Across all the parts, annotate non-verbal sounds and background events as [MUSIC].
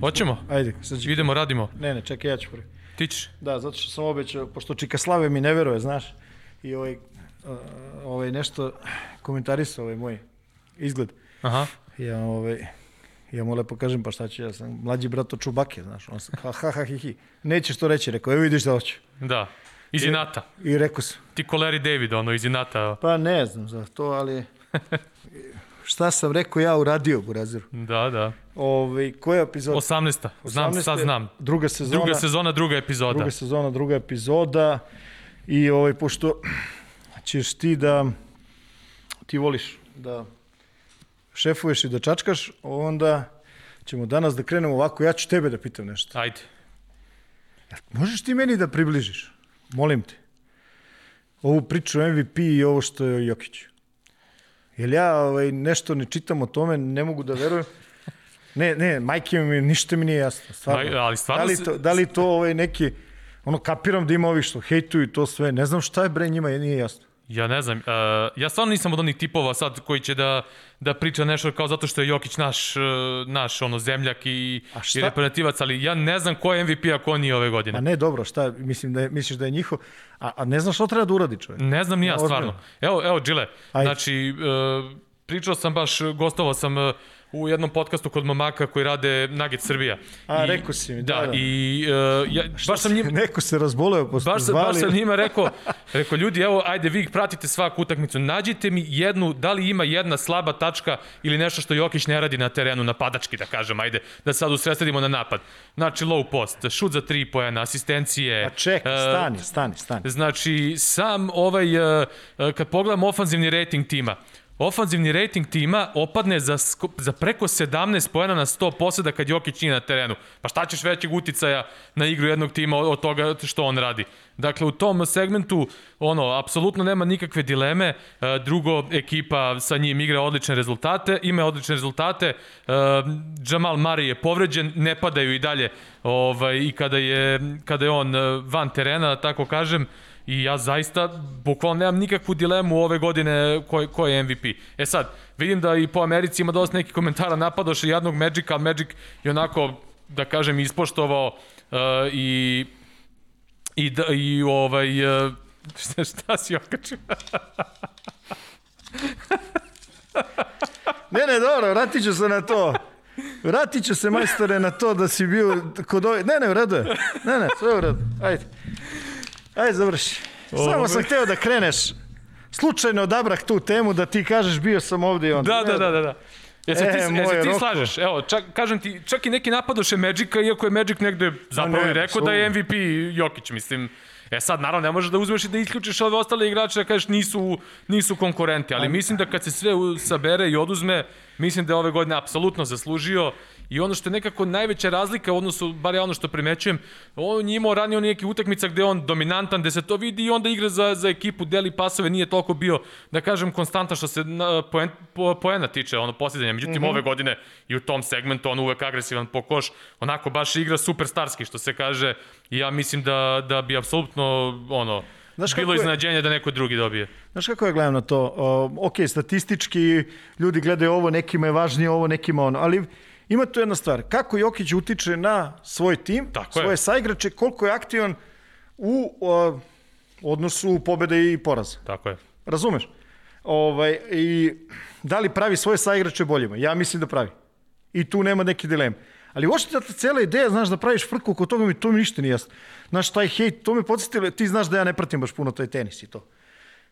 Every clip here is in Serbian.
Hoćemo? Ajde, sad ću... Idemo, radimo. Ne, ne, čekaj, ja ću prvi. Ti ćeš? Da, zato što sam obećao, pošto Čika Slave mi ne veruje, znaš, i ovaj, ovaj nešto komentarisao ovaj moj izgled. Aha. Ja, ovaj, ja mu lepo kažem, pa šta ću, ja sam mlađi brat od Čubake, znaš, on sam, ha, ha, ha, hi, hi. Nećeš to reći, rekao, evo vidiš da hoću. Da. Iz Inata. I rekao sam, Ti ko Larry David, ono, iz Inata. pa ne znam za to, ali [LAUGHS] šta sam rekao ja uradio, Buraziru. Da, da. Ovaj, koja epizoda? 18. Znam, 18. sad znam. Druga sezona. Druga sezona, druga epizoda. druga sezona, druga epizoda i ovaj, pošto ćeš ti da ti voliš da šefuješ i da čačkaš, onda ćemo danas da krenemo ovako, ja ću tebe da pitam nešto. Ajde. Možeš ti meni da približiš, molim te, ovu priču MVP i ovo što je Jokić? Jer ja ovaj, nešto ne čitam o tome, ne mogu da verujem. Ne, ne, majke mi, ništa mi nije jasno. Stvarno. Ali stvarno da li to, da li to ovaj, neki, ono, kapiram da ima ovi što hejtuju i to sve, ne znam šta je bre njima, nije jasno. Ja ne znam, uh, ja stvarno nisam od onih tipova sad koji će da, da priča nešto kao zato što je Jokić naš, uh, naš ono, zemljak i, A i reprezentativac, ali ja ne znam ko je MVP ako on nije ove godine. A ne, dobro, šta, mislim da je, misliš da je njihov, a, a ne znaš šta treba da uradi čovjek. Ne znam ni ja, stvarno. Evo, evo, Džile, Ajde. znači, uh, pričao sam baš, gostovao sam uh, u jednom podcastu kod momaka koji rade Nugget Srbija. A, I- rekao si mi, da, da. i uh, ja, baš sam njim, [LAUGHS] Neko se razboleo, su Baš, sam- zvali. baš sam njima rekao, [LAUGHS] rekao, ljudi, evo, ajde, vi pratite svaku utakmicu, nađite mi jednu, da li ima jedna slaba tačka ili nešto što Jokić ne radi na terenu, napadački, da kažem, ajde, da sad usredstvedimo na napad. Znači, low post, šut za tri pojena, asistencije. A čekaj, e, stani, stani, stani. Znači, sam ovaj, uh, uh, kad pogledam ofanzivni rating tima, ofanzivni rating tima opadne za, za preko 17 pojena na 100 poseda kad Jokić nije na terenu. Pa šta ćeš većeg uticaja na igru jednog tima od, toga što on radi? Dakle, u tom segmentu, ono, apsolutno nema nikakve dileme. E, drugo, ekipa sa njim igra odlične rezultate, ima odlične rezultate. E, Jamal Murray je povređen, ne padaju i dalje ovaj, i kada je, kada je on e, van terena, da tako kažem, I ja zaista, bukvalno nemam nikakvu dilemu ove godine ko, ko je MVP. E sad, vidim da i po Americi ima dosta nekih komentara napadoše jednog Magica, ali Magic je onako, da kažem, ispoštovao uh, i i, da, i ovaj, uh, [LAUGHS] šta, šta si okačio? [LAUGHS] Ne, ne, dobro, vratit ću se na to. Vratit ću se, majstore, na to da si bio kod ove... Ne, ne, u redu je. Ne, ne, sve u redu. Ajde. Ajde, završi. Samo sam hteo da kreneš. Slučajno odabrah tu temu da ti kažeš bio sam ovde i onda. Da, da, da, da. da. Jesi E, ti, jesi ti slažeš? Evo, čak, kažem ti, čak i neki napadoše Magica, iako je Magic negde zapravo ne, i rekao da je. MVP Jokić, mislim. E sad, naravno, ne možeš da uzmeš i da isključiš ove ostale igrače da kažeš nisu, nisu konkurenti, ali mislim da kad se sve sabere i oduzme, mislim da je ove godine apsolutno zaslužio i ono što je nekako najveća razlika u odnosu, bar ja ono što primećujem, on je imao ranije neki utakmica gde on dominantan, gde se to vidi i onda igra za, za ekipu, deli pasove, nije toliko bio, da kažem, konstantan što se na, poen, po, poena tiče, ono, posljedanja. Međutim, mm -hmm. ove godine i u tom segmentu on uvek agresivan po koš, onako baš igra superstarski, što se kaže, i ja mislim da, da bi apsolutno, ono, Znaš bilo je- iznenađenje da neko drugi dobije. Znaš kako ja gledam na to? O, ok, statistički ljudi gledaju ovo, nekima je važnije ovo, nekima ono, ali ima tu jedna stvar. Kako Jokić utiče na svoj tim, Tako je. svoje saigrače, koliko je aktivan u o, odnosu pobede i poraza. Tako je. Razumeš? Ovaj, I da li pravi svoje saigrače boljima? Ja mislim da pravi. I tu nema neke dileme. Ali uopšte ta cela ideja, znaš, da praviš frku oko toga, mi to mi ništa nije jasno. Znaš, taj hejt, to me podsjetilo, ti znaš da ja ne pratim baš puno taj tenis i to.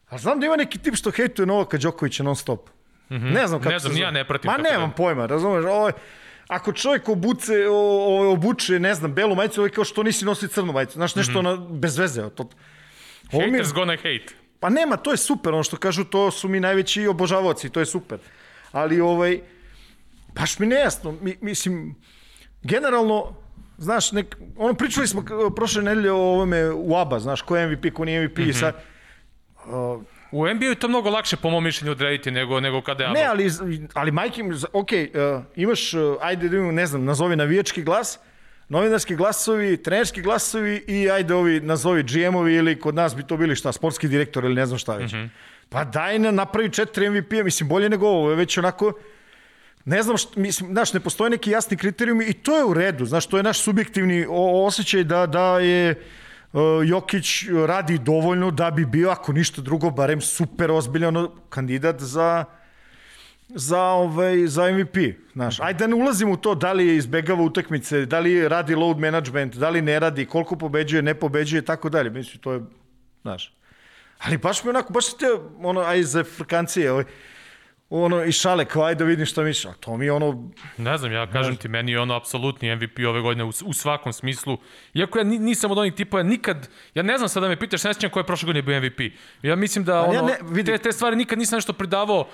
Ali znam da ima neki tip što hejtuje Novaka Đokovića non stop. Mm -hmm. Ne znam kako Ne znam, se ja ne pratim Ma nemam da- pojma, razumeš? Ovo, je- ako čovjek obuce, o, o, obuče, ne znam, belu majicu, ovo je kao što nisi nosio crnu majicu. Znaš, nešto mm -hmm. na, bez veze. To, ovo mi je- Haters gonna hate. Pa nema, to je super, ono što kažu, to su mi najveći obožavaoci, to je super. Ali, ovaj, baš mi nejasno, mi, mislim, generalno, znaš, nek, ono, pričali smo prošle nedelje o ovome u ABA, znaš, ko je MVP, ko nije MVP, mm -hmm. sad, uh, U NBA je to mnogo lakše po mom mišljenju odrediti nego, nego kada je Ne, ali, ali majke, ok, uh, imaš, uh, ajde da imamo, ne znam, nazovi navijački glas, novinarski glasovi, trenerski glasovi i ajde ovi, nazovi GM-ovi ili kod nas bi to bili šta, sportski direktor ili ne znam šta već. Pa daj na, napravi četiri MVP-a, mislim, bolje nego ovo, već onako, ne znam, što, mislim, znaš, ne postoje neki jasni kriterijumi i to je u redu, znaš, to je naš subjektivni osjećaj da, da je Jokić radi dovoljno da bi bio, ako ništa drugo, barem super ozbiljan kandidat za za, ovaj, za MVP. Znaš, ajde da ne ulazimo u to da li je izbegava utakmice, da li radi load management, da li ne radi, koliko pobeđuje, ne pobeđuje, tako dalje. Mislim, to je, znaš. Ali baš mi onako, baš te, ono, aj za frkancije, ovaj, ono, i šale, kao ajde da vidim šta misliš. A to mi je ono, Ne znam, ja kažem ti, meni je ono apsolutni MVP ove godine u, u svakom smislu. Iako ja ni- nisam od onih tipova, nikad, ja ne znam sad da me pitaš, ne sjećam ko je prošle godine bio MVP. Ja mislim da Ali ja ono, ne- vidi- te, te stvari nikad nisam nešto pridavao uh,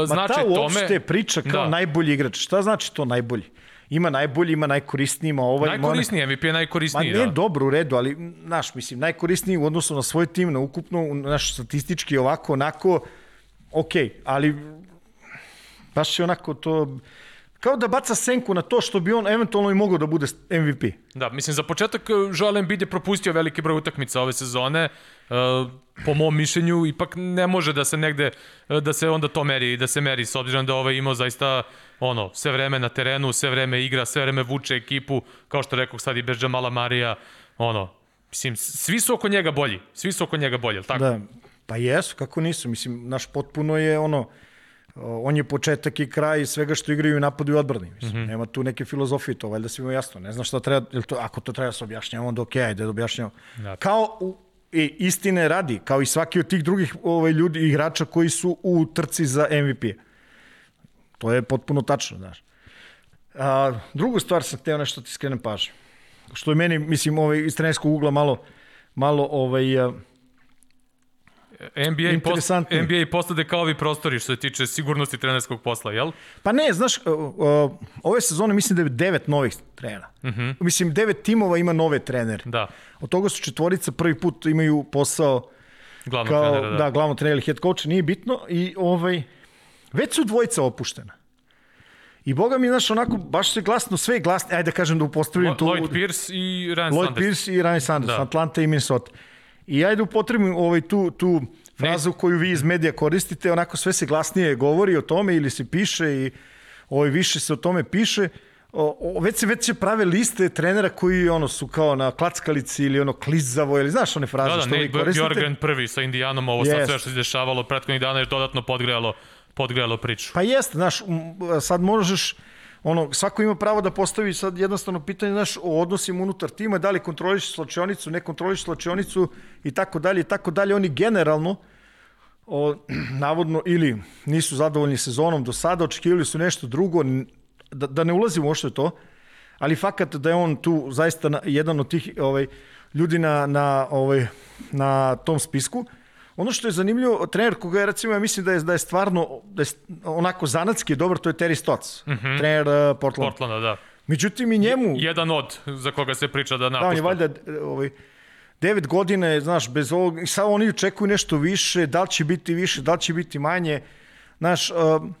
ma značaj ta tome. uopšte priča kao Da. najbolji igrač. Šta znači to najbolji? Ima najbolji, ima najkorisniji, ima ovaj, ima. Najkorisniji, MVP je Ma najkorisniji, nije da. dobro u redu, ali naš, mislim, najkorisniji u odnosu na svoj tim, na ukupno, u- naš statistički ovako, onako, ok, ali baš je onako to, kao da baca senku na to što bi on eventualno i mogao da bude MVP. Da, mislim, za početak uh, Joel Embiid je propustio veliki broj utakmica ove sezone. Uh, po mom mišljenju, ipak ne može da se negde, uh, da se onda to meri, da se meri, s obzirom da ovaj imao zaista ono, sve vreme na terenu, sve vreme igra, sve vreme vuče ekipu, kao što rekao sad i bez Jamala Marija, ono, mislim, svi su oko njega bolji, svi su oko njega bolji, jel tako? Da, pa jesu, kako nisu, mislim, naš potpuno je ono, on je početak i kraj svega što igraju i napadu i odbrani. Mislim, mm -hmm. nema tu neke filozofije, to valjda svima jasno. Ne znam šta treba, jel to, ako to treba da se objašnjava, onda okej, ajde da objašnjavamo. Da. Kao u, i istine radi, kao i svaki od tih drugih ovaj, ljudi, igrača koji su u trci za MVP. To je potpuno tačno, znaš. A, drugu stvar sam hteo nešto ti skrenem pažnju. Što je meni, mislim, ovaj, iz trenerskog ugla malo, malo ovaj, NBA, post. NBA postade kao ovi prostori što se tiče sigurnosti trenerskog posla, jel? Pa ne, znaš, uh, uh, ove sezone mislim da je devet novih trenera. Mm -hmm. Mislim, devet timova ima nove trenere. Da, Od toga su četvorica prvi put imaju posao glavnog kao, trenera, da. da. glavno trener ili head coach, nije bitno. I ovaj, već su dvojica opuštena. I boga mi, znaš, onako, baš se glasno, sve je glasno, ajde da kažem da upostavljam Lo- tu... Lloyd Pierce i Ryan Lloyd Sanders. Pierce i Ryan Sanders, da. Atlanta i Minnesota. I ajde upotrebim ovaj, tu, tu frazu koju vi iz medija koristite, onako sve se glasnije govori o tome ili se piše i ovaj, više se o tome piše. O, o, već se već se prave liste trenera koji ono su kao na klackalici ili ono klizavo ili znaš one fraze Da, da, što vi Nate koristite. Bjorgen prvi sa Indijanom, ovo sad Jest. sve što se dešavalo prethodnih dana je dodatno podgrejalo, podgrejalo priču. Pa jeste, znaš, sad možeš, ono, svako ima pravo da postavi sad jednostavno pitanje, znaš, o odnosima unutar tima, da li kontroliš slačionicu, ne kontroliš slačionicu i tako dalje i tako dalje. Oni generalno, o, [CLEARS THROAT] navodno, ili nisu zadovoljni sezonom do sada, očekivali su nešto drugo, da, da ne ulazimo uopšte to, ali fakat da je on tu zaista jedan od tih ovaj, ljudi na, na, ovaj, na tom spisku. Ono što je zanimljivo, trener koga je, recimo, ja mislim da je, da je stvarno da je onako zanatski dobar, to je Terry Stotts, mm -hmm. trener uh, Portland. Portlanda, da. Međutim, i njemu... Jedan od za koga se priča da Da, on je napušta. valjda ovaj, devet godina, je, znaš, bez ovog, i sad oni očekuju nešto više, da li će biti više, da li će biti manje. Znaš, um,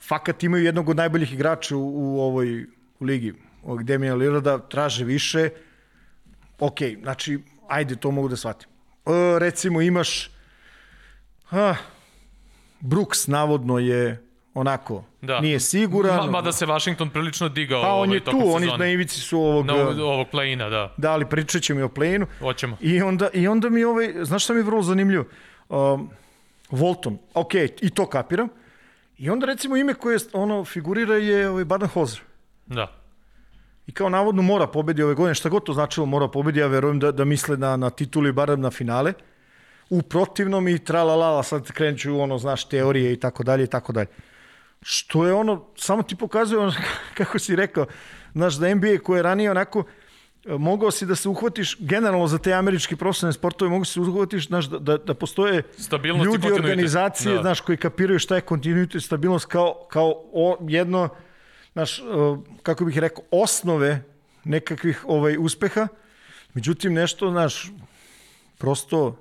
fakat imaju jednog od najboljih igrača u, u ovoj u ligi, ovog Demian Lillarda, traže više. Ok, znači, ajde, to mogu da shvatim. E, recimo, imaš ha, Brooks, navodno je onako, Da. nije siguran. Ma, mada se Washington prilično digao pa on ovaj, je tu, oni na ivici su ovog... Na ovog, play-ina, da. Da, ali pričat ćemo i o play-inu. Hoćemo. I onda, I onda mi ovaj, znaš šta mi je vrlo zanimljivo? Um, Volton, ok, i to kapiram. I onda recimo ime koje ono figurira je ovaj Baden-Hozer. Da. I kao navodno mora pobedi ove godine, šta god to značilo mora pobedi, ja verujem da, da misle na, na tituli, barem na finale. U protivnom i tralalala, sad krenuću ono, znaš, teorije i tako dalje i tako dalje. Što je ono, samo ti pokazuje ono, [LAUGHS] kako si rekao, znaš, da NBA koje je ranije onako, e, mogao si da se uhvatiš generalno za te američke profesionalne sportove, mogu se uhvatiš, znaš, da, da, da postoje Stabilnost ljudi, organizacije, Da. znaš, koji kapiraju šta je kontinuitet stabilnost kao, kao o, jedno, znaš, e, kako bih rekao, osnove nekakvih ovaj uspeha. Međutim, nešto, znaš, prosto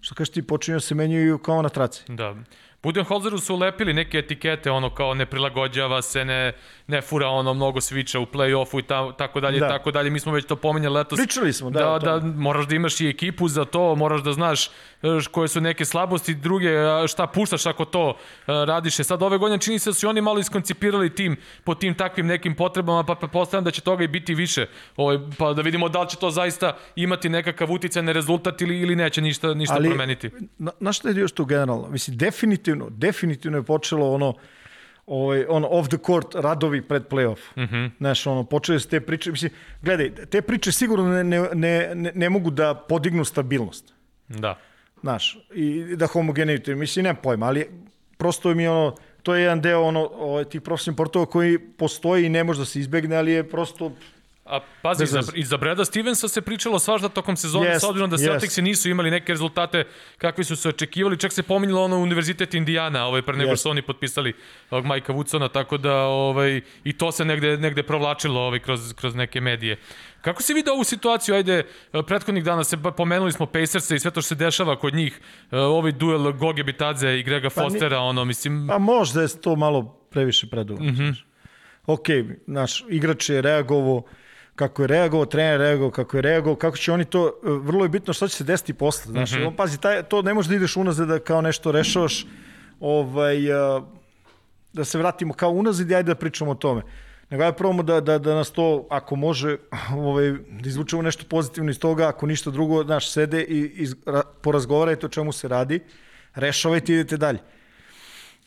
što kažeš ti počinju da se menjaju kao na traci. Da. Budenholzeru su ulepili neke etikete, ono kao ne prilagođava se, ne, ne fura ono mnogo sviča u play-offu i ta, tako dalje, Da. tako dalje. Mi smo već to pominjali letos. Pričali smo, da, da, da, moraš da imaš i ekipu za to, moraš da znaš e, koje su neke slabosti, druge, šta puštaš ako to e, radiš. E sad ove godine čini se da su oni malo iskoncipirali tim po tim takvim nekim potrebama, pa pretpostavljam da će toga i biti više. Ovaj, pa da vidimo da li će to zaista imati nekakav uticaj na rezultat ili, ili neće ništa, ništa Ali- promeniti. Na, na šta je još tu generalno? Mislim, definitivno, definitivno je počelo ono, ovaj, ono off the court radovi pred playoff. Mm -hmm. Znaš, ono, počeli su te priče, mislim, gledaj, te priče sigurno ne, ne, ne, ne, ne mogu da podignu stabilnost. Da. Znaš, i da homogenite, mislim, nemam pojma, ali prosto mi je ono, to je jedan deo ono, ovaj, tih profesionalnih portova koji postoji i ne može da se izbegne, ali je prosto A pazi, za, i za Breda Stevensa se pričalo svašta tokom sezone, Jest, s obzirom da. Celticsi nisu imali neke rezultate kakvi su se očekivali, čak se pominjalo ono Univerzitet Indijana, ovaj, pre nego što su oni potpisali ovog Majka Woodsona, tako da ovaj, i to se negde, negde provlačilo ovaj, kroz, kroz neke medije. Kako si vidio ovu situaciju? Ajde, prethodnih dana se ba- pomenuli smo Pacersa i sve to što se dešava kod njih. E, Ovaj duel Goge Bitadze i Grega Pa ni- Fostera, ono, mislim, Pa možda je to malo previše predugo. Mm. -hmm. Ok, naš igrač je reagovao kako je reagovao, trener reagovao kako je reagovao, kako će oni to, e, vrlo je bitno šta će se desiti posle. Znaš, mm. -hmm. pazi, taj, to ne može da ideš unazad da kao nešto rešavaš, ovaj, a, da se vratimo kao unazad i ajde da pričamo o tome. Nego ajde probamo da, da, da nas to, ako može, [LAUGHS] ovaj, da izvučemo nešto pozitivno iz toga, ako ništa drugo, znaš, sede i, i ra- porazgovarajte o čemu se radi, rešavajte i idete dalje.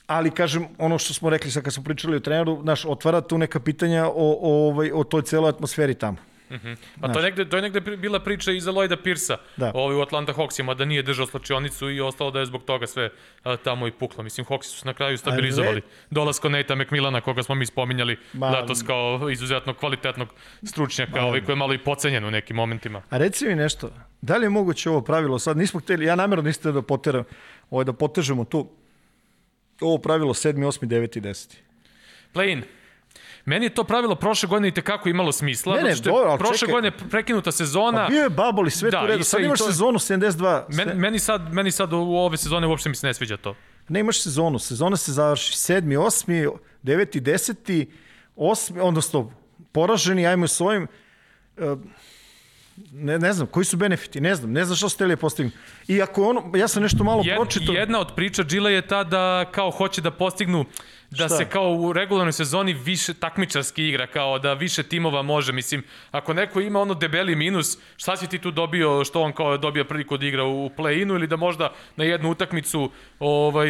Ali, kažem, ono što smo rekli sad kad smo pričali o treneru, znaš, otvara tu neka pitanja o, o, ovaj, o toj celoj atmosferi tamo. Pa to je negde, to je negde bila priča i za Lloyda Pirsa Da. ovaj, u Atlanta Hawksima, da nije držao slačionicu i ostalo da je zbog toga sve a, tamo i puklo. Mislim, Hawksi su se na kraju stabilizovali. Dolasko Nate'a McMillana, koga smo mi spominjali Ma- letos kao izuzetno kvalitetnog stručnjaka, ovaj, koji je malo i pocenjen u nekim momentima. A reci mi nešto, da li je moguće ovo pravilo, sad nismo hteli, ja namjerno nisam hteo da poteram, ovaj, da potežemo tu, ovo pravilo 7, 8, 9 i 10. Play-in. Meni je to pravilo prošle godine i tekako imalo smisla. Ne, ne, što je dobro, prošle čekaj. godine prekinuta sezona. Pa bio je babol i sve Da, i redu, sad imaš to sezonu 72, sve, Men, meni, sad, meni sad u ove sezone uopšte mi se ne sviđa to. ne imaš sezonu, sezona se završi 7, 8, 9, 10, 8, odnosno poraženi, ajmo s ovim, e, ne, ne znam, koji su benefiti, ne znam, ne znam što ste hteli da postignu. I ako ono, ja sam nešto malo Jed, pročitao, jedna od priča Džila je ta da kao hoće da postignu da Šta? se kao u regularnoj sezoni više takmičarski igra, kao da više timova može. Mislim, ako neko ima ono debeli minus, šta si ti tu dobio, što on kao dobio priliku da igra u play-inu ili da možda na jednu utakmicu ovaj,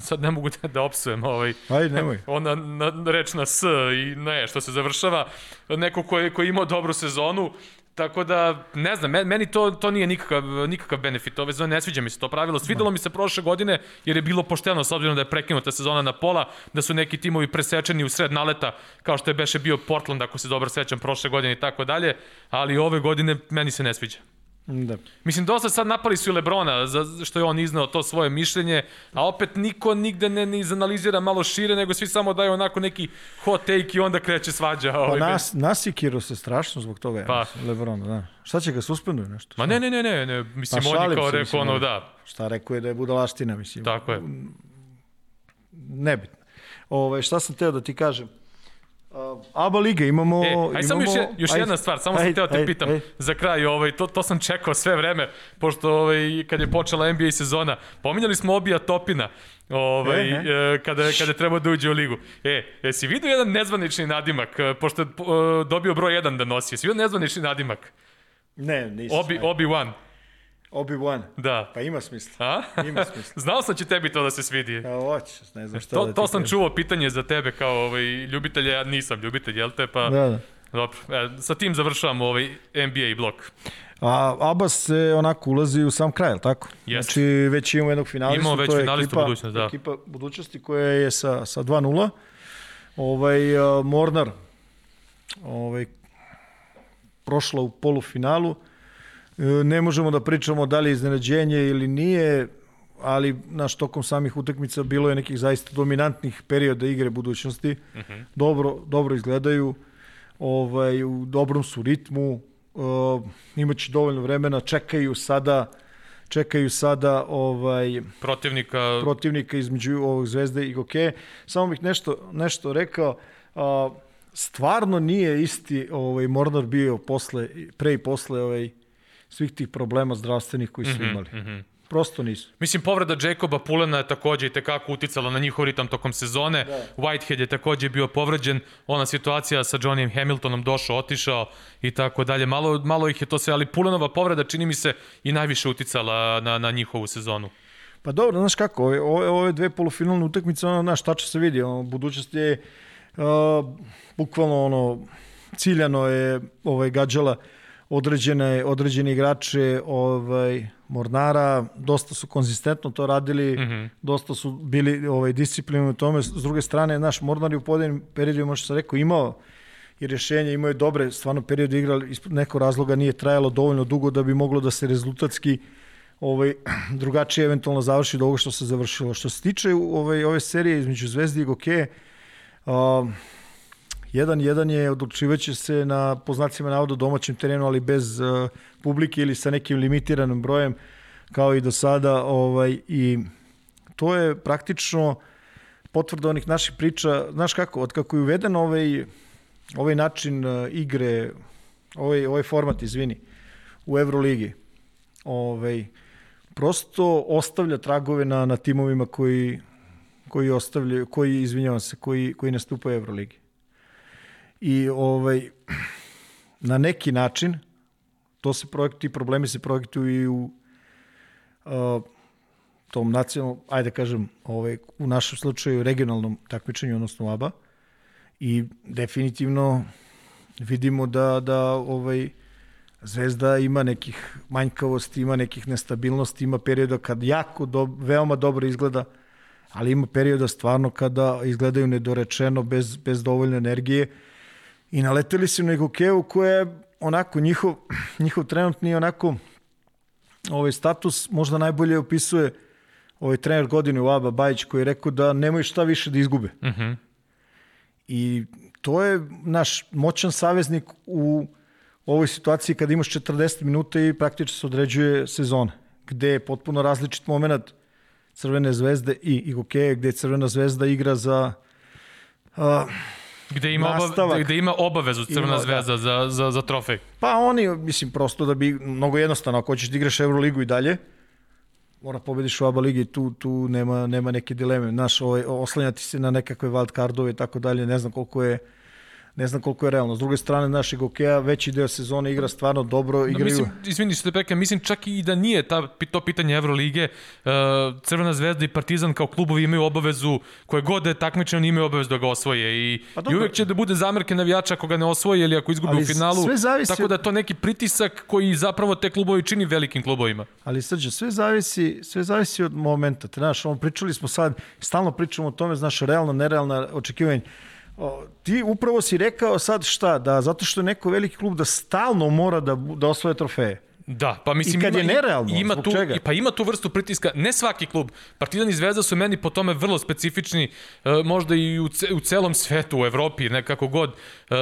[LAUGHS] sad ne mogu da, da opsujem ovaj, Ajde, nemoj. [LAUGHS] ona na, reč na S i ne, što se završava, neko ko je, ko je imao dobru sezonu, Tako da, ne znam, men- meni to, to nije nikakav, nikakav benefit ove sezone, ne sviđa mi se to pravilo. Svidelo mi se prošle godine jer je bilo pošteno s obzirom da je prekinuta sezona na pola, da su neki timovi presečeni u sred naleta, kao što je beše bio Portland, ako se dobro sećam, prošle godine i tako dalje, ali ove godine meni se ne sviđa. Da. Mislim, dosta sad napali su i Lebrona, za, što je on iznao to svoje mišljenje, a opet niko nigde ne, ne izanalizira malo šire, nego svi samo daju onako neki hot take i onda kreće svađa. Pa Ovaj, nas, nasikiro se strašno zbog toga, ja Pa. Lebrona, da. Šta će ga suspenduju nešto? Ma ne, ne, ne, ne, ne. mislim, Pa on je kao rekao ono, da, Šta rekao je da je budalaština, mislim. tako je. Nebitno. Ove, šta sam teo da ti kažem? ABA Liga imamo... E, aj samo još, imamo- još ajde, jedna stvar, samo sam teo te ajde, pitam ajde. za kraj, ovaj, to, to sam čekao sve vreme, pošto ovaj, kad je počela NBA sezona, pominjali smo Obija Topina, ovaj, E, e, kada, kada je trebao da uđe u ligu. E, jesi vidio jedan nezvanični nadimak, e, pošto je e, dobio broj 1 da nosi, jesi vidio nezvanični nadimak? Ne, nisam. Obi, Obi-Wan, Obi-Wan. da. Pa ima smisla. A? Ima smisla. [LAUGHS] Znao sam će tebi to da se svidi. Ja, hoćeš, ne znam šta To, da ti to sam kažem. čuo pitanje za tebe kao ovaj, ljubitelja, ja nisam ljubitelj, jel te? Pa, Da, da. Dobro, e, sa tim završavamo ovaj NBA blok. A Abas se onako ulazi u sam kraj, tako? Jeste. Znači već imamo jednog finalistu. Imamo već to je finalistu ekipa, budućnost, da. Ekipa budućnosti koja je sa, sa 2-0. Ovaj, uh, Mornar ovaj, prošla u polufinalu. E, Ne možemo da pričamo da li je iznenađenje ili nije, ali naš tokom samih utakmica bilo je nekih zaista dominantnih perioda igre budućnosti. Uh Mhm. -huh. dobro, dobro izgledaju, ovaj, u dobrom su ritmu, uh, imaće dovoljno vremena, čekaju sada čekaju sada ovaj Protivnika, protivnika između ovog Zvezde i Goke. Samo bih nešto, nešto rekao. A, stvarno nije isti ovaj Mornar bio posle, pre i posle ovaj, svih tih problema zdravstvenih koji su imali. Prosto nisu. Mislim, povreda Jacoba Pulena je takođe i tekako uticala na njihov ritam tokom sezone. Da. Whitehead je takođe bio povređen. Ona situacija sa Johnnyem Hamiltonom došao, otišao i tako dalje. Malo, malo ih je to sve, ali Pulenova povreda čini mi se i najviše uticala na, na njihovu sezonu. Pa dobro, znaš kako, ove, ove, ove dve polufinalne utakmice, ono, znaš, tačno se vidi, ono, budućnost je uh, bukvalno ono, ciljano je ovaj, gađala određene, određene igrače ovaj, Mornara, dosta su konzistentno to radili, mm -hmm. dosta su bili ovaj, disciplinovani u tome. S druge strane, naš Mornar je u pojedinim periodima, možda sam rekao, imao i rešenje, imao je dobre, stvarno period igrali, iz nekog razloga nije trajalo dovoljno dugo da bi moglo da se rezultatski ovaj, [CLEARS THROAT] drugačije eventualno završi do ovoga što se završilo. Što se tiče ovaj, ove serije između Zvezdi i Goke, uh, Jedan, jedan je odlučivaće se na poznacima navoda domaćem terenu, ali bez uh, publike ili sa nekim limitiranim brojem, kao i do sada. Ovaj, I to je praktično potvrda onih naših priča. Znaš kako, od kako je uveden ovaj, ovaj način uh, igre, ovaj, ovaj format, izvini, u Euroligi, ovaj, prosto ostavlja tragove na, na timovima koji koji ostavljaju, koji, izvinjavam se, koji, koji nastupaju u Euroligi. I ovaj, na neki način, to se projekti, problemi se projektuju i u uh, tom nacionalnom, ajde da kažem, ovaj, u našem slučaju regionalnom takmičenju, odnosno ABA. I definitivno vidimo da, da ovaj, Zvezda ima nekih manjkavosti, ima nekih nestabilnosti, ima perioda kad jako, do, veoma dobro izgleda, ali ima perioda stvarno kada izgledaju nedorečeno, bez, bez dovoljne energije i naleteli su na Gokevu koja je onako njihov, njihov trenutni onako ovaj status možda najbolje opisuje ovaj trener godine u Aba Bajić koji je rekao da nemaju šta više da izgube. Uh mhm. -huh. I to je naš moćan saveznik u ovoj situaciji kada imaš 40 minuta i praktično se određuje sezona, gde je potpuno različit moment Crvene zvezde i Igokeje, gde Crvena zvezda igra za uh, Gde ima, obav, gde ima obavezu Crvena ima, zvezda da. za, za, za trofej. Pa oni, mislim, prosto da bi, mnogo jednostavno, ako hoćeš da igraš Euroligu i dalje, mora pobediš u ABA ligi, tu, tu nema, nema neke dileme. Naš, ovaj, oslanjati se na nekakve wild cardove i tako dalje, ne znam koliko je ne znam koliko je realno. S druge strane, našeg okeja veći deo sezone igra stvarno dobro. Igraju... mislim, izvini što te prekam, mislim čak i da nije ta, to pitanje Evrolige, uh, Crvena zvezda i Partizan kao klubovi imaju obavezu, koje god da je takmičan, imaju obavezu da ga osvoje. I, pa i uvek će da bude zamerke navijača ako ga ne osvoje ili ako izgubi u finalu. Sve zavisi... Tako da to neki pritisak koji zapravo te klubovi čini velikim klubovima. Ali srđe, sve zavisi, sve zavisi od momenta. Te, znaš, on, pričali smo sad, stalno pričamo o tome, znaš, realno, nerealna očekivanja ti upravo si rekao sad šta, da zato što je neko veliki klub da stalno mora da, da osvoje trofeje. Da, pa mislim I kad ima, je nerealno, ima tu, čega? Pa ima tu vrstu pritiska, ne svaki klub. Partizan i Zvezda su meni po tome vrlo specifični, uh, možda i u, ce, u celom svetu, u Evropi, nekako god. Uh,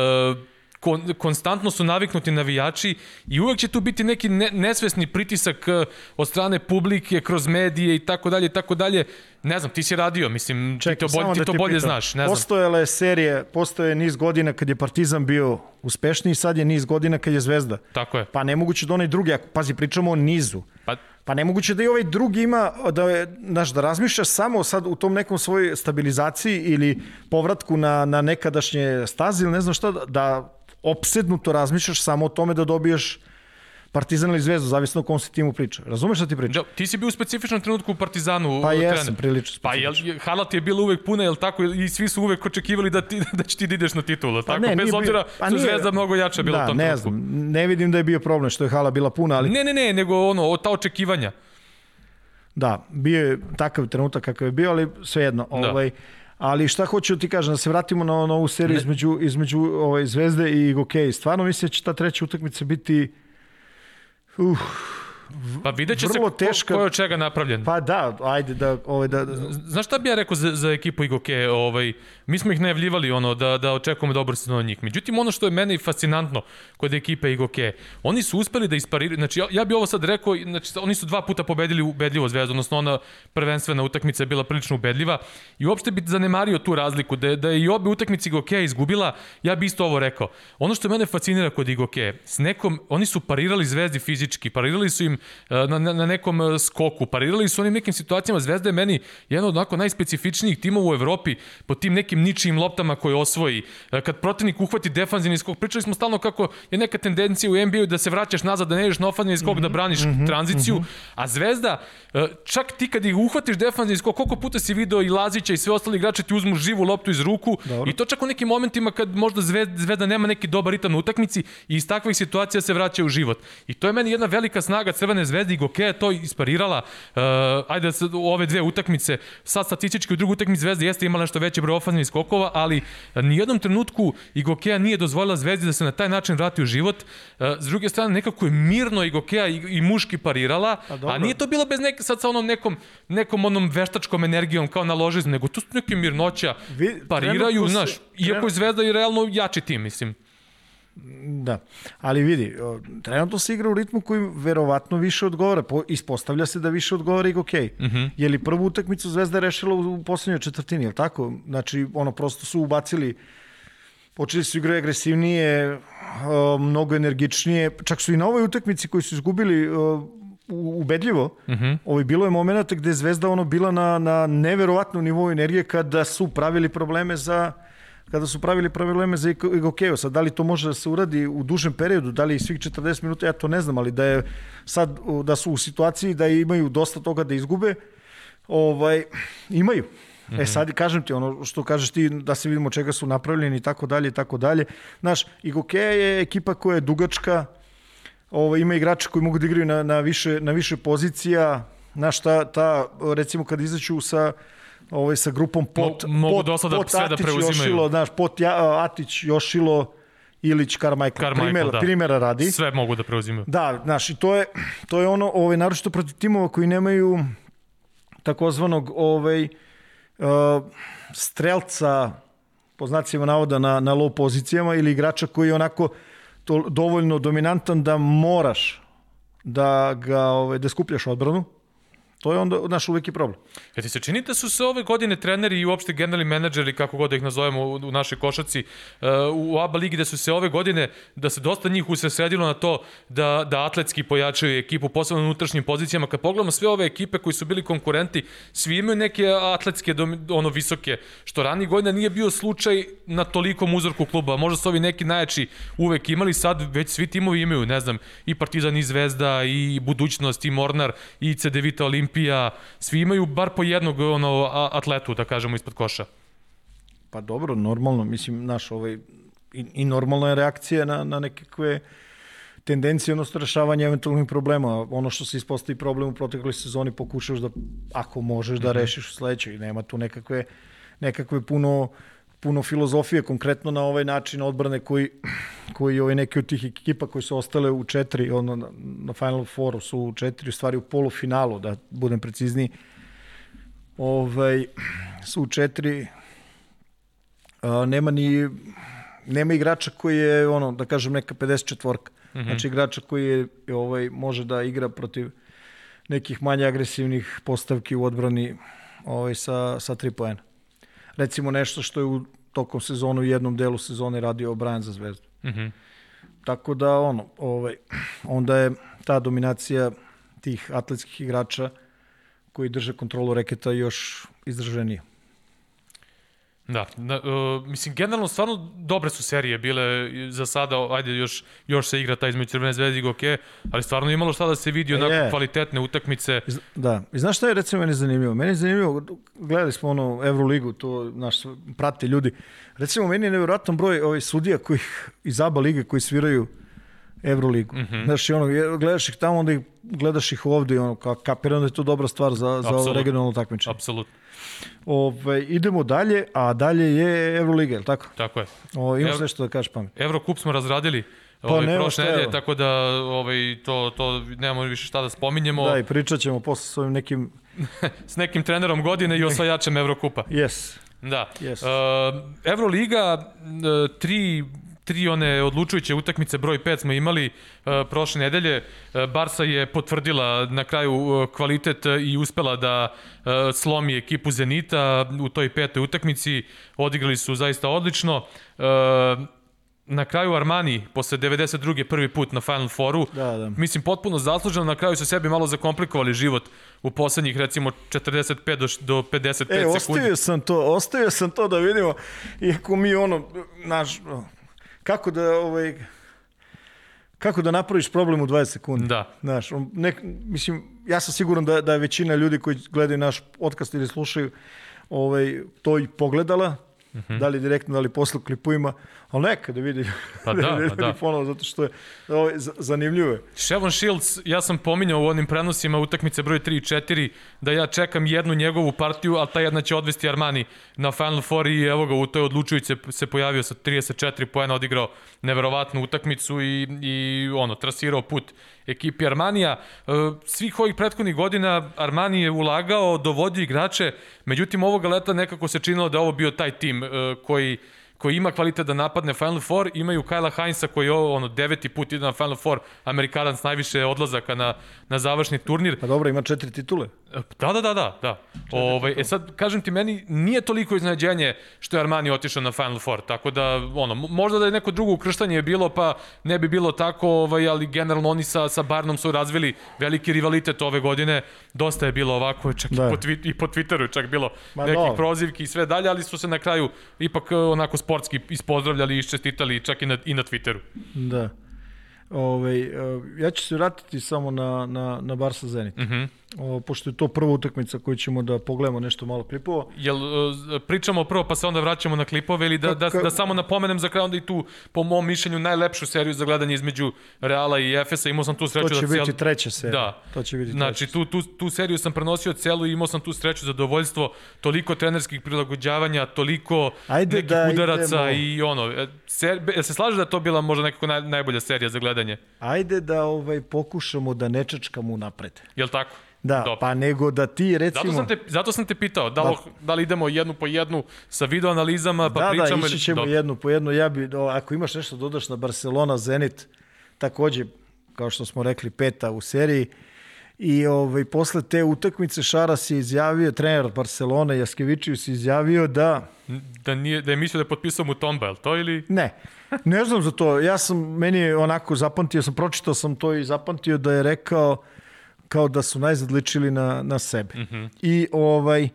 kon, konstantno su naviknuti navijači i uvek će tu biti neki ne, nesvesni pritisak uh, od strane publike, kroz medije i tako dalje i tako dalje. Ne znam, ti si radio, mislim, Čekaj, ti to bolje, ti da to bolje pitam. znaš. Ne Postojala je serije, postoje niz godina kad je Partizan bio uspešniji, sad je niz godina kad je Zvezda. Tako je. Pa nemoguće da onaj drugi, ako, pazi, pričamo o nizu. Pa, Pa nemoguće da i ovaj drugi ima, da, je, znaš, da razmišljaš samo sad u tom nekom svojoj stabilizaciji ili povratku na, na nekadašnje staze ili ne znam šta, da opsednuto razmišljaš samo o tome da dobiješ Partizan ili Zvezdu, zavisno o kom se timu priča. Razumeš šta ti priča? Da, ti si bio u specifičnom trenutku u Partizanu. Pa jesam, prilično Pa jel, hala ti je bila uvek puna, jel tako? I svi su uvek očekivali da, ti, [LAUGHS] da će ti da ideš na titulu, pa tako? Ne, Bez obzira pa što Zvezda mnogo jača bila da, u tom ne trenutku. znam, ne vidim da je bio problem što je hala bila puna, ali... Ne, ne, ne, nego ono, ta očekivanja. Da, bio je takav trenutak kakav je bio, ali svejedno. Da. Ovaj, Ali šta hoću da ti kažem, da se vratimo na, na ovu seriju između, između ovaj, Zvezde i Gokej. Stvarno mislim da će ta treća utakmica biti uh, Pa vidjet će se vrlo ko, teška- ko je od čega napravljen. Pa da, ajde da, ovaj, da, da Znaš šta bi ja rekao za, za ekipu Igoke? Ovaj, mi smo ih najavljivali ono, da, da očekujemo dobro sezon od njih. Međutim, ono što je meni fascinantno kod ekipe Igoke, oni su uspeli da ispariraju, znači ja, ja bi ovo sad rekao, znači oni su dva puta pobedili ubedljivo zvezdu, odnosno ona prvenstvena utakmica je bila prilično ubedljiva i uopšte bi zanemario tu razliku, da, da je i obe utakmice Igoke izgubila, ja bi isto ovo rekao. Ono što mene fascinira kod Igoke, s nekom, oni su parirali zvezdi fizički, parirali su im na, na, na nekom e, skoku, parirali su onim nekim situacijama, Zvezda je meni jedan od onako najspecifičnijih timova u Evropi po tim nekim ničijim loptama koje osvoji. E, Kad protivnik uhvati defanzivni skok, pričali smo stalno kako je neka tendencija u NBA-u da se vraćaš nazad, da ne ideš na ofanzivni skok, da braniš tranziciju, a Zvezda, e, čak ti kad ih uhvatiš defanzivni skok, koliko puta si video i Lazića i sve ostali igrači ti uzmu živu loptu iz ruku Dobro. i to čak u nekim momentima kad možda Zvezda, Zvezda nema neki dobar ritam na utakmici i iz takvih situacija se vraća u život. I to je meni jedna velika snaga Crvene zvezde i Gokeja je to isparirala. Uh, ajde da se u ove dve utakmice, sad statistički u drugu utakmici Zvezda jeste imala nešto veće broj ofanzivnih skokova, ali uh, nijednom trenutku i Gokeja nije dozvolila Zvezdi da se na taj način vrati u život. Uh, s druge strane, nekako je mirno i Gokeja i, i muški parirala, A a, dobro. nije to bilo bez neke, sad sa onom nekom, nekom onom veštačkom energijom kao na ložizmu, nego to su neke mirnoća, Vi- pariraju, znaš, iako je Zvezda i realno jači tim, mislim. Da, ali vidi, trenutno se igra u ritmu koji verovatno više odgovara. Po, ispostavlja se da više odgovara i okej. Mm -hmm. Je li prvu utakmicu Zvezda rešila u, u poslednjoj četvrtini, je li tako? Znači, ono, prosto su ubacili počeli su igrati agresivnije, mnogo energičnije, čak su i na ovoj utakmici koji su izgubili ubedljivo. Mm -hmm. Ovaj bilo je momenata gde je Zvezda ono bila na na neverovatnom nivou energije kada su pravili probleme za kada su pravili probleme za Igokeo. Sad, da li to može da se uradi u dužem periodu, da li svih 40 minuta, ja to ne znam, ali da je sad, da su u situaciji da imaju dosta toga da izgube, ovaj, imaju. Mm -hmm. E sad kažem ti ono što kažeš ti da se vidimo čega su napravljeni i tako dalje i tako dalje. Znaš, Igokea je ekipa koja je dugačka, ovo, ima igrača koji mogu da igraju na, na, više, na više pozicija. Znaš, ta, ta, recimo kad izaću sa ovaj, sa grupom Pot, Mo- mogu pot, dosta da pot, sve da preuzimaju. Jošilo, znaš, Pot, ja, Atić, Jošilo, Ilić, Carmichael. Carmichael, Primera, da. primera radi. Sve mogu da preuzimaju. Da, znaš, i to je, to je ono, ovaj, naročito protiv timova koji nemaju takozvanog ovaj, uh, strelca, po znacima navoda, na, na low pozicijama ili igrača koji je onako to, dovoljno dominantan da moraš da ga ovaj, da skupljaš odbranu. To je onda naš uvek i problem. Ja ti se čini da su se ove godine treneri i uopšte generalni menadžeri, kako god da ih nazovemo u, u našoj košaci, uh, u ABA ligi, da su se ove godine, da se dosta njih usresredilo na to da, da atletski pojačaju ekipu, posebno na unutrašnjim pozicijama. Kad pogledamo sve ove ekipe koji su bili konkurenti, svi imaju neke atletske, ono visoke, što ranije godina nije bio slučaj na tolikom uzorku kluba. Možda su ovi neki najjači uvek imali, sad već svi timovi imaju, ne znam, i Partizan i Zvezda, i Budućnost, i Mornar, i CD Vita Olimpija, svi imaju bar po jednog ono, atletu, da kažemo, ispod koša. Pa dobro, normalno, mislim, naš ovaj, i, i normalna je reakcija na, na nekakve tendencije, odnosno rešavanje eventualnih problema. Ono što se ispostavi problem u protekloj sezoni pokušaš da, ako možeš, da rešiš u sledećoj. Nema tu nekakve, nekakve puno, puno filozofije, konkretno na ovaj način odbrane koji, koji ovaj, neki od tih ekipa koji su ostale u četiri, ono, na, na Final Fouru su u četiri, u stvari u polufinalu, da budem precizniji, ovaj, su u četiri a, nema ni nema igrača koji je ono da kažem neka 54-ka. Mm -hmm. Znači igrača koji je ovaj može da igra protiv nekih manje agresivnih postavki u odbrani ovaj sa sa 3 poena. Recimo nešto što je u tokom sezonu u jednom delu sezone radio Brian za Zvezdu. Mhm. Mm Tako da ono, ovaj [CLEARS THROAT] onda je ta dominacija tih atletskih igrača koji drže kontrolu reketa još izdržanija. Da, da uh, mislim, generalno stvarno dobre su serije bile za sada, ajde još, još se igra ta između Crvene zvezde i Goke, ali stvarno imalo šta da se vidi onako je. kvalitetne utakmice. I Da, i znaš šta je recimo meni zanimljivo? Meni je zanimljivo, gledali smo ono Euroligu, to naš prate ljudi. Recimo meni je nevjerojatan broj ovih sudija koji iz ABA lige koji sviraju Evroligu. Mm -hmm. Znaš, i ono, gledaš ih tamo, onda ih, gledaš ih ovde i ono, ka, kapiram da je to dobra stvar za, za ovo Apsolutno. regionalno takmičenje. Apsolutno. Ove, idemo dalje, a dalje je Evroliga, je li tako? Tako je. O, imaš Ev- nešto da kažeš pamet? Evrokup smo razradili ovaj, nema prošle nedelje, tako da ovaj, to, to nemamo više šta da spominjemo. Da, i pričat ćemo posle s ovim nekim... [LAUGHS] S nekim trenerom godine i osvajačem Evrokupa. Yes. Da. Yes. Uh, Evroliga, uh, tri tri one odlučujuće utakmice, broj 5 smo imali uh, prošle nedelje. Uh, Barsa je potvrdila na kraju uh, kvalitet i uspela da uh, slomi ekipu Zenita u toj petoj utakmici. Odigrali su zaista odlično. Uh, na kraju Armani, posle 92. prvi put na Final Fouru, Da, da. mislim potpuno zasluženo, na kraju su sebi malo zakomplikovali život u poslednjih recimo 45 do, do 55 E, sekundi. ostavio sam to, ostavio sam to da vidimo, iako mi ono, naš, kako da, ovaj, kako da napraviš problem u 20 sekundi. Da. Znaš, on nek, mislim, ja sam siguran da, da je većina ljudi koji gledaju naš podcast ili slušaju ovaj, to i pogledala, da li direktno, da li posle u klipovima, ali neka [LAUGHS] da vidi, Pa da, vidi pa da. ponovo, zato što je ovaj, zanimljivo je. Shevon Shields, ja sam pominjao u onim prenosima utakmice broj 3 i 4 da ja čekam jednu njegovu partiju, ali ta jedna će odvesti Armani na Final Four i evo ga u toj odlučujuće se pojavio sa 34 poena, odigrao neverovatnu utakmicu i, i ono, trasirao put ekipi Armanija. E, Svih ovih prethodnih godina Armani je ulagao, dovodio igrače, međutim ovoga leta nekako se činilo da ovo bio taj tim e, koji koji ima kvalitet da napadne Final Four, imaju Kajla Heinza koji je ono, deveti put ide na Final Four, Amerikanac najviše odlazaka na, na završni turnir. Pa dobro, ima četiri titule. Da, da, da, da. da. Ovaj, e sad, kažem ti, meni nije toliko iznenađenje što je Armani otišao na Final Four, tako da, ono, mo- možda da je neko drugo ukrštanje bilo, pa ne bi bilo tako, ovaj, ali generalno oni sa, sa Barnom su razvili veliki rivalitet ove godine, dosta je bilo ovako, čak Da. i, po i po Twitteru čak bilo Ma nekih dobro. prozivki i sve dalje, ali su se na kraju ipak eh, onako sportski ispozdravljali i iščestitali čak i na, i na Twitteru. Da. Ove, ja ću se vratiti samo na, na, na Barsa Zenit. Mm Mhm. -hmm. o, pošto je to prva utakmica koju ćemo da pogledamo nešto malo klipova. Jel eh, pričamo prvo pa se onda vraćamo na klipove ili da, da, da samo napomenem za kraj onda i tu po mom mišljenju najlepšu seriju za gledanje između Reala i Efesa. Imao sam tu To sreću će da biti treća serija. Da. To će biti Znači, tu, tu, tu seriju sam prenosio celu i imao sam tu sreću, zadovoljstvo, toliko trenerskih prilagođavanja, toliko Ajde nekih da udaraca idemo. i ono. e, Ser, se slaže da to bila možda nekako naj, najbolja serija za gledanje? Ajde da ovaj pokušamo da ne čačkamo napred. Jel tako? Da, Dobro. pa nego da ti recimo... Zato sam te, zato sam te pitao, da li, da li idemo jednu po jednu sa video analizama, pa da, pričamo da, ići ćemo Dobro. jednu po jednu. Ja bi, o, ako imaš nešto dodaš na Barcelona, Zenit, takođe, kao što smo rekli, peta u seriji. I ovaj, posle te utakmice Šaras je izjavio, trener Barcelona, Jaskevičius je izjavio da Da, nije, da je mislio da je potpisao mu Tomba, je li to ili... Ne, ne znam za to. Ja sam, meni je onako zapamtio, sam pročitao sam to i zapamtio da je rekao kao da su najzad ličili na, na sebe. Mm -hmm. I ovaj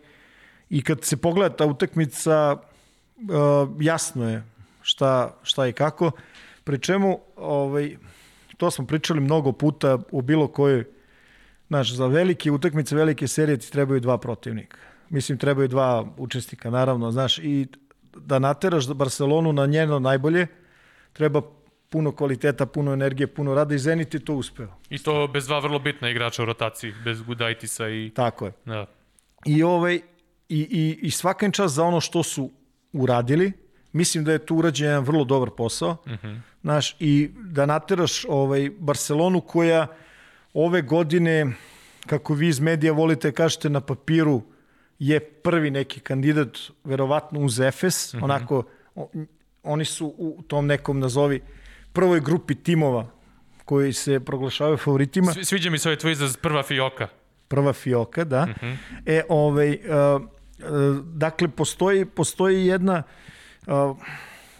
i kad se pogleda ta utakmica uh, jasno je šta, šta i kako. Pri čemu ovaj, to smo pričali mnogo puta u bilo kojoj Znaš, za velike utakmice, velike serije ti trebaju dva protivnika. Mislim, trebaju dva učesnika, naravno, znaš, i da nateraš Barcelonu na njeno najbolje, treba puno kvaliteta, puno energije, puno rada i Zenit je to uspeo. I to bez dva vrlo bitna igrača u rotaciji, bez Gudajtisa i... Tako je. Da. I, ovaj, i, i, i svakan čas za ono što su uradili, mislim da je tu urađen jedan vrlo dobar posao. Uh -huh. Znaš, I da nateraš ovaj, Barcelonu koja ove godine, kako vi iz medija volite kažete na papiru, je prvi neki kandidat, verovatno uz Efes, uh -huh. onako, oni su u tom nekom, nazovi, prvoj grupi timova koji se proglašavaju favoritima. Svi- Sviđa mi se ovaj tvoj izraz prva fioka. Prva fioka, da. Uh -huh. E, ovaj, uh, dakle, postoji, postoji jedna uh,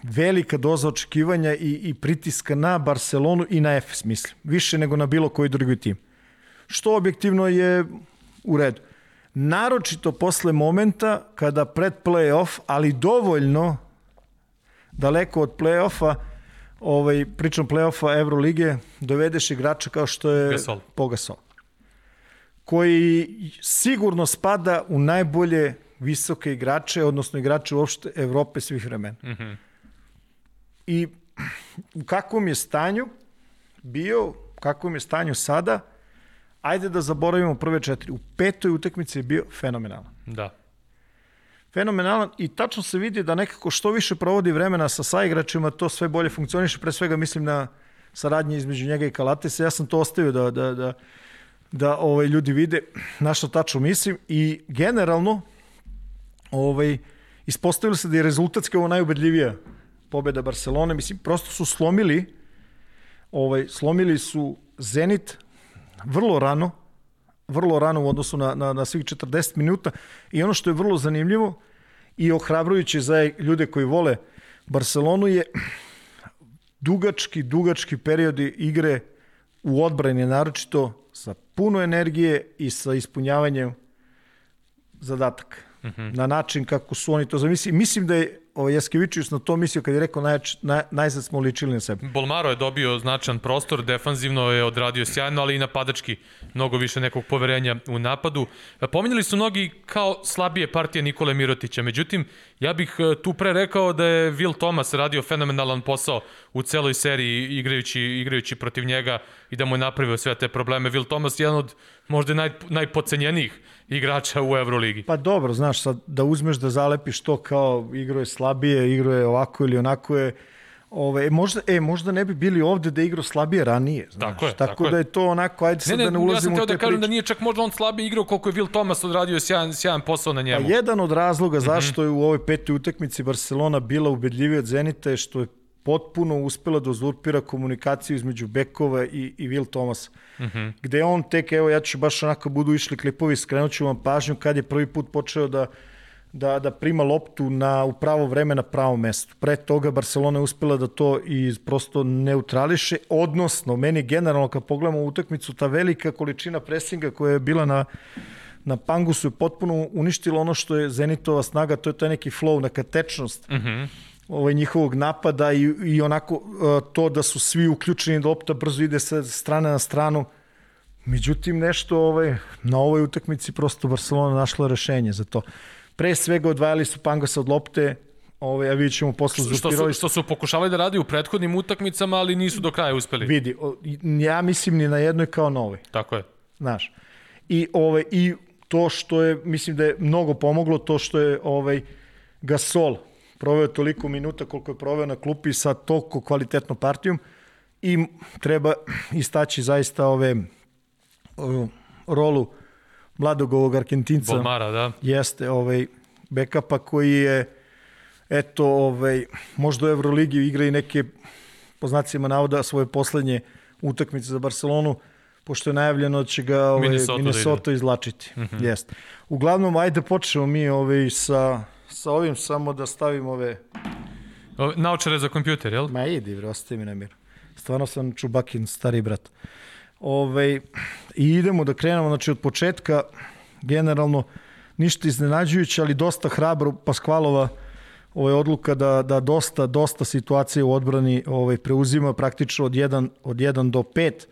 velika doza očekivanja i, i pritiska na Barcelonu i na Efes, mislim. Više nego na bilo koji drugi tim. Što objektivno je u redu. Naročito posle momenta kada pred play-off, ali dovoljno daleko od play-offa, ovaj, pričam play-offa Evrolige, dovedeš igrača kao što je Gasol. Pogasol koji sigurno spada u najbolje visoke igrače, odnosno igrače uopšte Evrope svih vremena. Mm -hmm. I u kakvom je stanju, bio, kakvom je stanju sada, ajde da zaboravimo prve četiri. U petoj utakmici je bio fenomenalan. Da. Fenomenalan i tačno se vidi da nekako što više provodi vremena sa saigračima, to sve bolje funkcioniše. Pre svega mislim na saradnje između njega i Kalatesa. Ja sam to ostavio da, da, da, da ovaj, ljudi vide na što tačno mislim i generalno ovaj, ispostavilo se da je rezultatski ovo najubedljivija pobeda Barcelone. Mislim, prosto su slomili ovaj, slomili su Zenit vrlo rano, vrlo rano u odnosu na, na, na svih 40 minuta i ono što je vrlo zanimljivo i ohrabrujuće za ljude koji vole Barcelonu je dugački, dugački periodi igre u odbrani, naročito sa puno energije i sa ispunjavanjem zadataka. Mm -hmm. Na način kako su oni to zamislili. Mislim da je ovaj Jaskevičius na to mislio kad je rekao najjač, naj, najzad smo ličili na sebe. Bolmaro je dobio značan prostor, defanzivno je odradio sjajno, ali i napadački mnogo više nekog poverenja u napadu. Pominjali su mnogi kao slabije partije Nikole Mirotića, međutim, ja bih e, tu pre rekao da je Will Thomas radio fenomenalan posao u celoj seriji igrajući, igrajući protiv njega i da mu je napravio sve te probleme. Will Thomas je jedan od možda naj, najpocenjenijih igrača u Euroligi. Pa dobro, znaš, sad da uzmeš da zalepiš to kao igro je slabije, igro je ovako ili onako je, Ove, e, možda, e, možda ne bi bili ovde da igrao slabije ranije, znaš. Tako je. Tako, tako da je to onako, ajde sad ne, ne, da ne ulazimo ja u te da kažem da nije čak možda on slabije igrao koliko je Will Thomas odradio sjajan, sjajan posao na njemu. Pa jedan od razloga zašto je u ovoj petoj utakmici Barcelona bila ubedljivija od Zenita je što je potpuno uspela da uzurpira komunikaciju između Bekova i, i Will Thomas. Mm -hmm. Gde on tek, evo ja ću baš onako budu išli klipovi, skrenut ću vam pažnju kad je prvi put počeo da da, da prima loptu na, u pravo vreme na pravo mesto. Pre toga Barcelona je uspela da to i prosto neutrališe, odnosno meni generalno kad pogledamo utakmicu, ta velika količina presinga koja je bila na, na Pangusu je potpuno uništila ono što je Zenitova snaga, to je taj neki flow, neka tečnost. Mm -hmm ovaj, njihovog napada i, i onako uh, to da su svi uključeni da lopta brzo ide sa strane na stranu. Međutim, nešto ovaj, na ovoj utakmici prosto Barcelona našla rešenje za to. Pre svega odvajali su Pangasa od lopte, ovaj, a vidjet ćemo posle što, su, što su pokušavali da radi u prethodnim utakmicama, ali nisu do kraja uspeli. Vidi, ja mislim ni na jednoj kao na ovoj. Tako je. Znaš. I, ovaj, I to što je, mislim da je mnogo pomoglo, to što je ovaj, Gasol proveo toliko minuta koliko je proveo na klupi sa toliko kvalitetnom partijom i treba istaći zaista ove rolu mladog ovog Argentinca. Bolmara, da. Jeste, ovaj, bekapa koji je eto, ovaj, možda u Euroligi igra i neke po znacima navoda svoje poslednje utakmice za Barcelonu, pošto je najavljeno da će ga ovaj, Minnesota, da Minnesota da izlačiti. Mm -hmm. Jeste. Uglavnom, ajde počnemo mi ovaj, sa sa ovim samo da stavim ove... Naučare za kompjuter, jel? Ma idi, bre, ostavi mi na mir. Stvarno sam Čubakin, stari brat. Ove, I idemo da krenemo, znači od početka, generalno, ništa iznenađujuće, ali dosta hrabro Paskvalova ovaj odluka da, da dosta, dosta situacije u odbrani ovaj, preuzima praktično od 1, od 1 do 5.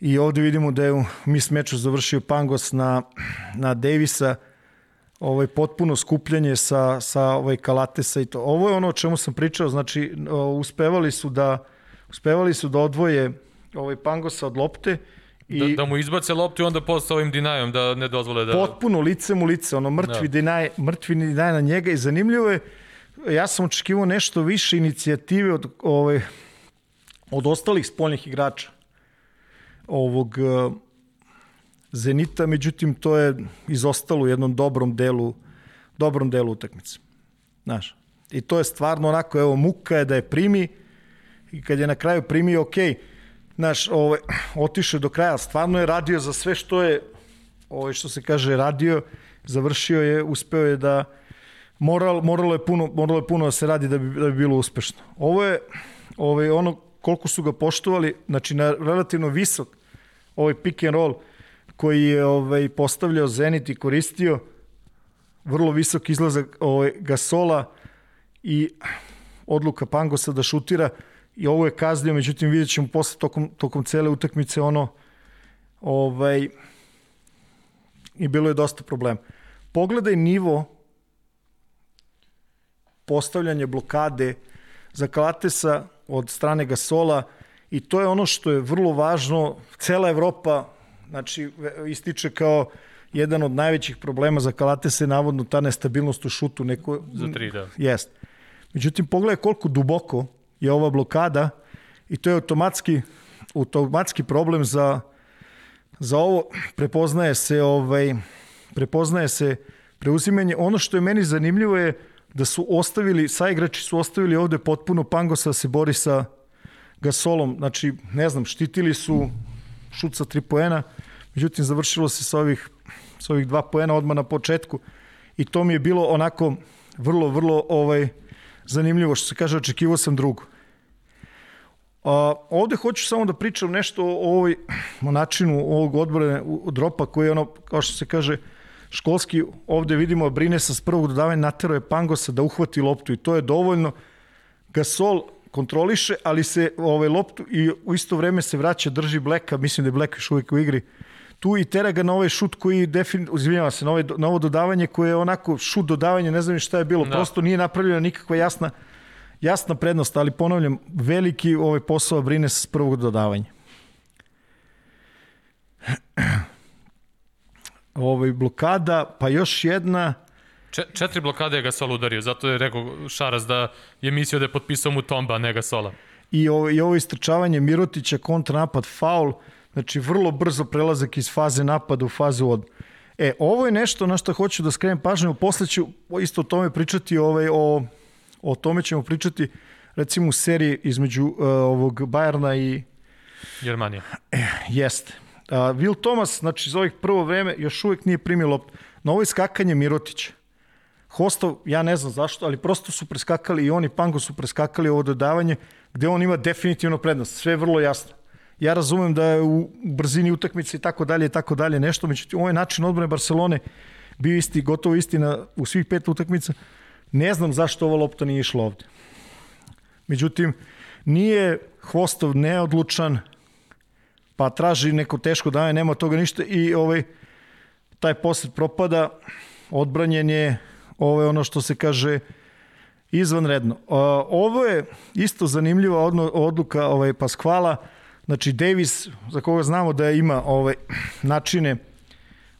I ovde vidimo da je u mis meču završio Pangos na, na Davisa, ovaj potpuno skupljanje sa sa ovaj Kalatesa i to. Ovo je ono o čemu sam pričao, znači uspevali su da uspevali su da odvoje ovaj Pangosa od lopte i da, da mu izbace loptu i onda posle ovim dinajom da ne dozvole da potpuno licem u lice, ono mrtvi da. dinaj, mrtvi dinaj na njega i zanimljivo je ja sam očekivao nešto više inicijative od ovaj od ostalih spoljnih igrača ovog Zenita, međutim to je izostalo u jednom dobrom delu dobrom delu utakmice. Znaš, i to je stvarno onako, evo, muka je da je primi i kad je na kraju primio, ok, znaš, ovaj, otišao do kraja, stvarno je radio za sve što je, ovaj, što se kaže, radio, završio je, uspeo je da, moral, moralo, je puno, moralo je puno da se radi da bi, da bi bilo uspešno. Ovo je ovaj, ono koliko su ga poštovali, znači na relativno visok ovaj pick and roll, koji je ovaj, postavljao Zenit i koristio vrlo visok izlazak ovaj, Gasola i odluka Pangosa da šutira i ovo je kaznio, međutim vidjet ćemo posle tokom, tokom cele utakmice ono ovaj, i bilo je dosta problema. Pogledaj nivo postavljanja blokade za Kalatesa od strane Gasola i to je ono što je vrlo važno. Cela Evropa znači, ističe kao jedan od najvećih problema za Kalate se navodno ta nestabilnost u šutu. Neko, Za tri, da. Jest. Međutim, pogledaj koliko duboko je ova blokada i to je automatski, automatski problem za, za ovo. Prepoznaje se, ovaj, prepoznaje se preuzimanje. Ono što je meni zanimljivo je da su ostavili, saigrači su ostavili ovde potpuno Pangosa da se bori sa Gasolom. Znači, ne znam, štitili su šut sa tri poena, međutim završilo se sa ovih, sa ovih dva poena odmah na početku i to mi je bilo onako vrlo, vrlo ovaj, zanimljivo, što se kaže, očekivao sam drugo. A, ovde hoću samo da pričam nešto o, ovoj, o načinu ovog odbrane dropa koji je ono, kao što se kaže, školski, ovde vidimo brine sa prvog dodavanja natero je Pangosa da uhvati loptu i to je dovoljno. Gasol kontroliše, ali se ovaj, loptu i u isto vreme se vraća, drži Bleka, mislim da je Blek još uvijek u igri, tu i tera ga na ovaj šut koji definitivno, izvinjava se, na, ovaj, na ovo dodavanje koje je onako šut dodavanje, ne znam šta je bilo, da. prosto nije napravljena nikakva jasna, jasna prednost, ali ponavljam, veliki ovaj posao brine s prvog dodavanja. [CLEARS THROAT] ovaj, blokada, pa još jedna... četiri blokade je Gasol udario, zato je rekao Šaras da je mislio da je potpisao mu Tomba, a ne Gasola. I ovo, i ovo istrčavanje Mirotića, kontranapad, faul, znači vrlo brzo prelazak iz faze napada u fazu od... E, ovo je nešto na što hoću da skrenem pažnju, posle ću isto o tome pričati, ovaj, o, o tome ćemo pričati recimo u seriji između uh, ovog Bajerna i Germanija. E, jeste. Uh, Will Thomas, znači za ovih prvo vreme, još uvijek nije primio loptu. Na ovo iskakanje Mirotića. Hostov, ja ne znam zašto, ali prosto su preskakali i oni Pango su preskakali ovo dodavanje gde on ima definitivno prednost. Sve je vrlo jasno. Ja razumem da je u brzini utakmice i tako dalje i tako dalje nešto, međutim ovaj način odbrane Barcelone bio isti, gotovo isti na, u svih pet utakmica. Ne znam zašto ova lopta nije išla ovde. Međutim, nije Hvostov neodlučan, pa traži neko teško danje, nema toga ništa i ovaj, taj posred propada, odbranjen je ovo je ono što se kaže izvanredno. Ovo je isto zanimljiva odluka ovaj, Paskvala, znači Davis, za koga znamo da ima ovaj, načine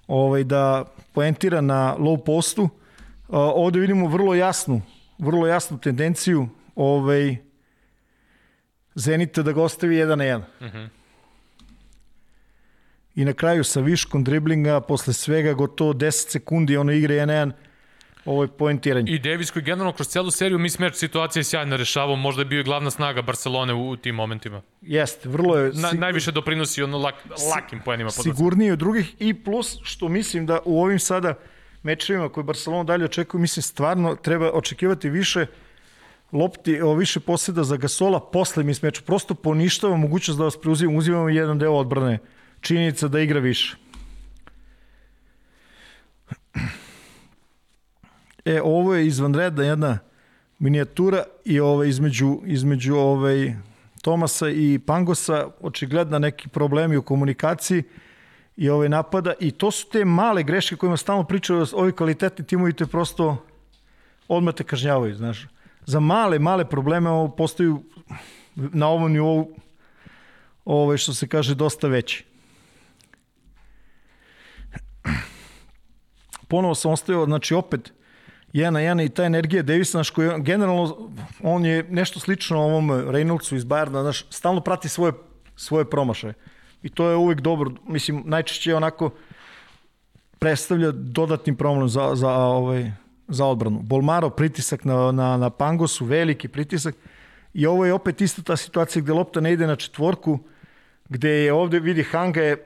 ovaj, da poentira na low postu, ovde vidimo vrlo jasnu, vrlo jasnu tendenciju ovaj, Zenita da ga ostavi 1 na 1. Uh -huh i na kraju sa viškom driblinga, posle svega gotovo 10 sekundi ono igre 1-1, ovo je poentiranje. I Davis koji generalno kroz celu seriju mismatch situacije sjajno rešavao, možda je bio i glavna snaga Barcelone u, u tim momentima. Jeste, vrlo je... Na, najviše doprinosi ono lak, lakim poenima. Sigurniji od drugih i plus što mislim da u ovim sada mečevima koje Barcelona dalje očekuje, mislim stvarno treba očekivati više lopti, o, više poseda za Gasola posle mismeča. Prosto poništava mogućnost da vas preuzimamo, uzimamo jedan deo odbrane činjenica da igra više. E, ovo je izvanredna jedna minijatura i ovaj, između, između ovaj, Tomasa i Pangosa očigledna neki problemi u komunikaciji i ovaj napada i to su te male greške kojima stalno pričaju ovi kvalitetni timovi te prosto odmah te kažnjavaju, znaš. Za male, male probleme ovo postaju na ovom nivou ovaj, što se kaže dosta veći. ponovo sam ostavio, znači opet, jedan na jedan i ta energija Davisa, znaš, koji generalno, on je nešto slično ovom Reynoldsu iz Bayerna, znaš, stalno prati svoje, svoje promašaje. I to je uvek dobro, mislim, najčešće onako predstavlja dodatni problem za, za, ovaj, za odbranu. Bolmaro, pritisak na, na, na Pangosu, veliki pritisak. I ovo je opet ista ta situacija gde lopta ne ide na četvorku, gde je ovde, vidi, Hanga je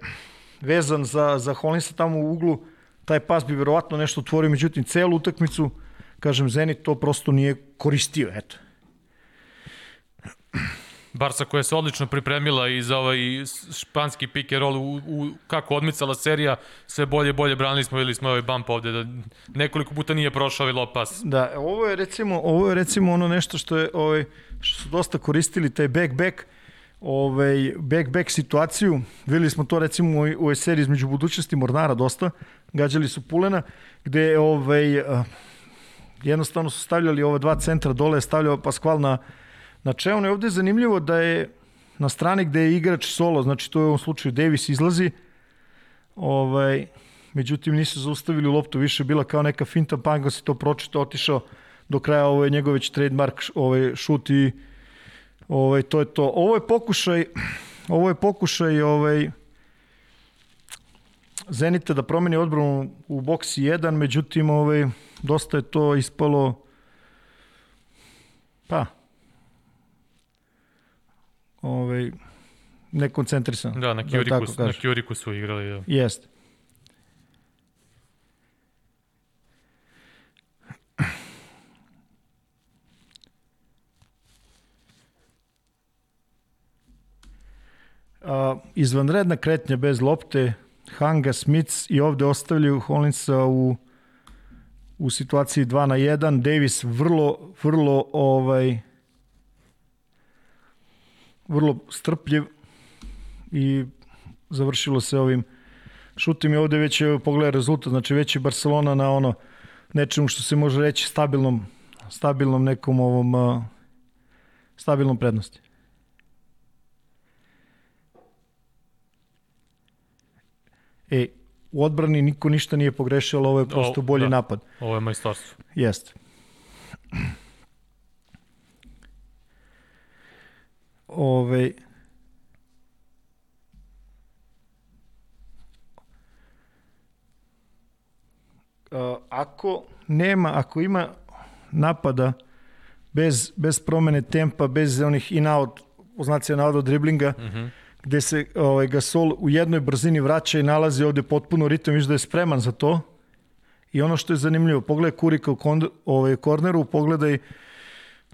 vezan za, za Holinsa tamo u uglu, taj pas bi verovatno nešto otvorio, međutim, celu utakmicu, kažem, Zenit to prosto nije koristio, eto. Barca koja se odlično pripremila i za ovaj španski pick and roll u, u, kako odmicala serija, sve bolje bolje branili smo, ili smo ovaj bump ovde, da nekoliko puta nije prošao ovaj low pass. Da, ovo je recimo, ovo je recimo ono nešto što je, ovaj, što su dosta koristili, taj back-back, ovaj, back-back situaciju. Videli smo to recimo u ovoj seriji između budućnosti Mornara dosta, gađali su Pulena, gde ovaj, jednostavno su stavljali ova dva centra dole, stavljao Paskval na, na čeon. I ovde je zanimljivo da je na strani gde je igrač solo, znači to je u ovom slučaju Davis izlazi, ovaj, međutim nisu zaustavili loptu, više bila kao neka finta, Pango se to pročito, otišao do kraja, ovo je njegov već trademark ovaj, šut i ovaj, to je to. Ovo je pokušaj, ovo je pokušaj ovaj, Zenita da promeni odbranu u boksi 1, međutim ovaj, dosta je to ispalo pa ovaj, nekoncentrisano. Da, na da Kjuriku, su, na. Kjuriku su igrali. Da. Jeste. Izvanredna kretnja bez lopte, Hanga, Smith i ovde ostavljaju Hollinsa u u situaciji 2 na 1, Davis vrlo, vrlo ovaj vrlo strpljiv i završilo se ovim šutim i ovde već je pogleda rezultat, znači već je Barcelona na ono nečemu što se može reći stabilnom stabilnom nekom ovom stabilnom prednosti. E, u odbrani niko ništa nije pogrešio, ali ovo je prosto O, bolji da. napad. Ovo je majstorstvo. Jeste. Ove, ako nema, ako ima napada bez, bez promene tempa, bez onih in-out, oznacija navoda driblinga, mm -hmm. Gde se ovaj, Gasol u jednoj brzini vraća i nalazi ovde potpuno ritam, viš da je spreman za to. I ono što je zanimljivo, pogledaj Kurika u kond, ovaj, korneru, pogledaj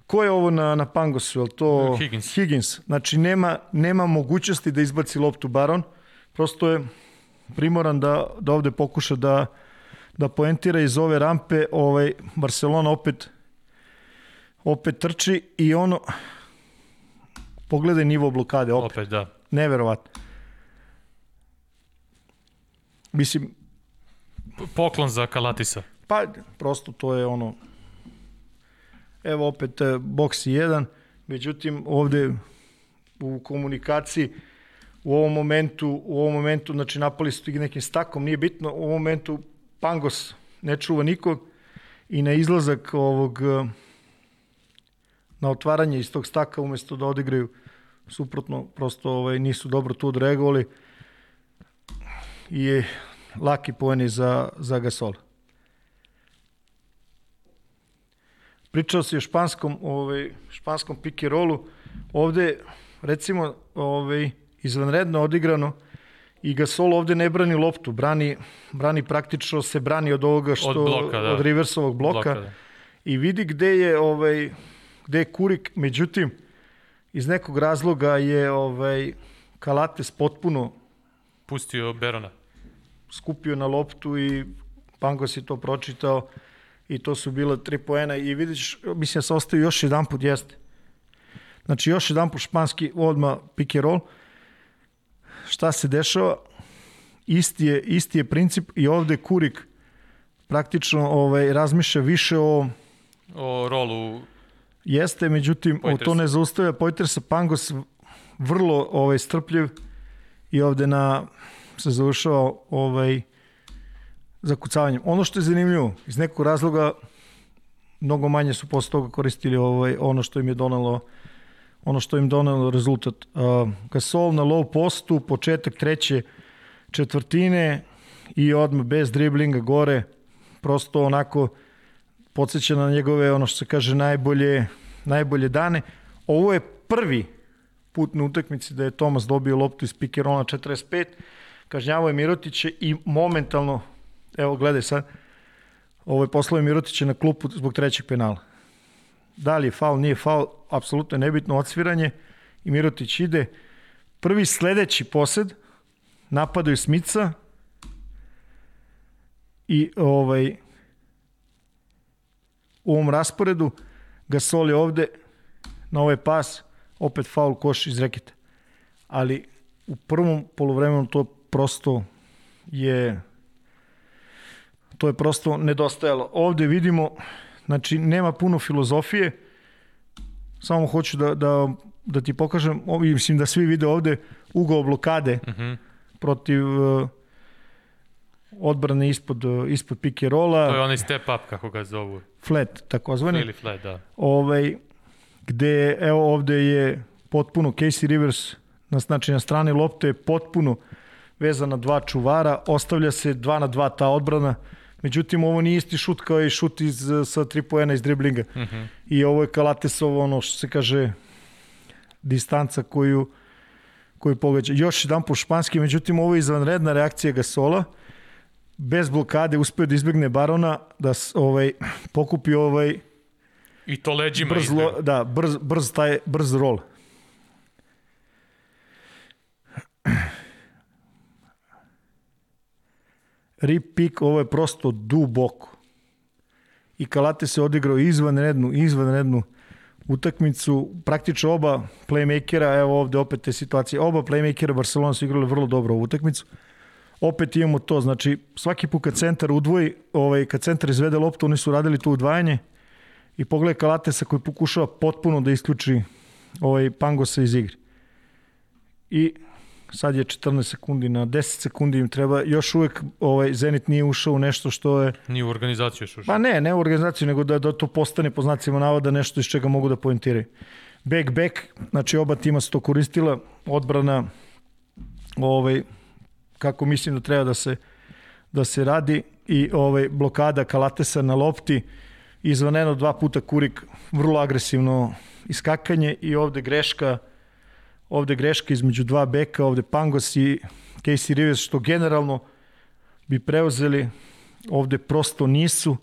ko je ovo na, na Pangosu, je to Higgins. Higgins. Znači nema, nema mogućnosti da izbaci loptu Baron, prosto je primoran da, da ovde pokuša da, da poentira iz ove rampe, ovaj, Barcelona opet opet trči i ono pogledaj nivo blokade opet, Opet, da. Neverovatno. Mislim, Poklon za Kalatisa. Pa, prosto to je ono... Evo opet e, boks 1, međutim ovde u komunikaciji u ovom momentu, u ovom momentu, znači napali su ih nekim stakom, nije bitno, u ovom momentu Pangos ne čuva nikog i na izlazak ovog e, na otvaranje iz tog staka umesto da odigraju suprotno, prosto ovaj, nisu dobro tu odreagovali i je laki poeni za, za Gasol. Pričao se o španskom, ovaj, španskom pick and rollu. Ovde, recimo, ovaj, izvanredno odigrano i Gasol ovde ne brani loptu, brani, brani praktično se brani od ovoga što Od bloka, da. od reversovog bloka, Bloka, da. i vidi gde je ovaj gde je Kurik, međutim iz nekog razloga je ovaj Kalates potpuno Pustio Berona. skupio na loptu i Pangos je to pročitao i to su bila tri poena i vidiš, mislim da se ostaje još jedan put, jeste. Znači još jedan put španski odma pick and roll. Šta se dešava? Isti je, isti je princip i ovde Kurik praktično ovaj, razmišlja više o O rolu Jeste, međutim, o, to ne zaustavlja Poitrasa Pangos vrlo ovaj, strpljiv i ovde na, se završava ovaj, zakucavanjem. Ono što je zanimljivo, iz nekog razloga mnogo manje su posle toga koristili ovaj, ono što im je donalo ono što im donalo rezultat. Uh, Gasol na low postu, početak treće četvrtine i odmah bez driblinga gore, prosto onako podsjeća na njegove, ono što se kaže, najbolje, najbolje dane. Ovo je prvi put na utakmici da je Tomas dobio loptu iz pikerona 45, kažnjavao je Mirotića i momentalno, evo gledaj sad, ovo je poslao je Mirotića na klupu zbog trećeg penala. Da li je faul, nije faul, apsolutno je nebitno odsviranje i Mirotić ide. Prvi sledeći posed napadaju Smica i ovaj u ovom rasporedu Gasol je ovde na ovaj pas opet faul koš iz reketa. Ali u prvom polovremenu to prosto je to je prosto nedostajalo. Ovde vidimo znači nema puno filozofije samo hoću da, da, da ti pokažem, o, mislim da svi vide ovde ugao blokade uh Mhm. -huh. protiv uh, odbrane ispod, uh, ispod pick and rolla, To je onaj step up, kako ga zovu. Flat takozvani. Ili flat, da. ovaj, gde evo ovde je potpuno Casey Rivers na, znači na strani lopte je potpuno vezan na dva čuvara, ostavlja se 2 na 2 ta odbrana, međutim ovo nije isti šut kao i šut iz, sa 3 poena iz driblinga. Uh -huh. I ovo je Kalatesovo ono što se kaže distanca koju koju pogađa. Još jedan po španski, međutim ovo je izvanredna reakcija Gasola. Bez blokade uspeo da izbegne Barona, da ovaj, pokupi ovaj I to leđima brz, lo, da, brz, brz, taj, brz rol. Rip pick, ovo je prosto duboko. I Kalate se odigrao izvanrednu, izvanrednu utakmicu. Praktično oba playmakera, evo ovde opet te situacije, oba playmakera Barcelona su igrali vrlo dobro ovu utakmicu. Opet imamo to, znači svaki put kad centar udvoji, ovaj, kad centar izvede loptu, oni su radili to udvajanje, i pogledaj Kalatesa koji pokušava potpuno da isključi ovaj Pangosa iz igre. I sad je 14 sekundi na 10 sekundi im treba, još uvek ovaj Zenit nije ušao u nešto što je, Nije u organizaciju još ušao. pa ne, ne u organizaciju, nego da, da to postane po znacima navoda nešto iz čega mogu da poentiraju. Back, back, znači oba tima su to koristila, odbrana, ovaj, kako mislim da treba da se, da se radi i ovaj blokada Kalatesa na lopti, izvaneno dva puta Kurik, vrlo agresivno iskakanje i ovde greška ovde greška između dva beka, ovde Pangos i Casey Rivers, što generalno bi preuzeli, ovde prosto nisu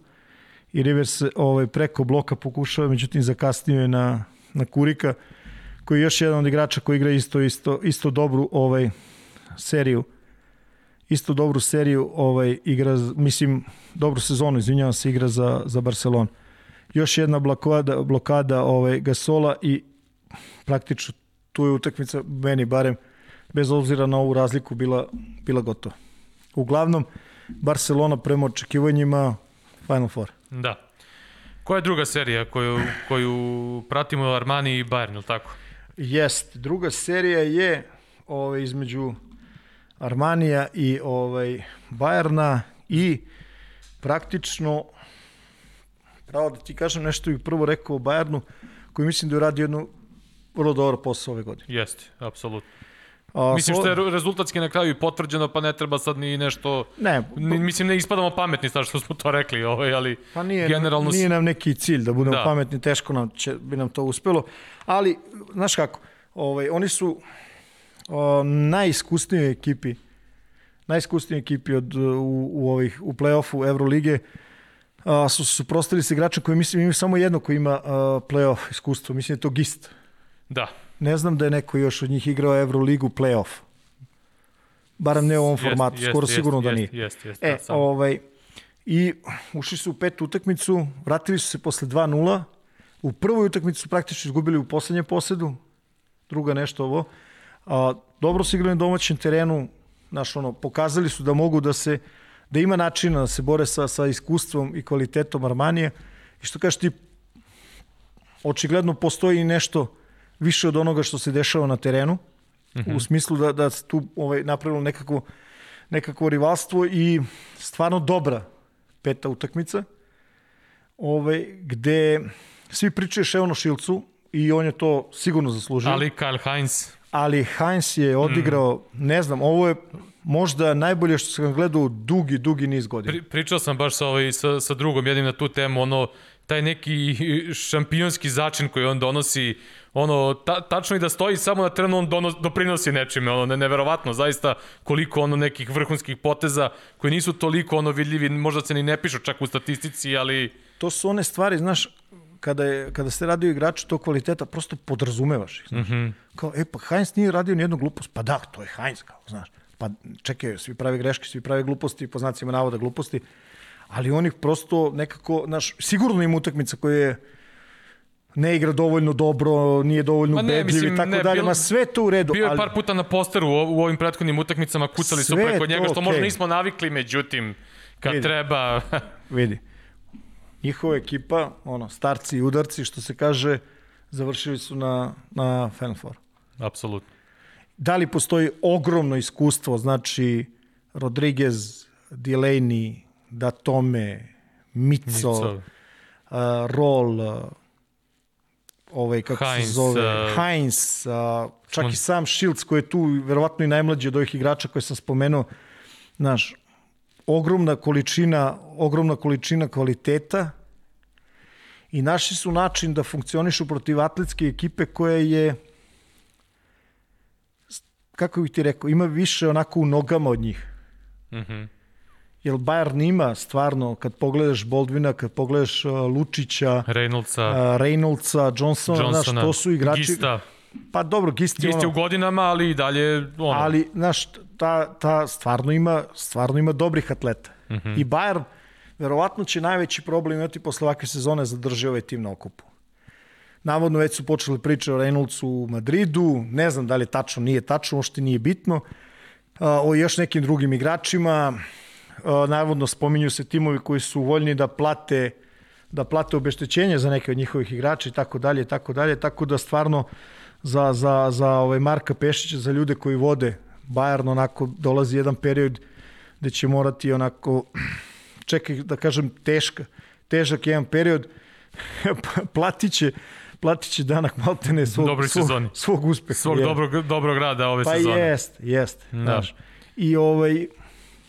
i Rivers ovaj, preko bloka pokušava, međutim zakasnio je na, na Kurika, koji je još jedan od igrača koji igra isto, isto, isto dobru ovaj, seriju isto dobru seriju ovaj igra mislim dobru sezonu izvinjavam se igra za za Barcelonu. Još jedna blokada blokada ovaj Gasola i praktično tu je utakmica meni barem bez obzira na ovu razliku bila bila gotova. Uglavnom Barcelona prema očekivanjima Final Four. Da. Koja je druga serija koju, koju pratimo Armani i Bayern, ili tako? Jest, druga serija je ovaj između Armanija i ovaj Bajerna i praktično pravo da ti kažem nešto bih prvo rekao o Bajernu koji mislim da je radio jednu vrlo dobar posao ove godine. Jeste, apsolutno. A, Mislim što je re- rezultatski na kraju i potvrđeno, pa ne treba sad ni nešto... Ne, Ni, mislim, ne ispadamo pametni sad što smo to rekli, ovaj, ali Pa nije, generalno... nije nam neki cilj da budemo da. pametni, teško nam će, bi nam to uspelo, ali znaš kako, ovaj, oni su o, najiskusnije ekipi najiskusnije ekipi od, u, u, ovih, u play-offu Evrolige a, su se suprostili sa igračem koji mislim imaju samo jedno koji ima a, play-off iskustvo, mislim da je to Gist. Da, Ne znam da je neko još od njih igrao Evroligu play-off. Barem ne u ovom formatu, jest, skoro jest, sigurno da jest, nije. Jest, jest, E, da, ovaj, i ušli su u petu utakmicu, vratili su se posle 2-0, u prvoj utakmici su praktično izgubili u poslednjem posedu, druga nešto ovo. A, dobro su igrali na domaćem terenu, znaš, ono, pokazali su da mogu da se, da ima načina da se bore sa, sa iskustvom i kvalitetom Armanije. I što kažeš ti, očigledno postoji nešto više od onoga što se dešava na terenu, mm -hmm. u smislu da, da se tu ovaj, napravilo nekako, nekako rivalstvo i stvarno dobra peta utakmica, ovaj, gde svi pričaju Ševno Šilcu i on je to sigurno zaslužio. Ali Kyle Heinz, ali Heinz je odigrao, mm. ne znam, ovo je možda najbolje što sam gledao dugi, dugi niz godina. pri, pričao sam baš sa, ovaj, sa, sa drugom jednim na tu temu, ono, taj neki šampionski začin koji on donosi, ono, ta, tačno i da stoji samo na terenu, on donos, doprinosi nečime, ono, ne, neverovatno, zaista koliko ono nekih vrhunskih poteza koji nisu toliko ono vidljivi, možda se ni ne pišu čak u statistici, ali To su one stvari, znaš, kada, je, kada se radi o igraču tog kvaliteta, prosto podrazumevaš ih. Mm -hmm. Kao, e, pa Heinz nije radio ni jednu glupost. Pa da, to je Heinz, kao, znaš. Pa čekaj, svi prave greške, svi prave gluposti, po znacima navoda gluposti, ali on ih prosto nekako, znaš, sigurno ima utakmica koja je ne igra dovoljno dobro, nije dovoljno Ma ne, ubedljiv mislim, i tako ne, dalje, ma sve to u redu. bio je ali, par puta na posteru u, u ovim prethodnim utakmicama, kucali su preko je njega, to što možda okej. nismo navikli, međutim, kad Vidi. treba... Vidi. Njihova ekipa, ono, starci i udarci, što se kaže, završili su na, na Final Four. Apsolutno. Da li postoji ogromno iskustvo, znači Rodriguez, Delaney, Datome, Mico, Mico. uh, Roll, uh, ovaj, kako Heinz, se zove, uh, Heinz, uh, čak on- i sam Shields koji je tu verovatno i najmlađi od ovih igrača koje sam spomenuo, znaš, ogromna količina, ogromna količina kvaliteta i našli su način da funkcionišu protiv atletske ekipe koja je kako bih ti rekao, ima više onako u nogama od njih. Mhm. Jer Bayern ima stvarno, kad pogledaš Boldvina, kad pogledaš uh, Lučića, Reynoldsa, uh, Reynoldsa, Johnsona, Johnsona, znaš, to su igrači... Gista. Pa dobro, Gist je je u ono, godinama, ali i dalje ono. ali, znaš, ta, ta stvarno ima, stvarno ima dobrih atleta. Mhm. I Bayern, verovatno će najveći problem imati posle ovakve sezone zadrži ovaj tim na okupu. Navodno već su počeli priče o Reynoldsu u Madridu, ne znam da li je tačno, nije tačno, možda nije bitno. O još nekim drugim igračima, navodno spominju se timovi koji su voljni da plate da plate obeštećenje za neke od njihovih igrača i tako dalje, tako dalje, tako da stvarno za, za, za ovaj Marka Pešića, za ljude koji vode Bayern, onako dolazi jedan period gde će morati onako, [CLEARS THROAT] čekaj da kažem teška, težak jedan period, [LAUGHS] platit će, platit će danak maltene svog, Dobroj svog, sezoni. svog uspeha. Svog je. dobrog, dobrog rada ove Pa sezone. jest, jest, Da. znaš. I ovaj,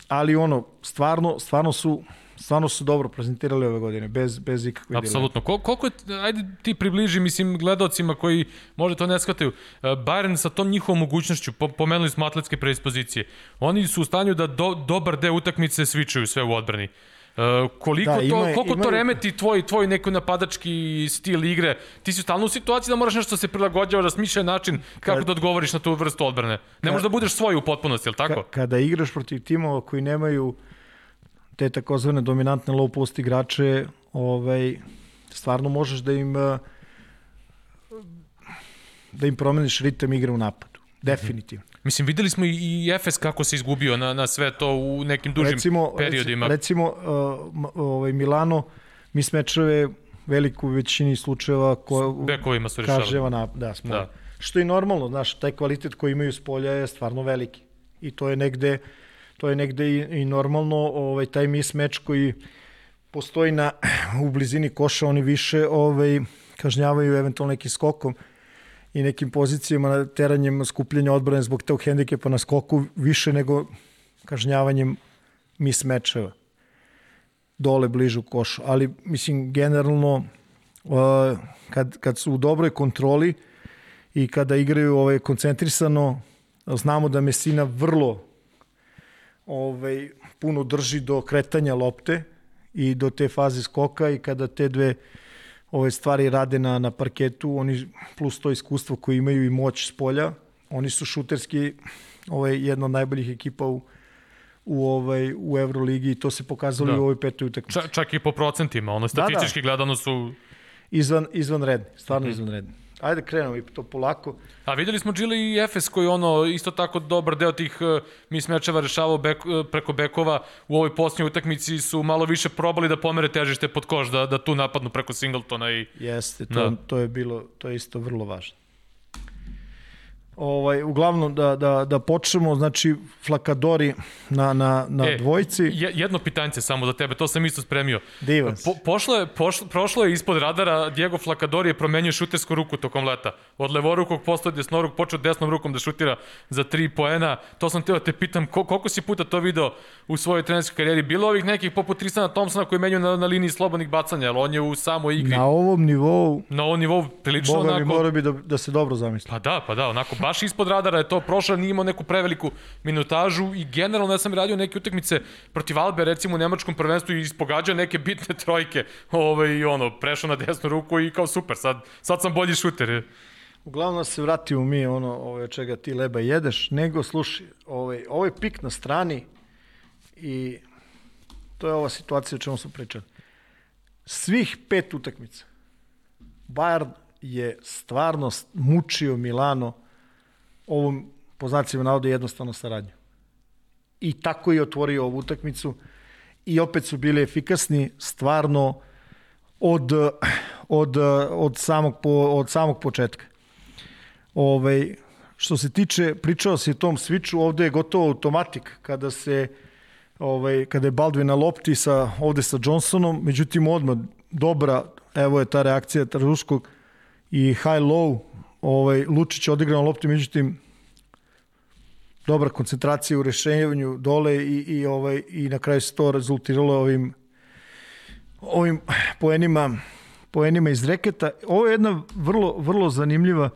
ali ono, stvarno, stvarno su, stvarno su dobro prezentirali ove godine, bez, bez ikakve. Apsolutno. Kol, koliko je, ajde ti približi, mislim, gledalcima koji možda to ne shvataju, e, Bayern sa tom njihovom mogućnošću, po, pomenuli smo atletske predispozicije, oni su u stanju da do, dobar deo utakmice svičaju sve u odbrani. E, koliko Da, to, ima- koliko to imaju- remeti tvoj, tvoj neki napadački stil igre? Ti si stalno u situaciji da moraš nešto se prilagođava, da smišlja način kako Kad- da odgovoriš na tu vrstu odbrane. Ne možeš da budeš svoj u potpunosti, je li tako? Ka, kada igraš protiv timova koji nemaju te takozvane dominantne low post igrače, ovaj, stvarno možeš da im eh, da im promeniš ritam igre u napadu. Definitivno. Mislim, videli smo i, Efes kako se izgubio na, na sve to u nekim dužim recimo, periodima. Recimo, uh, m- ovaj Milano mi smečeve veliku većini slučajeva ko, Bekovima su rešavali. kažnjava na, da, spolja. Da. Što je normalno, znaš, taj kvalitet koji imaju s polja je stvarno veliki. I to je negde, to je negde i, i normalno, ovaj, taj mismeč koji postoji na, u blizini koša, oni više ovaj, kažnjavaju eventualno nekim skokom i nekim pozicijama na teranjem skupljanja odbrane zbog tog hendikepa na skoku više nego kažnjavanjem mismečeva dole bliže u košu. Ali, mislim, generalno, uh, kad, kad su u dobroj kontroli i kada igraju ovaj, koncentrisano, znamo da Mesina vrlo ovaj, puno drži do kretanja lopte i do te faze skoka i kada te dve ove stvari rade na, na parketu, oni plus to iskustvo koje imaju i moć s polja, oni su šuterski ovaj, jedna od najboljih ekipa u, u ovaj u Evroligi i to se pokazalo Da. da. i u ovoj petoj utakmici. Ča, čak i po procentima, ono statistički gledano su... Izvan izvanredni, stvarno Mhm. izvanredni. Ajde krenemo i to polako. A videli smo Gili i Efes koji ono isto tako dobar deo tih uh, mis mečeva rešavao bek, uh, preko bekova u ovoj posljednjoj utakmici su malo više probali da pomere težište pod koš da, da tu napadnu preko Singletona i Jeste, to, da. to je bilo, to je isto vrlo važno. Ovaj, uglavnom da, da, da počnemo, znači Flakadori na, na, na E, dvojci. Je, jedno pitanje samo za tebe, to sam isto spremio. Divan. Po, pošlo je, pošlo, prošlo je ispod radara, Diego Flakadori je promenio šutersku ruku tokom leta. Od levorukog postao desnoruk, počeo desnom rukom da šutira za tri poena. To sam teo da te pitam, ko, koliko si puta to video u svojoj trenerskoj karijeri? Bilo ovih nekih poput Tristana Thompsona koji menju na, na liniji slobodnih bacanja, ali on je u samoj igri. Na ovom nivou, Na ovom nivou prilično Boga onako... mora bi da, da se dobro zamisli. Pa da, pa da, onako baš ispod radara je to prošlo, nije imao neku preveliku minutažu i generalno ja sam radio neke utakmice protiv Albe, recimo u nemačkom prvenstvu i ispogađao neke bitne trojke, ovaj, i ono, prešao na desnu ruku i kao super, sad, sad sam bolji šuter. Uglavnom se vratimo mi ono ovaj, od čega ti leba jedeš, nego slušaj, ovaj, ovaj pik na strani i to je ova situacija o čemu smo pričali. Svih pet utakmica Bayern je stvarno mučio Milano ovom po znacima navode jednostavno saradnju. I tako je otvorio ovu utakmicu i opet su bili efikasni stvarno od, od, od, samog, po, od samog početka. Ovaj, što se tiče, pričao se o tom switchu, ovde je gotovo automatik kada se ovaj, kada je Baldwin na lopti sa, ovde sa Johnsonom, međutim odmah dobra, evo je ta reakcija Traruškog i high-low, ovaj, Lučić odigrao na lopti, međutim dobra koncentracija u rešenju dole i, i, ovaj, i na kraju se to rezultiralo ovim ovim poenima, poenima iz reketa. Ovo je jedna vrlo, vrlo zanimljiva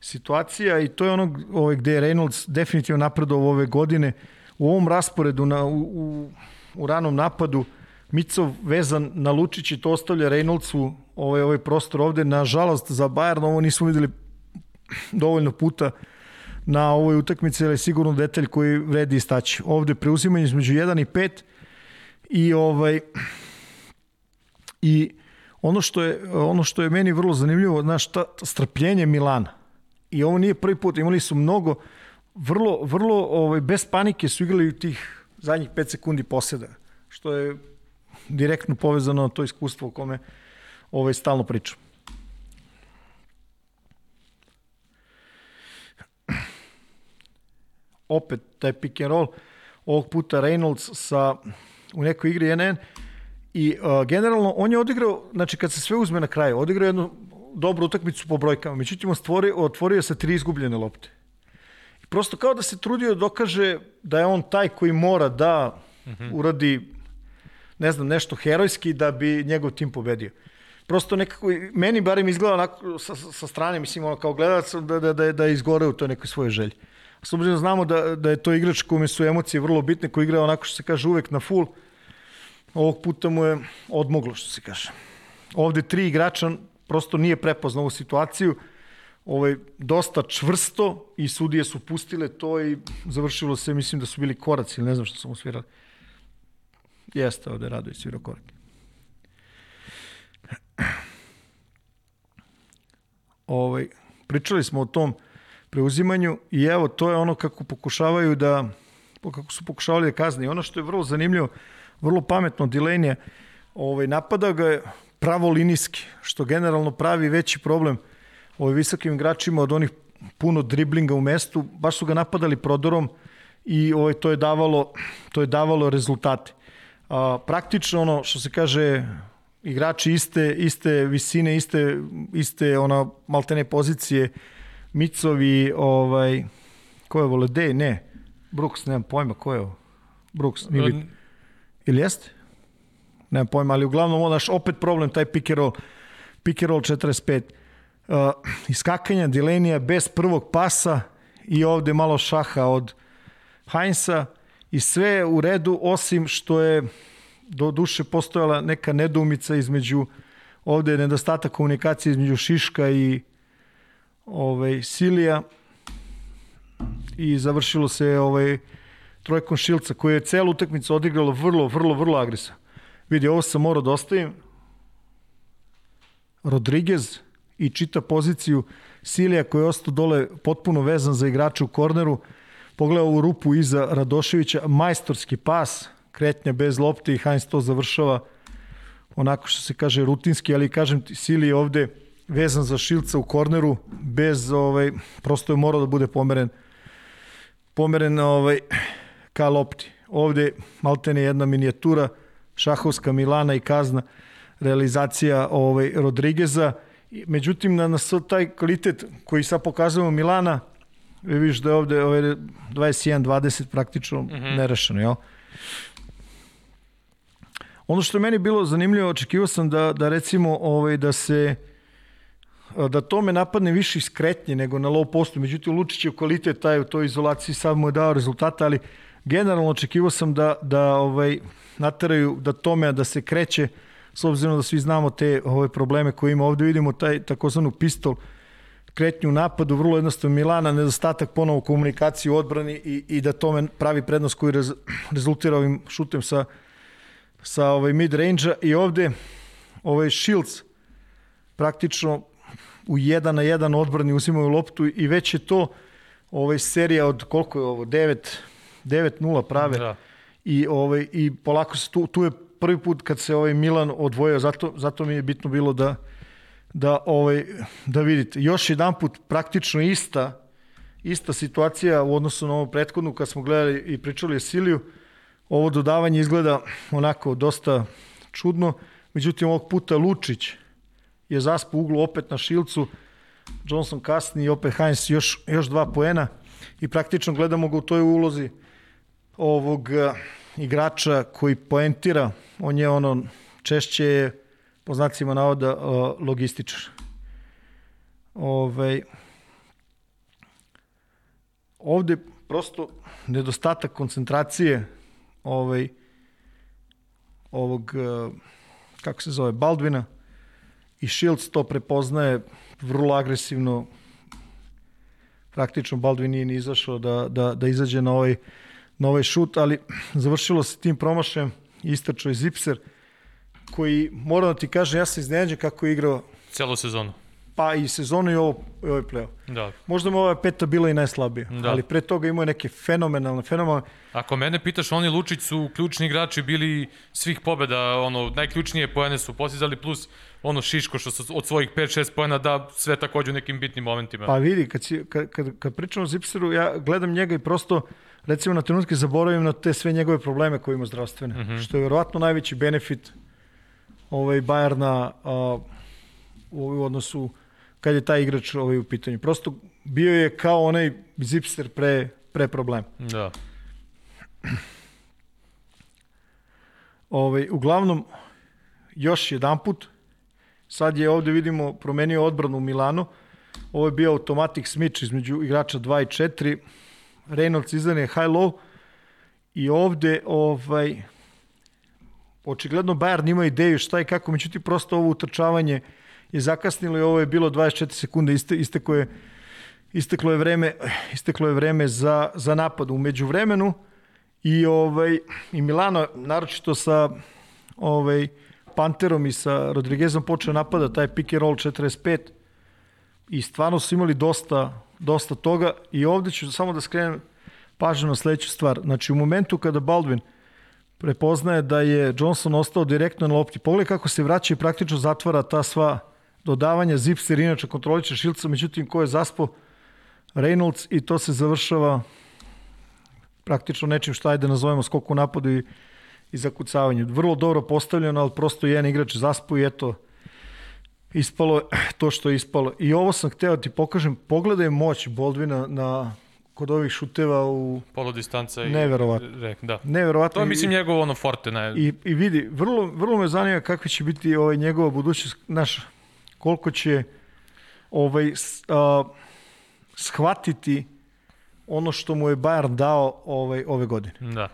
situacija i to je ono ovaj, gde je Reynolds definitivno napredovao ove godine. U ovom rasporedu na, u, u, u ranom napadu Micov vezan na Lučić i to ostavlja Reynoldsu ovaj, ovaj prostor ovde. Nažalost, za Bayern ovo nismo videli dovoljno puta na ovoj utakmici, ali sigurno detalj koji vredi istaći. Ovde preuzimanje između 1 i 5 i ovaj i ono što je ono što je meni vrlo zanimljivo, znaš, ta strpljenje Milana. I ovo nije prvi put, imali su mnogo vrlo vrlo ovaj bez panike su igrali tih zadnjih 5 sekundi poseda, što je direktno povezano na to iskustvo o kome ovaj stalno pričam. Opet taj pick and roll, ovog puta Reynolds sa, u nekoj igri 1 i uh, generalno on je odigrao, znači kad se sve uzme na kraju, odigrao jednu dobru utakmicu po brojkama, međutim otvorio, otvorio sa tri izgubljene lopte. I prosto kao da se trudio da dokaže da je on taj koji mora da uh -huh. uradi ne znam, nešto herojski da bi njegov tim pobedio. Prosto nekako, meni barem izgleda onako, sa, sa strane, mislim, ono kao gledalac, da, da, da, da je izgore u toj nekoj svojoj želji. S obzirom da znamo da, da je to igrač kome su emocije vrlo bitne, koji igra onako što se kaže uvek na full, ovog puta mu je odmoglo što se kaže. Ovde tri igrača prosto nije prepoznao ovu situaciju, ovaj, dosta čvrsto i sudije su pustile to i završilo se, mislim da su bili koraci ili ne znam što sam usvirali. Jeste, ovde Radović svirao korak. Ovaj, pričali smo o tom preuzimanju i evo to je ono kako pokušavaju da kako su pokušavali da kazne. I ono što je vrlo zanimljivo, vrlo pametno Dilenija, ovaj, napada ga je pravo linijski, što generalno pravi veći problem ovaj, visokim igračima od onih puno driblinga u mestu, baš su ga napadali prodorom i ovaj, to je davalo to je davalo rezultate. A, praktično ono što se kaže igrači iste iste visine, iste iste ona maltene pozicije Micovi, ovaj, ko je Volodej? Ne. Brooks, nemam pojma, ko je ovo? Brooks, bit. Ili jeste? Nemam pojma, ali uglavnom onaš opet problem taj pick and roll, pick and roll 45. Uh, iskakanja Dilenija bez prvog pasa i ovde malo šaha od Heinza i sve u redu osim što je do duše postojala neka nedoumica između ovde je nedostatak komunikacije između Šiška i ovaj, Silija i završilo se ovaj, trojkom Šilca koji je celu utakmicu odigralo vrlo, vrlo, vrlo agresivan. Vidi, ovo sam morao da ostavim. Rodriguez i čita poziciju Silija koji je ostao dole potpuno vezan za igrača u korneru. Pogledao u rupu iza Radoševića, majstorski pas, kretnja bez lopte i Heinz to završava onako što se kaže rutinski, ali kažem ti, Sili ovde vezan za Šilca u korneru, bez, ovaj, prosto je morao da bude pomeren, pomeren ovaj, ka lopti. Ovde maltene jedna minijatura, šahovska Milana i kazna, realizacija ovaj, Rodrigeza. Međutim, na, na taj kvalitet koji sad pokazujemo Milana, vi vidiš da je ovde ovaj 21-20 praktično mm -hmm. nerešeno, jel? Ono što je meni bilo zanimljivo, očekivao sam da, da recimo ovaj, da se da tome napadne više iz kretnje nego na low postu. Međutim, Lučić je kvalitet taj u toj izolaciji sad mu je dao rezultata, ali generalno očekivao sam da, da ovaj, nateraju da tome da se kreće, s obzirom da svi znamo te ove probleme koje ima. Ovde vidimo taj takozvanu pistol, kretnju napadu, vrlo jednostavno Milana, nedostatak ponovo komunikaciji u odbrani i, i da tome pravi prednost koji rez, rezultira ovim šutem sa, sa ovaj mid range i ovde ovaj Shields praktično u jedan na jedan odbrani uzimaju loptu i već je to ovaj serija od koliko je ovo 9 9-0 prave. Da. I ovaj i polako se tu tu je prvi put kad se ovaj Milan odvojio, zato zato mi je bitno bilo da da, ovaj, da vidite. Još jedan put praktično ista, ista situacija u odnosu na ovu prethodnu kad smo gledali i pričali o Siliju. Ovo dodavanje izgleda onako dosta čudno, međutim ovog puta Lučić je zaspo uglu opet na šilcu, Johnson kasni i opet Heinz još, još dva poena i praktično gledamo ga u toj ulozi ovog uh, igrača koji poentira, on je ono češće je po znacima navoda uh, logističar. Ove, ovde prosto nedostatak koncentracije ovaj, ovog, uh, kako se zove, Baldvina i Shields to prepoznaje vrlo agresivno praktično Baldwin nije ni izašao da, da, da izađe na ovaj, na ovaj šut, ali [CLEARS THROAT] završilo se tim promašajem, istračao je Zipser, koji, moram da ti kažem, ja sam iznenađen kako je igrao Celu sezonu. pa i sezonu i ovo, i ovaj play Da. Možda mu ova peta bila i najslabija, Da. ali pre toga imao je neke fenomenalne, fenomenalne, Ako mene pitaš, oni Lučić su ključni igrači bili svih pobeda, ono, najključnije poene su postizali, plus ono Šiško što su od svojih 5-6 poena da sve takođe u nekim bitnim momentima. Pa vidi, kad, si, kad, kad, kad pričam o Zipseru, ja gledam njega i prosto, recimo na trenutke zaboravim na te sve njegove probleme koje ima zdravstvene, mm -hmm. što je verovatno najveći benefit ovaj, Bajerna a, u odnosu kad je taj igrač ovaj, u pitanju. Prosto bio je kao onaj Zipster pre, pre problema. Da. Ovaj, uglavnom, još jedan put, sad je ovde vidimo promenio odbranu u Milanu, ovo je bio automatic switch između igrača 2 i 4, Reynolds izdan je high-low i ovde ovaj, očigledno Bayern ima ideju šta i kako, međutim prosto ovo utrčavanje je zakasnilo i ovo je bilo 24 sekunde, iste, isteko je, isteklo je vreme, isteklo je vreme za, za napad. Umeđu vremenu i, ovaj, i Milano, naročito sa ovaj, Panterom i sa Rodriguezom počeo napada taj pick and roll 45 i stvarno su imali dosta, dosta toga i ovde ću samo da skrenem pažnju na sledeću stvar. Znači u momentu kada Baldwin prepoznaje da je Johnson ostao direktno na lopti, pogledaj kako se vraća i praktično zatvara ta sva dodavanja, Zipster inače kontroliče Šilca, međutim ko je zaspo Reynolds i to se završava praktično nečim šta da nazovemo skok u napadu i, i zakucavanje. Vrlo dobro postavljeno, ali prosto jedan igrač zaspo i eto, ispalo to što je ispalo. I ovo sam hteo da ti pokažem, pogledaj moć Boldvina na, kod ovih šuteva u Polo distanca i... Neverovatno. Rek, da. neverovatno. To je, mislim, njegov ono forte. Ne, I, I vidi, vrlo, vrlo me zanima kakva će biti ovaj, njegova budućnost, znaš, koliko će ovaj, a, shvatiti ono što mu je Bayern dao ovaj, ove godine. Da.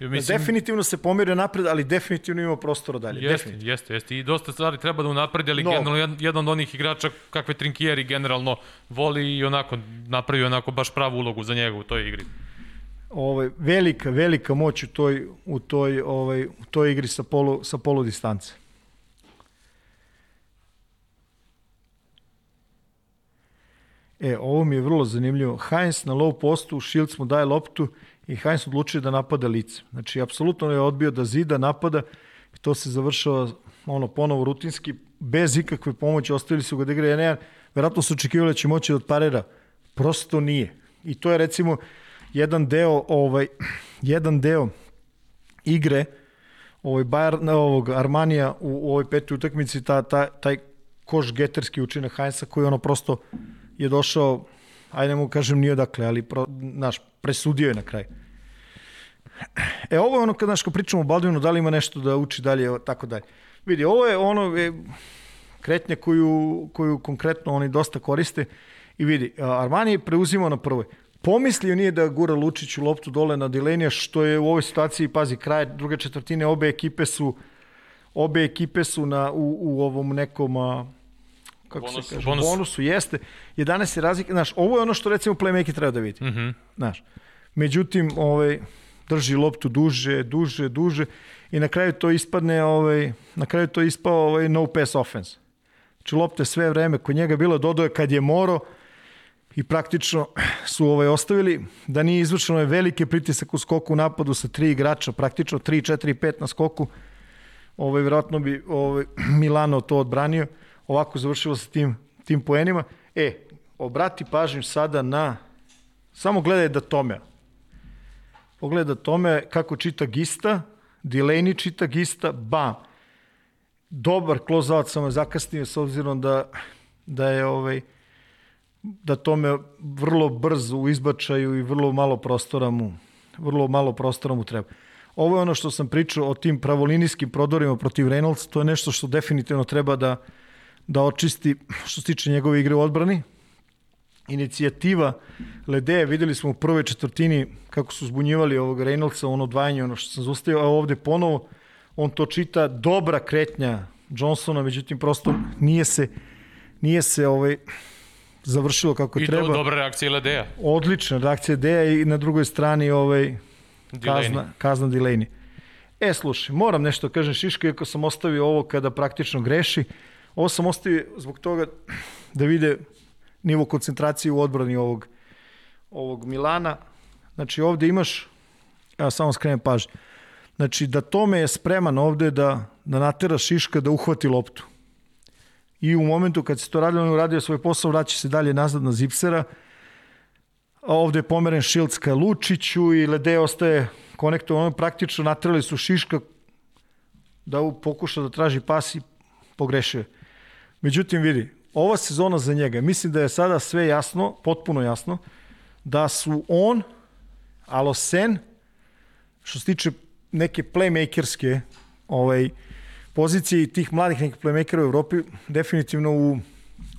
I Mislim, definitivno se pomerio napred, ali definitivno ima prostora dalje. Jeste, jeste, jeste. I dosta stvari treba da unapredi, ali No. generalno jedan, jedan od onih igrača kakve Trinkieri generalno voli i onako napravi onako baš pravu ulogu za njega u toj igri. Ovaj, velika, velika moć u toj, u toj, ovaj, u toj igri sa polu, sa polu distance. E, ovo mi je vrlo zanimljivo. Heinz na low postu, Shields mu daje loptu i Heinz odlučuje da napada lice. Znači, apsolutno je odbio da zida, napada i to se završava ono, ponovo rutinski, bez ikakve pomoći, ostavili su ga da igra 1-1. Verovatno su očekivali da će moći da odparira. Prosto nije. I to je recimo jedan deo, ovaj, jedan deo igre ovaj Bayern, ovog Armanija u, u ovoj petoj utakmici, ta, ta, taj koš geterski učinak Heinza koji ono prosto je došao, ajde mu kažem nije odakle, ali pro, naš, presudio je na kraj. E, ovo je ono kad, znaš, kad pričamo o Baldwinu, da li ima nešto da uči dalje, tako dalje. Vidi, ovo je ono je, kretnja koju, koju konkretno oni dosta koriste i vidi, Armani je preuzimao na prvoj. Pomislio nije da gura Lučiću loptu dole na Delenija, što je u ovoj situaciji, pazi, kraj druge četvrtine, obe ekipe su obe ekipe su na, u, u ovom nekom kako Bonusu, se kaže, bonusu. bonusu jeste, 11 je razlika, znaš, ovo je ono što recimo playmaker treba da vidi, Mm -hmm. znaš. Međutim, ovaj, drži loptu duže, duže, duže i na kraju to ispadne, ovaj, na kraju to ispao ovaj, no pass offense. Znači lopte sve vreme kod njega bilo dodoje kad je moro i praktično su ovaj ostavili da nije izvršeno je velike pritisak u skoku u napadu sa tri igrača, praktično 3, 4 i 5 na skoku. Ovaj verovatno bi ovaj [CLEARS THROAT] Milano to odbranio. Ovako završilo sa tim, tim poenima. E, obrati pažnju sada na, samo gledaj da tome. Pogleda tome kako čita Gista, Delaney čita Gista, bam. Dobar close-out, samo je zakasnio s obzirom da, da je ovaj, da tome vrlo brzo u izbačaju i vrlo malo prostora mu, vrlo malo prostora mu treba. Ovo je ono što sam pričao o tim pravolinijskim prodorima protiv Reynolds, to je nešto što definitivno treba da, da očisti što se tiče njegove igre u odbrani. Inicijativa Ledeje, videli smo u prvoj četvrtini kako su zbunjivali ovog Reynoldsa, ono odvajanje, ono što sam zustavio, a ovde ponovo on to čita, dobra kretnja Johnsona, međutim prosto nije se nije se ovaj završilo kako I treba. do, dobra reakcija Ledeja. Odlična reakcija Deja i na drugoj strani ovaj kazna, kazna Delaney. E, slušaj, moram nešto da kažem Šiško, iako sam ostavio ovo kada praktično greši. Ovo sam ostavio zbog toga da vide nivo koncentracije u odbrani ovog, ovog Milana. Znači, ovde imaš, ja samo skrenem pažnju, znači da Tome je spreman ovde da, da natera Šiška da uhvati loptu. I u momentu kad se to radio, on je uradio svoj posao, vraća se dalje nazad na Zipsera, a ovde je pomeren Šilc ka Lučiću i Lede ostaje konektovan, praktično natrali su Šiška da pokuša da traži pas i pogrešio. Međutim, vidi, ova sezona za njega, mislim da je sada sve jasno, potpuno jasno, da su on, Alosen, što se tiče neke playmakerske ovaj, pozicije i tih mladih nekih playmakera u Evropi, definitivno u,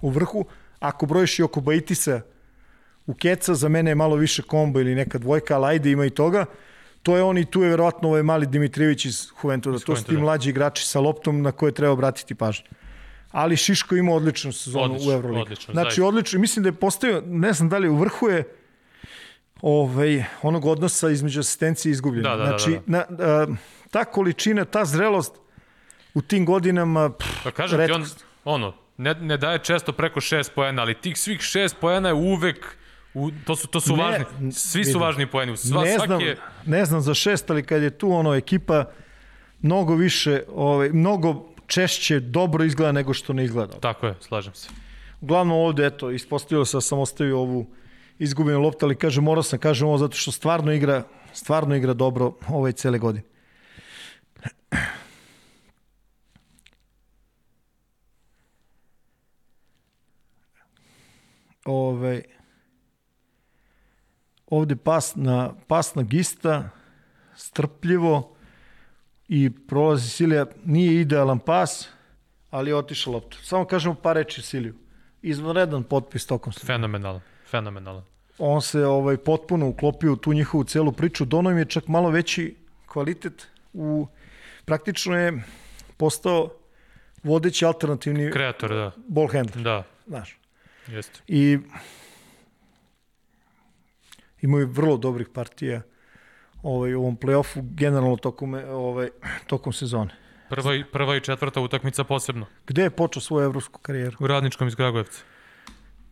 u vrhu. Ako brojiš i oko Baitisa u Keca, za mene je malo više kombo ili neka dvojka, ali ajde ima i toga. To je on i tu je verovatno ovaj mali Dimitrijević iz Juventuda. To su ti mlađi igrači sa loptom na koje treba obratiti pažnju ali Šiško ima odličnu sezonu odlično, u Euroligi. Odlično, znači, zaista. odlično. Mislim da je postavio, ne znam da li u vrhu je ovaj, onog odnosa između asistencije i izgubljenja. Da, da, znači, da, da. Na, a, ta količina, ta zrelost u tim godinama, pff, pa kažem ti, on, ono, ne, ne daje često preko šest poena, ali tih svih šest poena je uvek U, to su, to su ne, važni, svi su vidim, važni poeni. Sva, ne, znam, je... ne znam za šest, ali kad je tu ono ekipa mnogo više, ovaj, mnogo češće dobro izgleda nego što ne izgleda. Tako je, slažem se. Uglavnom ovde, eto, ispostavio se da sam ostavio ovu izgubljenu loptu, ali kažem, morao sam kažem ovo zato što stvarno igra, stvarno igra dobro ovaj cele godine. Ove, ovde pas na, pas na gista, strpljivo, i prolazi Silija, nije idealan pas, ali je otišao loptu. Samo kažemo par reči Siliju. Izvanredan potpis tokom sve. Fenomenalan, fenomenalan. On se ovaj potpuno uklopio u tu njihovu celu priču. Dono im je čak malo veći kvalitet u praktično je postao vodeći alternativni kreator, da. Ball handler. Da. Znaš. Jeste. I imaju vrlo dobrih partija ovaj, u ovom play-offu generalno tokom, ovaj, tokom sezone. Prva i, prva i četvrta utakmica posebno. Gde je počeo svoju evropsku karijeru? U Radničkom iz Kragujevca.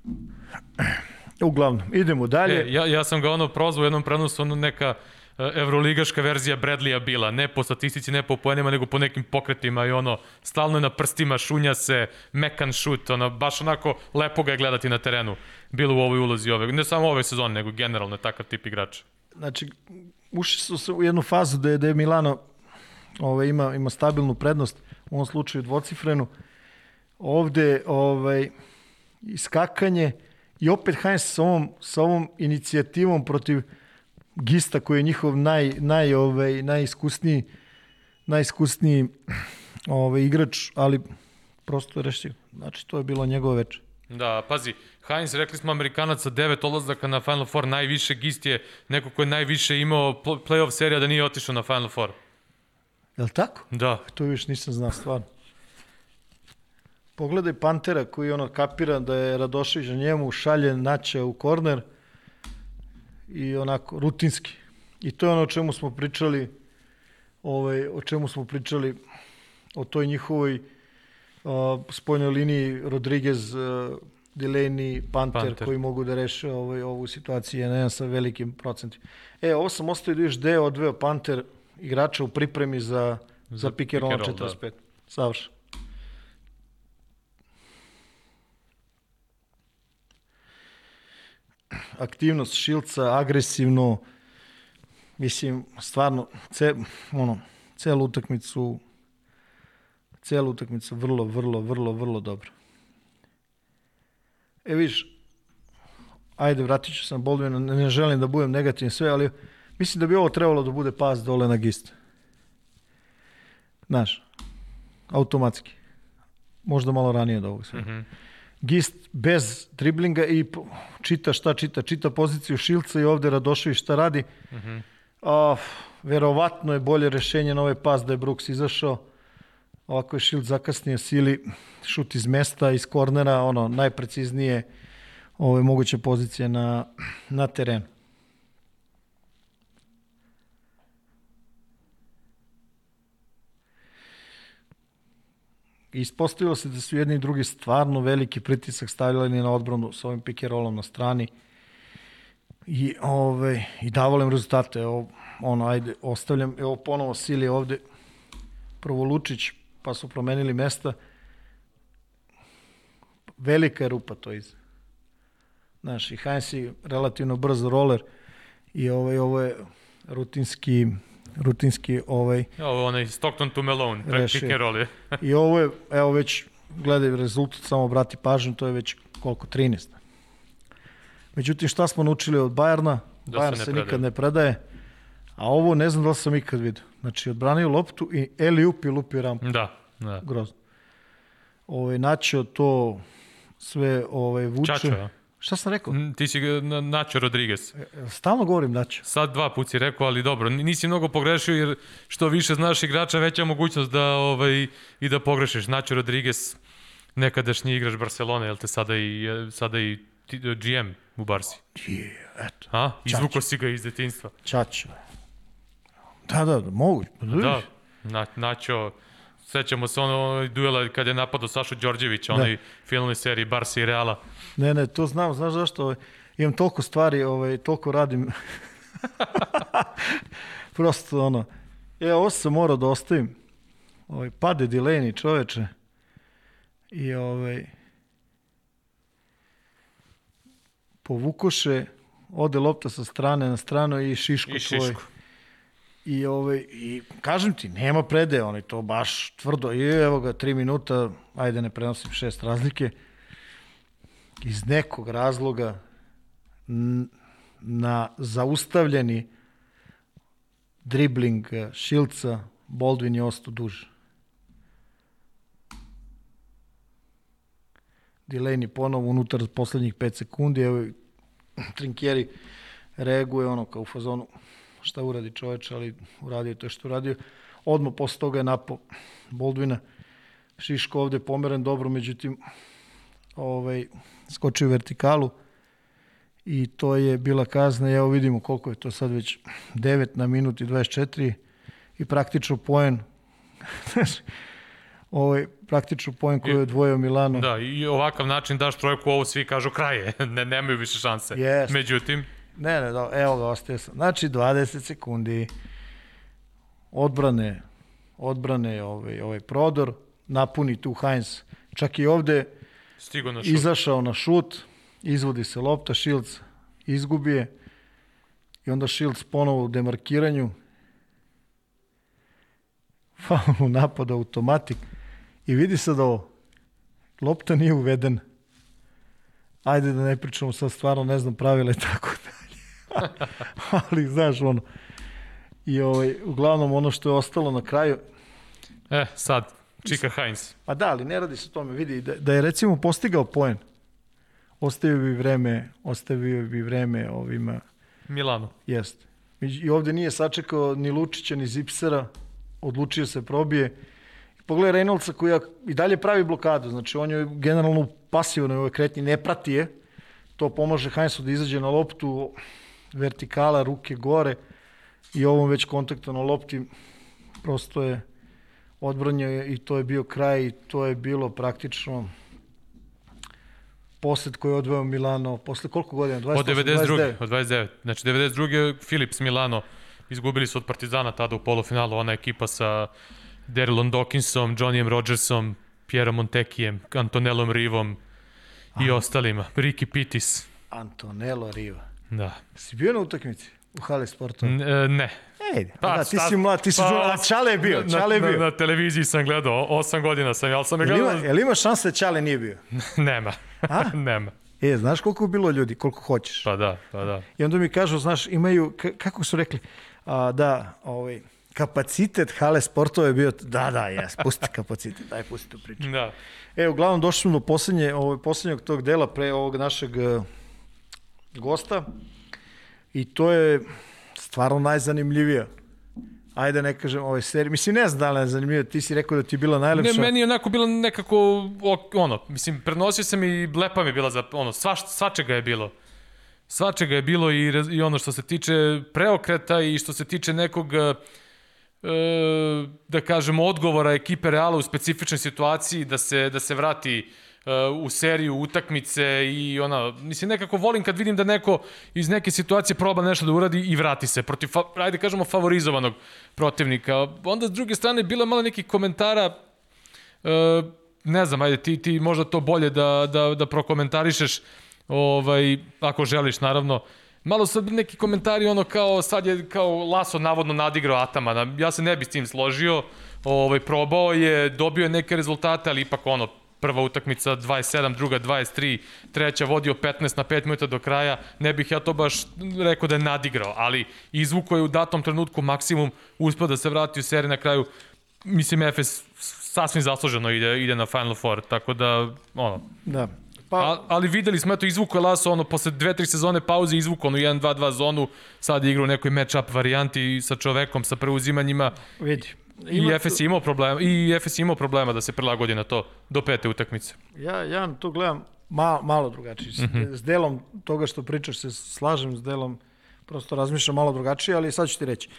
[CLEARS THROAT] Uglavnom, idemo dalje. E, ja, ja sam ga ono prozvao u jednom prenosu, ono neka e, evroligaška verzija Bradleya bila, ne po statistici, ne po poenima, nego po nekim pokretima i ono, stalno je na prstima, šunja se, mekan šut, ono, baš onako lepo ga je gledati na terenu, bilo u ovoj ulozi ove, ne samo ove sezone, nego generalno takav tip igrača. Znači, ušli su se u jednu fazu da je, da je Milano ovaj, ima, ima stabilnu prednost, u ovom slučaju dvocifrenu. Ovde ovaj, iskakanje i opet Heinz sa ovom, sa ovom inicijativom protiv Gista koji je njihov naj, naj, ovaj, najiskusniji najiskusniji ovaj, igrač, ali prosto je rešio. Znači, to je bilo njegove veče. Da, pazi, Heinz, rekli smo Amerikanac sa devet odlazaka na Final Four, najviše Gist je neko ko je najviše imao playoff serija da nije otišao na Final Four. Je li tako? Da. To još nisam znao stvarno. Pogledaj Pantera koji ono kapira da je Radošević na njemu, šalje Naća u korner i onako rutinski. I to je ono o čemu smo pričali ovaj, o čemu smo pričali o toj njihovoj spojnoj liniji Rodriguez, e, Delaney, Panter, Panter, koji mogu da reše ovaj, ovu situaciju, ja ne sa velikim procentima. E, ovo sam ostavio da još deo odveo Panter igrača u pripremi za, za, za Pikerol 45. Da. Savršen. aktivnost Šilca, agresivno, mislim, stvarno, ce, ono, celu utakmicu celu utakmicu vrlo, vrlo, vrlo, vrlo dobro. E viš, ajde, vratit ću sam Boldvina, ne, ne želim da budem negativni sve, ali mislim da bi ovo trebalo da bude pas dole na gist. Znaš, automatski. Možda malo ranije od ovog sve. Mm -hmm. Gist bez driblinga i čita šta čita, čita poziciju Šilca i ovde Radošević šta radi. Mm -hmm. A, verovatno je bolje rešenje na ovaj pas da je Brooks izašao. Ovako je Šilt zakasnio sili, šut iz mesta, iz kornera, ono, najpreciznije ove moguće pozicije na, na terenu. Ispostavilo se da su jedni i drugi stvarno veliki pritisak stavljali na odbranu s ovim pick na strani i, ove, i davali im rezultate. Evo, ono, ajde, ostavljam, evo ponovo Sili ovde, prvo Lučić, pa su promenili mesta. Velika je rupa to iz. Znaš, i Heinz je relativno brz roller i ovaj, ovo je rutinski rutinski ovaj ovo onaj Stockton to Malone pick and roll je. [LAUGHS] I ovo je evo već gledaj rezultat samo obrati pažnju to je već koliko 13. Međutim šta smo naučili od Bajerna? Da se, se nikad ne predaje. A ovo ne znam da li sam ikad vidio. Znači odbranio loptu i Eli upi lupi rampu. Da, da. Grozno. Ovaj Načo to sve ovaj vuče. Čačo, ja. Šta sam rekao? Ti si Nacho Rodriguez. E, e, stalno govorim Nacho. Sad dva put si rekao, ali dobro, nisi mnogo pogrešio jer što više znaš igrača, veća mogućnost da ovaj, i da pogrešiš. Nacho Rodriguez, nekadašnji igrač Barcelone, jel te sada i, sada i GM u Barsi? Je, eto. A? Izvuko si ga iz detinstva. Čačo. Da, da, da, mogu. Da, na, Nacho Sećamo se ono duela kada je napadao Sašu Đorđević, onaj da. filmnoj seriji Barsa i Reala. Ne, ne, to znam, znaš zašto? Ovaj, imam toliko stvari, ovaj, toliko radim. [LAUGHS] Prosto ono, ja ovo sam morao da ostavim. Ovaj, pade Dileni čoveče. I ovaj, povukoše, ode lopta sa strane na stranu i šiško, I šiško. I, ovaj, I kažem ti, nema prede, on je to baš tvrdo. I evo ga, tri minuta, ajde ne prenosim šest razlike. Iz nekog razloga na zaustavljeni dribling Šilca Baldwin je ostao duže. Delaney ponovo unutar poslednjih 5 sekundi, evo Trinkieri reaguje ono kao u fazonu šta uradi čoveč, ali uradio to što uradio. Odmah posle toga je napao Boldvina. Šiško ovde pomeren dobro, međutim ovaj, skočio vertikalu i to je bila kazna. Evo vidimo koliko je to sad već 9 na minut i 24 i praktično poen [LAUGHS] ovaj, praktično poen koji je odvojio Milano. Da, i ovakav način daš trojku, ovo svi kažu kraje, [LAUGHS] ne, nemaju više šanse. Yes. Međutim, Ne, ne, da, evo ga, ostaje sam. Znači, 20 sekundi odbrane, odbrane ovaj, ovaj prodor, napuni tu Heinz. Čak i ovde Stigo na šut. izašao na šut, izvodi se lopta, Shields izgubi je i onda Shields ponovo u demarkiranju [LAUGHS] faul napada automatik i vidi se da ovo lopta nije uvedena ajde da ne pričamo sad stvarno ne znam pravila i tako [LAUGHS] ali znaš ono i ovaj, uglavnom ono što je ostalo na kraju E, sad, Čika Heinz. Pa da, ali ne radi se o tome, vidi, da, da je recimo postigao poen, ostavio bi vreme, ostavio bi vreme ovima... Milano. Jest. I ovde nije sačekao ni Lučića, ni Zipsera, odlučio se probije. Pogledaj Reynoldsa koji i dalje pravi blokadu, znači on je generalno pasivno u ovoj kretnji, ne prati je, to pomaže Heinzu da izađe na loptu, vertikala, ruke gore i ovom već kontakta na lopti prosto je odbranio i to je bio kraj i to je bilo praktično posed koji je odveo Milano posle koliko godina? 28, od 92. 29. Od 29. Znači 92. Philips Milano izgubili su od Partizana tada u polufinalu, ona ekipa sa Darylon Dawkinsom, Johnnyem Rodgersom, Pierre Montekijem, Antonellom Rivom i ostalima. Ricky Pitis. Antonello Riva. Da. Si bio na utakmici u Hale sportu? E, ne. Ejde, pa, da, ti si mlad, ti si pa, a Čale je bio, Čale je bio. Na, na televiziji sam gledao, osam godina sam, ali sam je Jel ima, gledao... jel ima šanse da Čale nije bio? [LAUGHS] Nema. A? [LAUGHS] Nema. E, znaš koliko je bilo ljudi, koliko hoćeš. Pa da, pa da. I onda mi kažu, znaš, imaju, kako su rekli, a, da, ovaj, kapacitet hale sportova je bio, da, da, jes, pusti kapacitet, daj, pusti tu priču. Da. E, uglavnom, došli smo do poslednje, ovaj, poslednjeg tog dela pre ovog našeg gosta i to je stvarno najzanimljivija. Ajde, ne kažem, ove serije. Mislim, ne znam da li je zanimljivo, ti si rekao da ti je bila najlepša. Ne, meni je onako bilo nekako, ono, mislim, prenosio sam i lepa mi je bila za, ono, svaš, svačega je bilo. Svačega je bilo i, i ono što se tiče preokreta i što se tiče nekog, e, da kažemo, odgovora ekipe Reala u specifičnoj situaciji da se, da se vrati u seriju utakmice i ona, mislim, nekako volim kad vidim da neko iz neke situacije proba nešto da uradi i vrati se protiv, ajde kažemo, favorizovanog protivnika. Onda s druge strane, bilo je malo nekih komentara E, ne znam, ajde, ti, ti možda to bolje da, da, da prokomentarišeš, ovaj, ako želiš, naravno. Malo sad neki komentari, ono kao, sad je kao Laso navodno nadigrao Atamana. Ja se ne bi s tim složio. Ovaj, probao je, dobio je neke rezultate, ali ipak ono, prva utakmica 27, druga 23, treća vodio 15 na 5 minuta do kraja, ne bih ja to baš rekao da je nadigrao, ali izvuko je u datom trenutku maksimum, uspio da se vrati u seriju na kraju, mislim Efes sasvim zasluženo ide, ide na Final Four, tako da, ono, Da. Pa, A, ali videli smo, eto, izvuko je Laso, ono, posle dve, tri sezone pauze izvuko ono 1-2-2 zonu, sad igra u nekoj match-up varijanti sa čovekom, sa preuzimanjima vidi. I Efes je imao problema, i je imao problema da se prilagodi na to do pete utakmice. Ja, ja to gledam malo, malo drugačije. S, Mhm. s delom toga što pričaš se slažem, s delom prosto razmišljam malo drugačije, ali sad ću ti reći.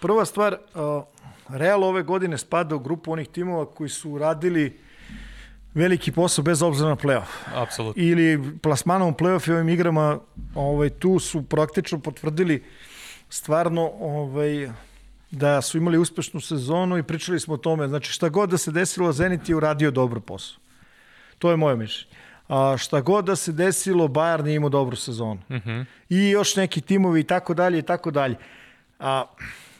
Prva stvar, Real ove godine spada u grupu onih timova koji su uradili veliki posao bez obzira na playoff. Apsolutno. Ili plasmanom playoff i ovim igrama ovaj, tu su praktično potvrdili stvarno ovaj, da su imali uspešnu sezonu i pričali smo o tome. Znači šta god da se desilo, Zenit je uradio dobro posao. To je moje mišljenje. A šta god da se desilo, Bayern je imao dobru sezonu. Uh -huh. I još neki timovi i tako dalje i tako dalje. A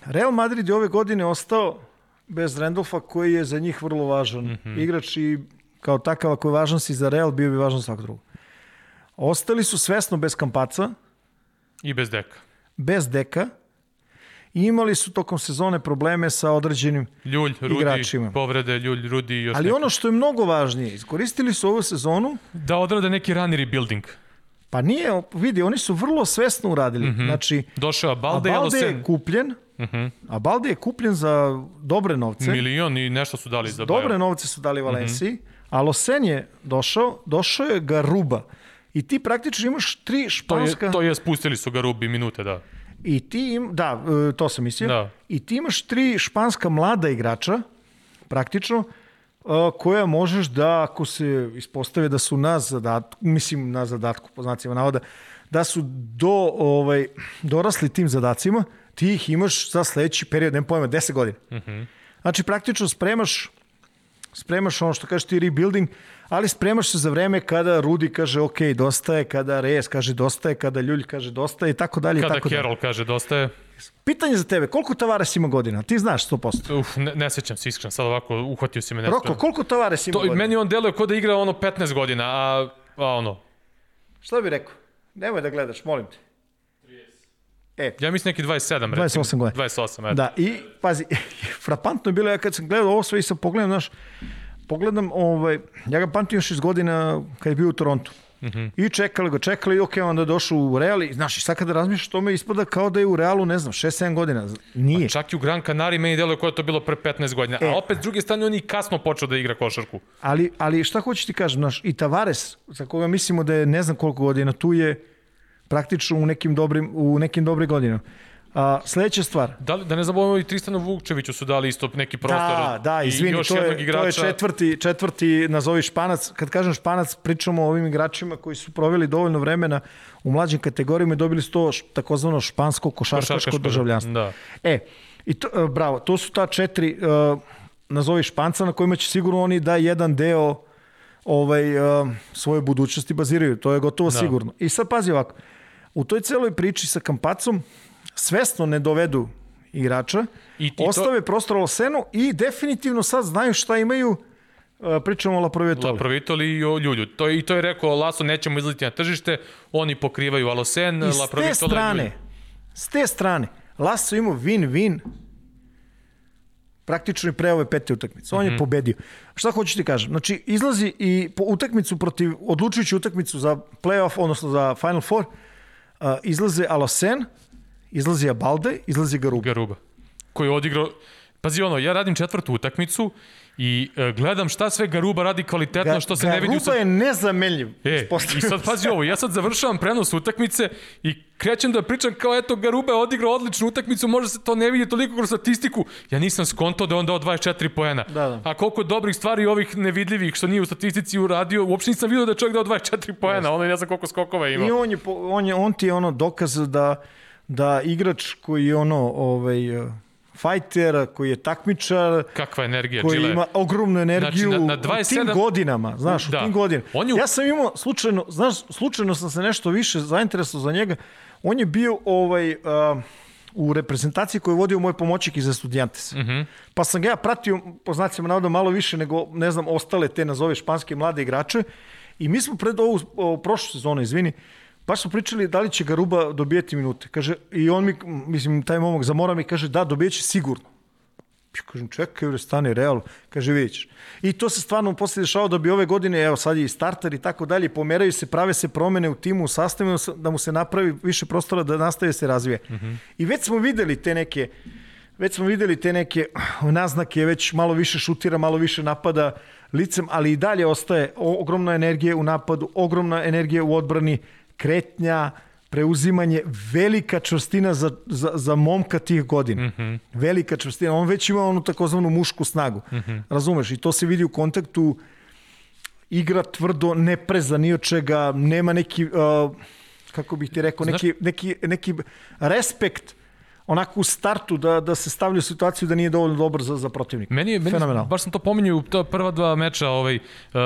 Real Madrid je ove godine ostao bez Randolfa koji je za njih vrlo važan uh -huh. igrač i kao takav ako je važan si za Real, bio bi važan svak drugo. Ostali su svesno bez Kampaca, I bez deka. bez Deka i imali su tokom sezone probleme sa određenim Ljulj, Rudi, Igračima. povrede, Ljulj, Rudi i još Ali neki. ono što je mnogo važnije, iskoristili su ovu sezonu, Da odrade neki rani rebuilding. pa nije, vidi, oni su vrlo svesno uradili. Mm -hmm. Znači, Došao Balde, Abalde je kupljen, uh -huh. Abalde je kupljen za dobre novce. milion i nešto su dali za Dobre Bayern. novce su dali Valenciji, mm -hmm. a Losen je došao, došao je Garuba. I ti praktično imaš tri To je, španska... to je, spustili su ga Rubi minute, da. I ti im, da, e, to sam mislio. Da. I ti imaš tri španska mlada igrača, praktično, e, koja možeš da, ako se ispostave da su na zadatku, mislim na zadatku, po znacima navoda, da su do, ovaj, dorasli tim zadacima, ti ih imaš za sledeći period, nema pojma, 10 godina. Uh -huh. Znači, praktično spremaš spremaš ono što kažeš ti rebuilding, ali spremaš se za vreme kada Rudi kaže ok, dosta je, kada Reyes kaže dosta je, kada Ljulj kaže dosta je i tako dalje. Kada tako dalje. Carroll kaže dosta je, Pitanje za tebe, koliko Tavares ima godina? Ti znaš 100%. uf, ne, ne sećam se iskreno, sad ovako uhvatio si me nešto. Roko, koliko Tavares ima To, godina? meni on deluje kao da igra ono 15 godina, a, a ono, Šta bi rekao? Nemoj da gledaš, molim te. Ja mislim neki 27, recimo. 28 godina. 28, eto. Da, i pazi, [LAUGHS] frapantno je bilo, ja kad sam gledao ovo sve i sam pogledam, znaš, pogledam, ovaj, ja ga pamtim još iz godina kad je bio u Torontu. Mm -hmm. I čekali ga, čekali i ok, onda je došao u Real i znaš, i sad kada razmišljaš, to me ispada kao da je u Realu, ne znam, 6-7 godina. Nije. Čak i u Gran Canaria meni deluje kao da je to bilo pre 15 godina. E. A opet, s druge strane, on i kasno počeo da igra košarku. Ali, ali šta hoćeš ti kažem, znaš, i Tavares, za koga mislimo da je ne znam koliko godina, tu je praktično u nekim dobrim, u nekim dobrim godinama. A, sledeća stvar, Da, li- da ne zaboravimo i Tristanu Vukčeviću su dali isto neki prostor. Da, da, izvini, to je, to igrača. je četvrti, četvrti, nazovi španac. Kad kažem španac, pričamo o ovim igračima koji su proveli dovoljno vremena u mlađim kategorijama i dobili su to š- takozvano špansko košarkaško Košarkaško, državljanstvo. Da. E, i to, e, bravo, to su ta četiri, uh, nazovi španca na kojima će sigurno oni da jedan deo ovaj, uh, svoje budućnosti baziraju. To je gotovo Da. sigurno. I sad pazi ovako, u toj celoj priči sa Kampacom svesno ne dovedu igrača, I- i to- ostave prostor Olsenu i definitivno sad znaju šta imaju uh, pričamo o Laprovitoli. Laprovitoli i o Ljulju. To, je- I to je rekao Laso, nećemo izliti na tržište, oni pokrivaju Alosen, I s te Laprovitola i strane, Ljulju. s te strane, Laso imao win-win praktično i pre ove pete utakmice. On Mhm. je pobedio. Šta hoću ti kažem? Znači, izlazi i po utakmicu protiv, odlučujući utakmicu za playoff, odnosno za Final Four, uh, izlaze Alosen, izlazi Abalde, izlazi Garuba. Garuba, koji je odigrao... Pazi ono, ja radim četvrtu utakmicu i e, gledam šta sve Garuba radi kvalitetno, što se ne vidi Garuba je nezamenljiv. E, i sad pazi ovo, ja sad završavam prenos utakmice i krećem da pričam kao eto Garuba je odigrao odličnu utakmicu, možda se to ne vidi toliko kroz statistiku. Ja nisam skontao da je on dao 24 poena. Da, da. A koliko dobrih stvari ovih nevidljivih što nije u statistici uradio, uopšte nisam vidio da je čovjek dao 24 poena, ono ne znam koliko skokova je I imao. on, je, on, je, on ti je ono dokaz da, da igrač koji je ono, ovaj, uh, fajter, koji je takmičar, Kakva energija, koji Gile. ima ogromnu energiju Znači, na- na u tim 27 godinama, znaš, Da. u tim godinama. On je Ja sam imao slučajno, znaš, slučajno sam se nešto više zainteresovao za njega. On je bio ovaj uh, u reprezentaciji koju je vodio moj pomoćnik iz Estudiantes. Mm. -hmm. Pa sam ga ja pratio, po znacima navoda, malo više nego, ne znam, ostale te, nazove, španske mlade igrače. I mi smo pred ovu, ovu prošlu sezonu, izvini, baš smo pričali da li će Garuba dobijeti minute. Kaže, i on mi, mislim, taj momak zamora mi kaže, da, dobijeće sigurno. Ja kažem, čekaj, bre, stani, real. Kaže, vidjet ćeš. I to se stvarno posle dešava da bi ove godine, evo sad je i starter i tako dalje, pomeraju se, prave se promene u timu, u sastavu, da mu se napravi više prostora da nastaje se razvije. Mm -hmm. I već smo videli te neke, već smo videli te neke naznake, već malo više šutira, malo više napada licem, ali i dalje ostaje ogromna energija u napadu, ogromna energija u odbrani, kretnja, preuzimanje, velika čvrstina za, za, za momka tih godina. Mm -hmm. Velika čvrstina. On već ima onu takozvanu mušku snagu. Mm -hmm. Razumeš? I to se vidi u kontaktu igra tvrdo, ne preza ni od čega, nema neki, uh, kako bih ti rekao, neki, neki, neki respekt onako u startu da, da se stavlja u situaciju da nije dovoljno dobar za, za protivnika. Meni je, meni, baš sam to pominjao u ta prva dva meča, ovaj, uh,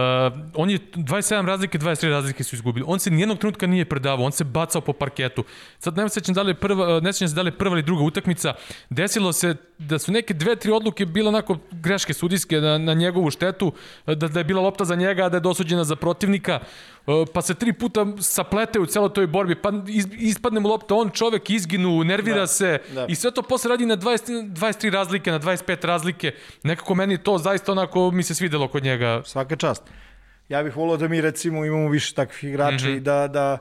on je 27 razlike, 23 razlike su izgubili. On se nijednog trenutka nije predavao, on se bacao po parketu. Sad ne sećam da li je prva, ne sećam se da li je prva ili druga utakmica. Desilo se da su neke dve, tri odluke bile onako greške sudijske na, na njegovu štetu, da, da je bila lopta za njega, da je dosuđena za protivnika. Uh, pa se tri puta saplete u celoj toj borbi, pa iz, ispadne mu lopta, on čovek izginu, nervira Da, se da. i sve to posle radi na 20, 23 razlike, na 25 razlike. Nekako meni to zaista onako mi se svidelo kod njega. Svaka čast. Ja bih volio da mi recimo imamo više takvih igrača mm -hmm. i da, da,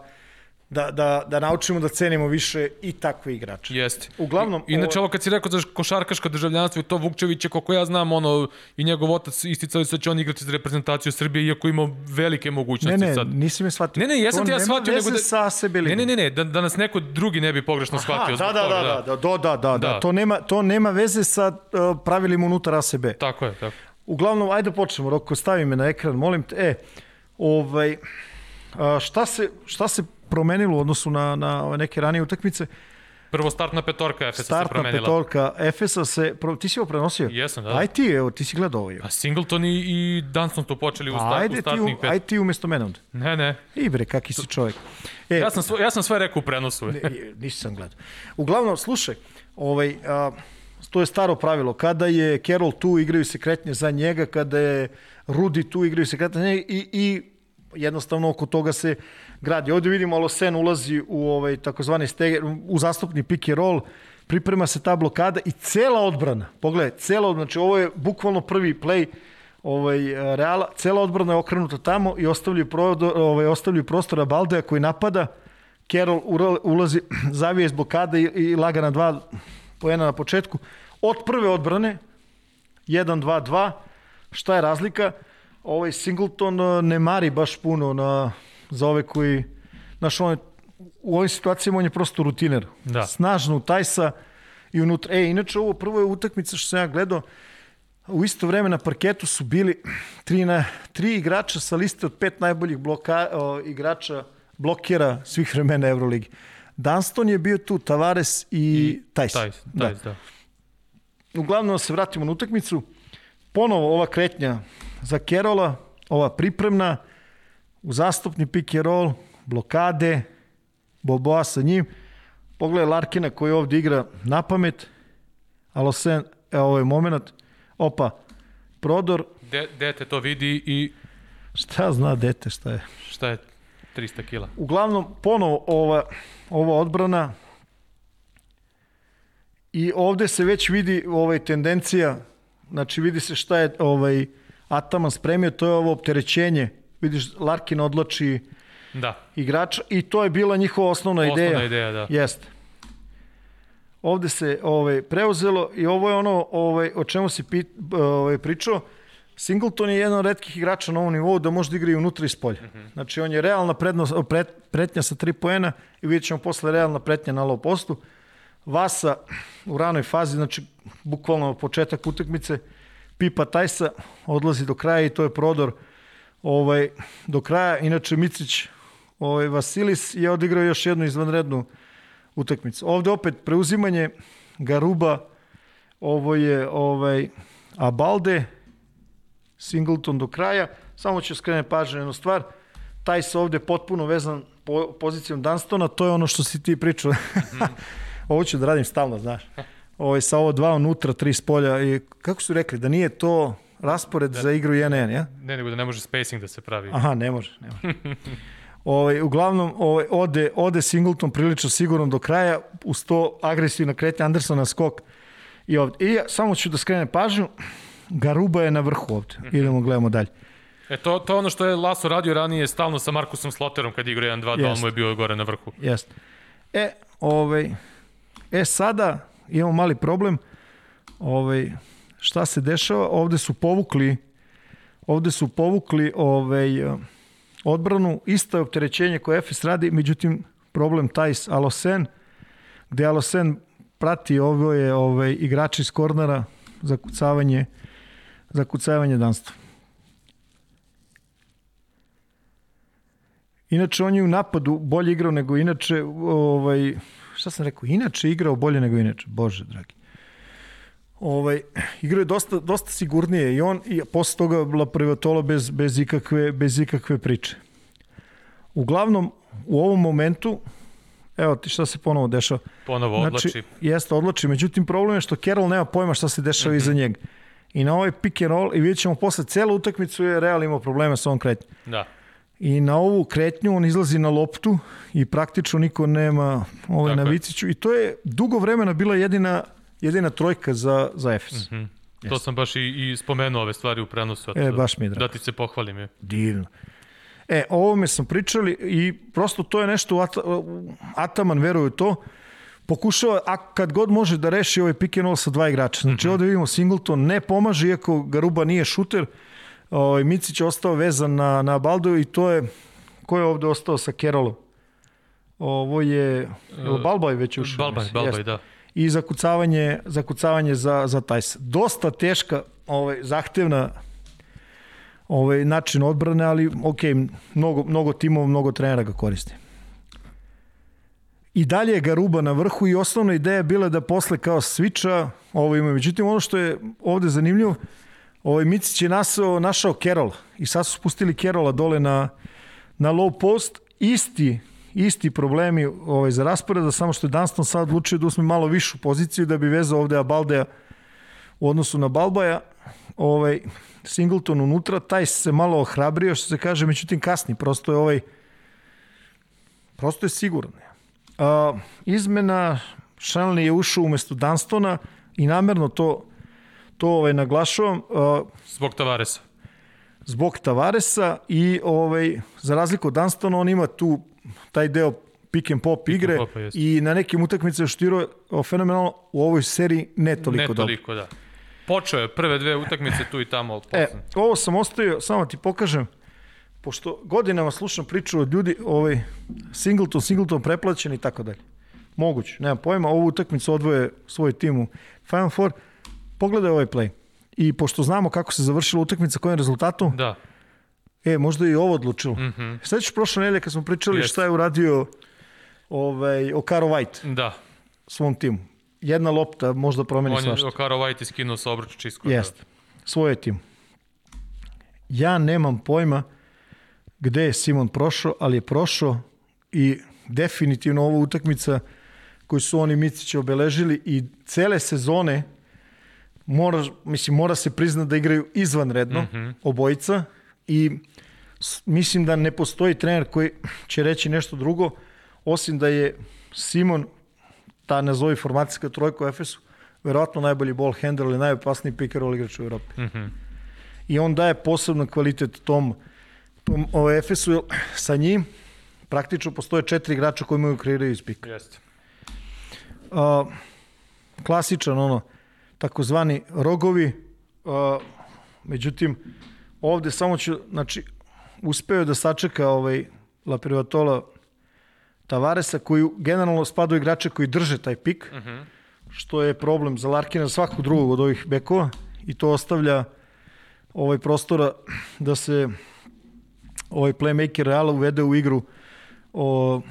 da, da, da naučimo da cenimo više i takve igrače. Jeste. Uglavnom, I, inače ovo kad si rekao za košarkaško državljanstvo i to Vukčević je, koliko ja znam, ono, i njegov otac isticali su da će on igrati za reprezentaciju Srbije, iako ima velike mogućnosti Ne, ne, sad. nisi me shvatio. Ne, ne, jesam To ti ja shvatio, nego da... sa sebe Ne, ne, ne, ne, da, da nas neko drugi ne bi pogrešno shvatio. da, da, toga, da, da, da, da, da, da, da, Da. To, nema, to nema veze sa uh, pravilima unutar ASB. Tako je, tako. Uglavnom, ajde da počnemo, Roko, stavi me na ekran, molim te. E, ovaj, a, šta, se, šta se promenilo u odnosu na, na neke ranije utakmice? Prvo startna petorka Efesa se Startna promenila. petorka Efesa se... Pro, ti si ovo prenosio? Jesam, da. Aj ti, evo, ti si gledao ovo. A Singleton i, i Dunston tu počeli u, start, u Ajde ti, startnih u, pet. aj ti umjesto mene onda. Ne, ne. I bre, kaki si čovjek. E, Ja sam, svo, ja sam sve rekao u prenosu. Ne, nisam gledao. Uglavnom, slušaj, ovaj, a, to je staro pravilo. Kada je Carroll tu, igraju se kretnje za njega, kada je Rudi tu, igraju se kretnje za njega i, i jednostavno oko toga se gradi. Ovdje vidimo Alosen ulazi u ovaj takozvani steger, u zastupni pick and roll, priprema se ta blokada i cela odbrana. Pogledaj, cela odbrana, znači ovo je bukvalno prvi play ovaj Reala, cela odbrana je okrenuta tamo i ostavljaju prodor, ovaj ostavljaju prostora Baldeja koji napada. Carroll ulazi, [CLEARS THROAT] zavije iz blokade i, i laga na dva poena na početku. Od prve odbrane 1-2-2. Šta je razlika? Ovaj Singleton eh, ne mari baš puno na, za ove koji... Znaš, on je, u ovim situacijama on je prosto rutiner. Da. Snažno utajsa i unutra. E, inače, ovo prvo je utakmica što sam ja gledao, u isto vreme na parketu su bili tri, na, tri igrača sa liste od pet najboljih bloka, o, igrača blokera svih vremena Euroligi. Dunston je bio tu, Tavares i, I Tajs. Tajs, Da. Tajs, da. Uglavnom da se vratimo na utakmicu. Ponovo ova kretnja za Kerola, ova pripremna, u zastupni pick and roll, blokade, Boboa sa njim. Pogledaj Larkina koji ovdje igra na pamet, Alosen, evo ovaj moment, opa, prodor, De, dete to vidi i šta zna dete šta je. šta je 300 kila. Uglavnom, ponovo ova, ova odbrana i ovde se već vidi ovaj tendencija, znači vidi se šta je ovaj Ataman spremio, to je ovo opterećenje. Vidiš, Larkin odlači Da. igrača i to je bila njihova osnovna, Osnovna ideja. ideja, da. Jeste. Ovde se ovaj, preuzelo i ovo je ono ovaj, o čemu si pit, ovaj, pričao. Singleton je jedan od redkih igrača na ovom nivou da može da igra i unutra i s polja. Znači on je realna prednost, pret, pretnja sa tri poena i vidjet ćemo posle realna pretnja na low postu. Vasa u ranoj fazi, znači bukvalno početak utakmice, Pipa Tajsa odlazi do kraja i to je prodor ovaj, do kraja. Inače Micić ovaj, Vasilis je odigrao još jednu izvanrednu utakmicu. Ovde opet preuzimanje Garuba, ovo je ovaj, Abalde, Singleton do kraja. Samo ću skrenuti pažnju na jednu stvar. Taj se ovde potpuno vezan po, pozicijom Dunstona, to je ono što si ti pričao. [LAUGHS] ovo ću da radim stalno, znaš. Ovo je sa ovo dva unutra, tri s polja. I kako su rekli, da nije to raspored za igru 1-1, ja? Ne, nego da ne može spacing da se pravi. Aha, ne može. Ne može. [LAUGHS] ovaj, uglavnom, ovaj, ode, ode Singleton prilično sigurno do kraja, uz to agresivna kretnja Andersona skok. I, ovde. I ja samo ću da skrenem pažnju, Garuba je na vrhu ovde. Idemo, gledamo dalje. E, to, to ono što je Laso radio ranije stalno sa Markusom Sloterom kad igra 1-2, da on mu je bio gore na vrhu. Jeste. E, ovaj, e sada imamo mali problem. Ovaj, šta se dešava? Ovde su povukli ovde su povukli ovaj, eh, odbranu, isto je opterećenje koje Efes radi, međutim problem taj s Alosen, gde Alosen prati ovo je ovaj, igrači iz kornera za kucavanje za kucavanje danstva. Inače, on je u napadu bolje igrao nego inače, ovaj, šta sam rekao, inače igrao bolje nego inače, bože dragi. Ovaj, igrao je dosta, dosta sigurnije i on, i posle toga La Privatolo bez, bez, ikakve, bez ikakve priče. Uglavnom, u ovom momentu, evo ti šta se ponovo dešava. Ponovo odlači. Znači, jeste, odlači. Međutim, problem je što Carroll nema pojma šta se dešava mm -hmm. iza njega. I na ovaj pick and roll, i vidjet ćemo posle celu utakmicu je Real imao problema sa ovom kretnjom. Da. I na ovu kretnju on izlazi na loptu i praktično niko nema ovaj na Tako je. Viciću. I to je dugo vremena bila jedina, jedina trojka za, za Efes. Mm Hm. To sam baš i, i spomenuo ove stvari u prenosu. E, baš mi je drago. Da ti se pohvalim. Je. Divno. E, o ovome sam pričali i prosto to je nešto, Ata, Ataman veruje u to, pokušava, a kad god može da reši ovaj pick and roll sa dva igrača. Znači ovde vidimo Singleton ne pomaže, iako Garuba nije šuter, ovaj, Micić je ostao vezan na, na Baldoju i to je, ko je ovde ostao sa Kerolom? Ovo je, je li Balbaj već ušao? Balbaj, Balbaj, da. I zakucavanje, zakucavanje za, za Tajsa. Dosta teška, ovaj, zahtevna ovaj, način odbrane, ali ok, mnogo, mnogo timova, mnogo trenera ga koriste. I dalje je Garuba na vrhu i osnovna ideja je bila da posle kao sviča ovo ima. Međutim, ono što je ovde zanimljivo, ovaj Micić je nasao, našao Kerola i sad su spustili Kerola dole na, na low post. Isti, isti problemi ovaj, za rasporeda, samo što je Dunstan sad odlučio da usme malo višu poziciju da bi vezao ovde Abaldeja u odnosu na Balbaja. Ovaj, Singleton unutra, taj se malo ohrabrio, što se kaže, međutim kasni, prosto je ovaj prosto je siguran. A, izmena, Shanley je ušao umesto Dunstona i namerno to, to ovaj, naglašavam. A, Zbog Tavaresa. zbog Tavaresa i ovaj za razliku od Dunstona on ima tu taj deo pick and pop igre popa, jeste. i na nekim utakmicama štirao fenomenalno u ovoj seriji ne toliko ne dobro. toliko, da. Počeo je prve dve utakmice tu i tamo, ali E, ovo sam ostavio, samo ti pokažem, pošto godinama slušam priču od ljudi, ovaj, Singleton, Singleton preplaćen i tako dalje. Moguće, nemam pojma, ovu utakmicu odvoje svoj tim u Final Four. Pogledaj ovaj play. I pošto znamo kako se završila utakmica, kojim rezultatom, Da. E, možda je i ovo odlučilo. Mm. -hmm. Sveći prošle nedelje kad smo pričali Jeste. šta je uradio ovaj, Okaro White Da. svom timu. Jedna lopta možda promeni On je svašta. Okaro White iskinuo sa obruča čisko. Jeste. Svoje tim. ja nemam pojma gde je Simon prošao, ali je prošao i definitivno ova utakmica koju su oni Micić obeležili i cele sezone mora, mislim, mora se priznati da igraju izvanredno, mm -hmm. obojica, i mislim da ne postoji trener koji će reći nešto drugo, osim da je Simon, ta nazovi formacijska trojka u Efesu, verovatno najbolji ball handler ili najopasniji pick roll igrač u Evropi. Mm -hmm. I on daje posebno kvalitet tom, tom o Efesu, sa njim praktično postoje četiri igrača koji mogu kreiraju iz pika. Jeste. Uh, klasičan ono, takozvani rogovi, uh, međutim, ovde samo ću, znači, uspeo da sačeka ovaj La Privatola Tavaresa, koji generalno spadaju igrače koji drže taj pik, uh. -huh. što je problem za Larkina, svakog drugog od ovih bekova, i to ostavlja ovaj prostora da se ovaj playmaker Reala uvede u igru o,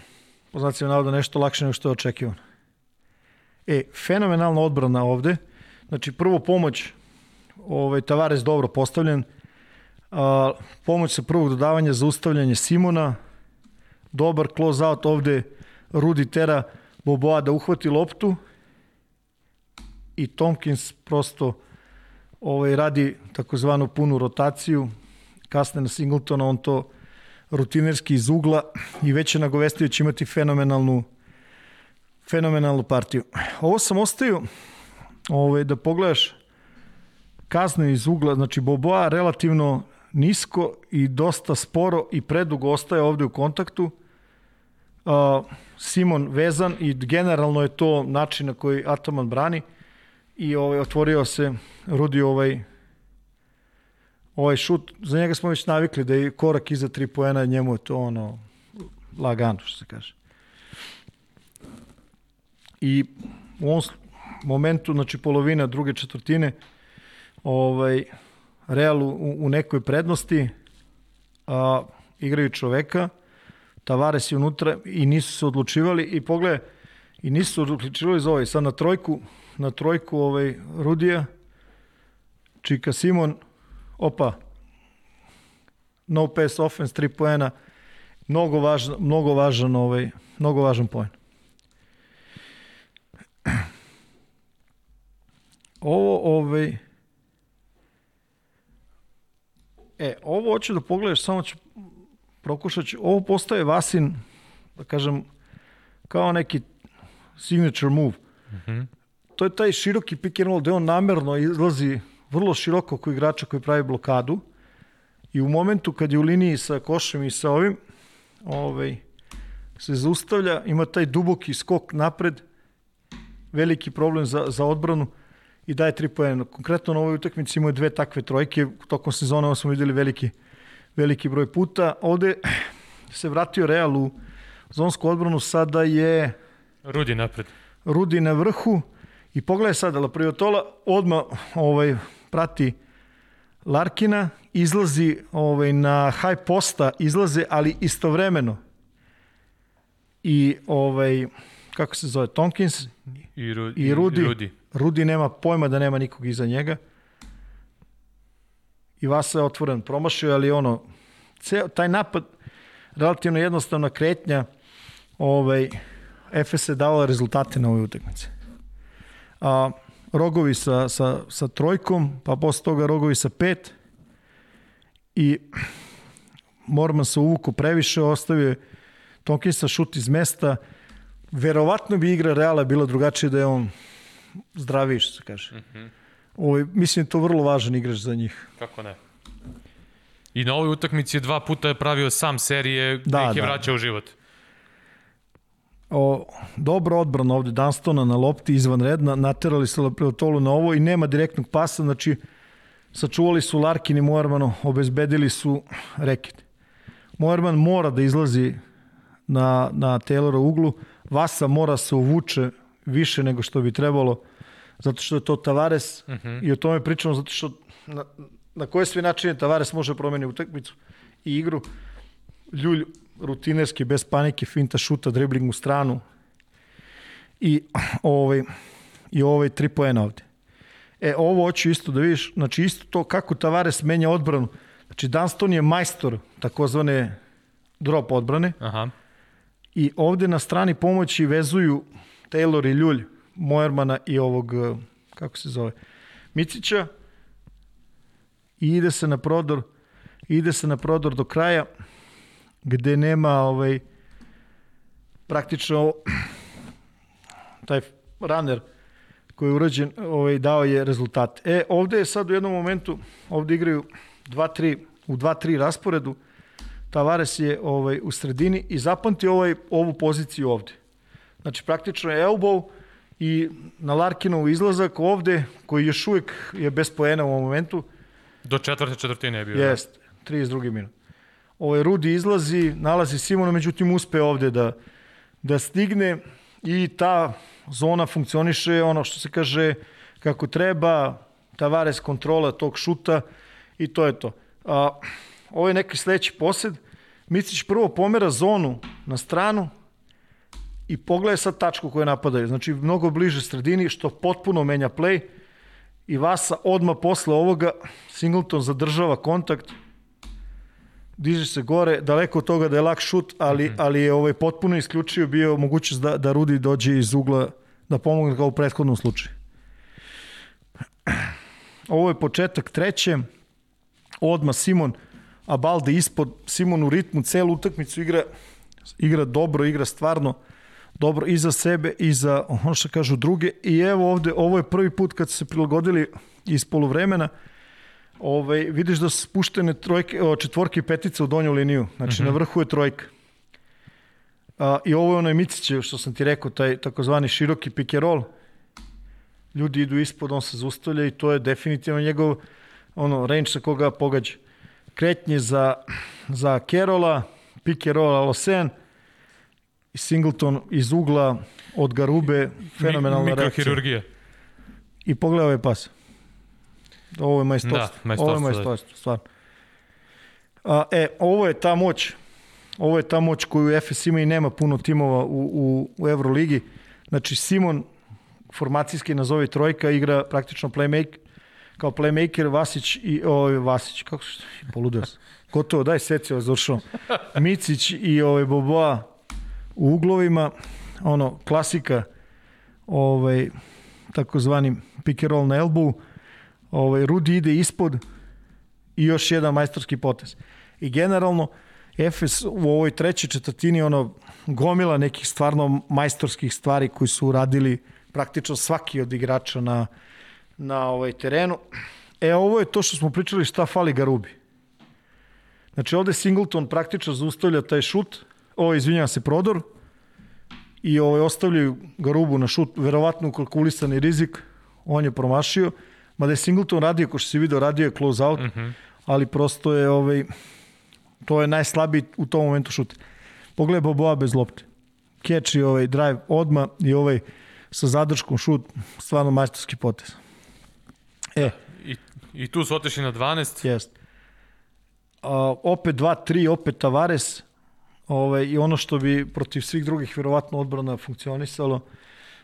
po znacima navoda nešto lakše nego što je očekivano. E, fenomenalna odbrana ovde, znači prvo pomoć, ovaj, Tavares dobro postavljen, a, pomoć sa prvog dodavanja za ustavljanje Simona, dobar close out ovde Rudi tera Boboa da uhvati loptu. I Tomkins prosto ovaj, radi takozvanu punu rotaciju, kasne na Singletona, on to rutinerski iz ugla i već je nagovestio da će imati fenomenalnu fenomenalnu partiju. Ovo sam ostavio ovaj, da pogledaš kaznu iz ugla, znači Boboa relativno nisko i dosta sporo i predugo ostaje ovde u kontaktu. Simon vezan i generalno je to način na koji Ataman brani i ovaj, otvorio se Rudi ovaj ovaj šut, za njega smo već navikli da je korak iza tri poena, njemu je to ono lagano, što se kaže. I u ovom momentu, znači polovina druge četvrtine, ovaj, Real u, u nekoj prednosti, a, igraju čoveka, Tavares je unutra i nisu se odlučivali i pogledaj, i nisu se odlučivali za ovaj, sad na trojku, na trojku ovaj, Rudija, Čika Simon, opa, no pass offense, 3 poena, mnogo važan, mnogo važan, ovaj, mnogo važan poen. [CLEARS THROAT] Ovo, ovaj, e, ovo hoću da pogledaš, samo ću prokušat ću, ovo postaje Vasin, da kažem, kao neki signature move. Mm -hmm. To je taj široki pick and roll gde on namerno izlazi vrlo široko oko igrača koji pravi blokadu i u momentu kad je u liniji sa košem i sa ovim, ovaj, se zaustavlja, ima taj duboki skok napred, veliki problem za, za odbranu i daje tri pojena. Konkretno na ovoj utakmici imaju dve takve trojke, tokom sezona ovo smo videli veliki, veliki broj puta. Ovde se vratio Real u zonsku odbranu, sada je... Rudi napred. Rudi na vrhu i pogledaj sada, La Priotola odmah ovaj, prati Larkina, izlazi ovaj, na high posta, izlaze, ali istovremeno i ovaj, kako se zove, Tompkins i, Ru, i Rudi. Rudi. Rudi nema pojma da nema nikog iza njega. I Vasa je otvoren, promašio, ali ono, ceo, taj napad, relativno jednostavna kretnja, ovaj, FS je davala rezultate na ovoj utakmici. A, rogovi sa, sa, sa trojkom, pa posle toga rogovi sa pet i Morman se uvuko previše, ostavio Tonkinsa šut iz mesta. Verovatno bi igra Reala bila drugačija da je on zdraviji, što se kaže. Mm -hmm. Ovo, ovaj, mislim, to vrlo važan igrač za njih. Kako ne? I na ovoj utakmici je dva puta je pravio sam serije da, da ih je da. vraćao u život o, dobro odbrana ovde Dunstona na lopti izvanredna, naterali su Lepreotolu na ovo i nema direktnog pasa, znači sačuvali su Larkin i Moermano, obezbedili su reket. Moerman mora da izlazi na, na Taylora uglu, Vasa mora se uvuče više nego što bi trebalo, zato što je to Tavares uh mhm. -huh. i o tome pričamo zato što na, na koje sve načine Tavares može promeniti utakmicu i igru. Ljulj rutinerski, bez panike, finta, šuta, dribling u stranu i ovaj, i ovaj tri poena ovde. E, ovo hoću isto da vidiš, znači isto to kako Tavares menja odbranu. Znači, Dunston je majstor takozvane drop odbrane Aha. i ovde na strani pomoći vezuju Taylor i Ljulj, Moermana i ovog, eh, kako se zove, Micića i ide se na prodor ide se na prodor do kraja gde nema ovaj praktično [CLEARS THROAT] taj runner koji je urađen ovaj, dao je rezultat. E, ovde je sad u jednom momentu, ovde igraju 2-3, u 2-3 rasporedu, Tavares je ovaj, u sredini i zapamti ovaj, ovu poziciju ovde. Znači, praktično je elbow i na Larkinov izlazak ovde, koji još uvijek je bez poena u ovom momentu, Do četvrte četvrtine je bio. da. Jest, 32. minut. Ovaj Rudi izlazi, nalazi Simona, međutim uspe ovde da, da stigne i ta zona funkcioniše ono što se kaže kako treba, Tavares kontrola tog šuta i to je to. A, ovo je neki sledeći posed. Micić prvo pomera zonu na stranu i pogledaj sad tačku koju napadaju. Znači mnogo bliže sredini što potpuno menja play i Vasa odma posle ovoga Singleton zadržava kontakt diže se gore, daleko od toga da je lak šut, ali, mm -hmm. ali je ovaj potpuno isključio bio mogućnost da, da Rudi dođe iz ugla da pomogne kao u prethodnom slučaju. Ovo je početak treće, odma Simon, a Balde ispod, Simon u ritmu, celu utakmicu igra, igra dobro, igra stvarno dobro i za sebe i za ono što kažu druge i evo ovde, ovo je prvi put kad su se prilagodili iz polovremena, ovaj, vidiš da su spuštene trojke, o, četvorke i petice u donju liniju. Znači, mm -hmm. na vrhu je trojka. A, I ovo je onaj Miciće, što sam ti rekao, taj takozvani široki roll. Ljudi idu ispod, on se zustavlja i to je definitivno njegov ono, range sa koga pogađa. Kretnje za, za Kerola, roll Alosen, Singleton iz ugla od Garube, fenomenalna Mi, reakcija. mikrohirurgija. I pogledaj ovaj pas. Ovo je majstorstvo. Da, majstorstvo, Ovo je majstorstvo, stvarno. A, e, ovo je ta moć. Ovo je ta moć koju Efes ima i nema puno timova u, u, u Euroligi. Znači, Simon, formacijski nazovi trojka, igra praktično playmaker, kao playmaker Vasić i ovaj Vasić, kako se poludeo sam. Gotovo, daj seci ovo završavam. [LAUGHS] Micić i ovaj Boboa u uglovima, ono, klasika, ovaj, takozvani pick and roll na elbow, ovaj, Rudi ide ispod i još jedan majstorski potez. I generalno, Efes u ovoj trećoj četvrtini ono gomila nekih stvarno majstorskih stvari koji su uradili praktično svaki od igrača na, na ovaj terenu. E, ovo je to što smo pričali šta fali Garubi. Znači, ovde Singleton praktično zaustavlja taj šut, ovo, izvinjava se, prodor, i ovaj, ostavljaju Garubu na šut, verovatno ukalkulisani rizik, on je promašio, mada je Singleton radio, ko što si video, radio je close out, mm -hmm. ali prosto je, ovaj, to je najslabiji u tom momentu šut. Pogledaj Boboa bez lopte. Catch i ovaj drive odma i ovaj sa zadrškom šut, stvarno majstorski potez. E, I, I tu su otišli na 12. jest. A, opet 2-3, opet Tavares, ovaj, i ono što bi protiv svih drugih verovatno odbrana funkcionisalo,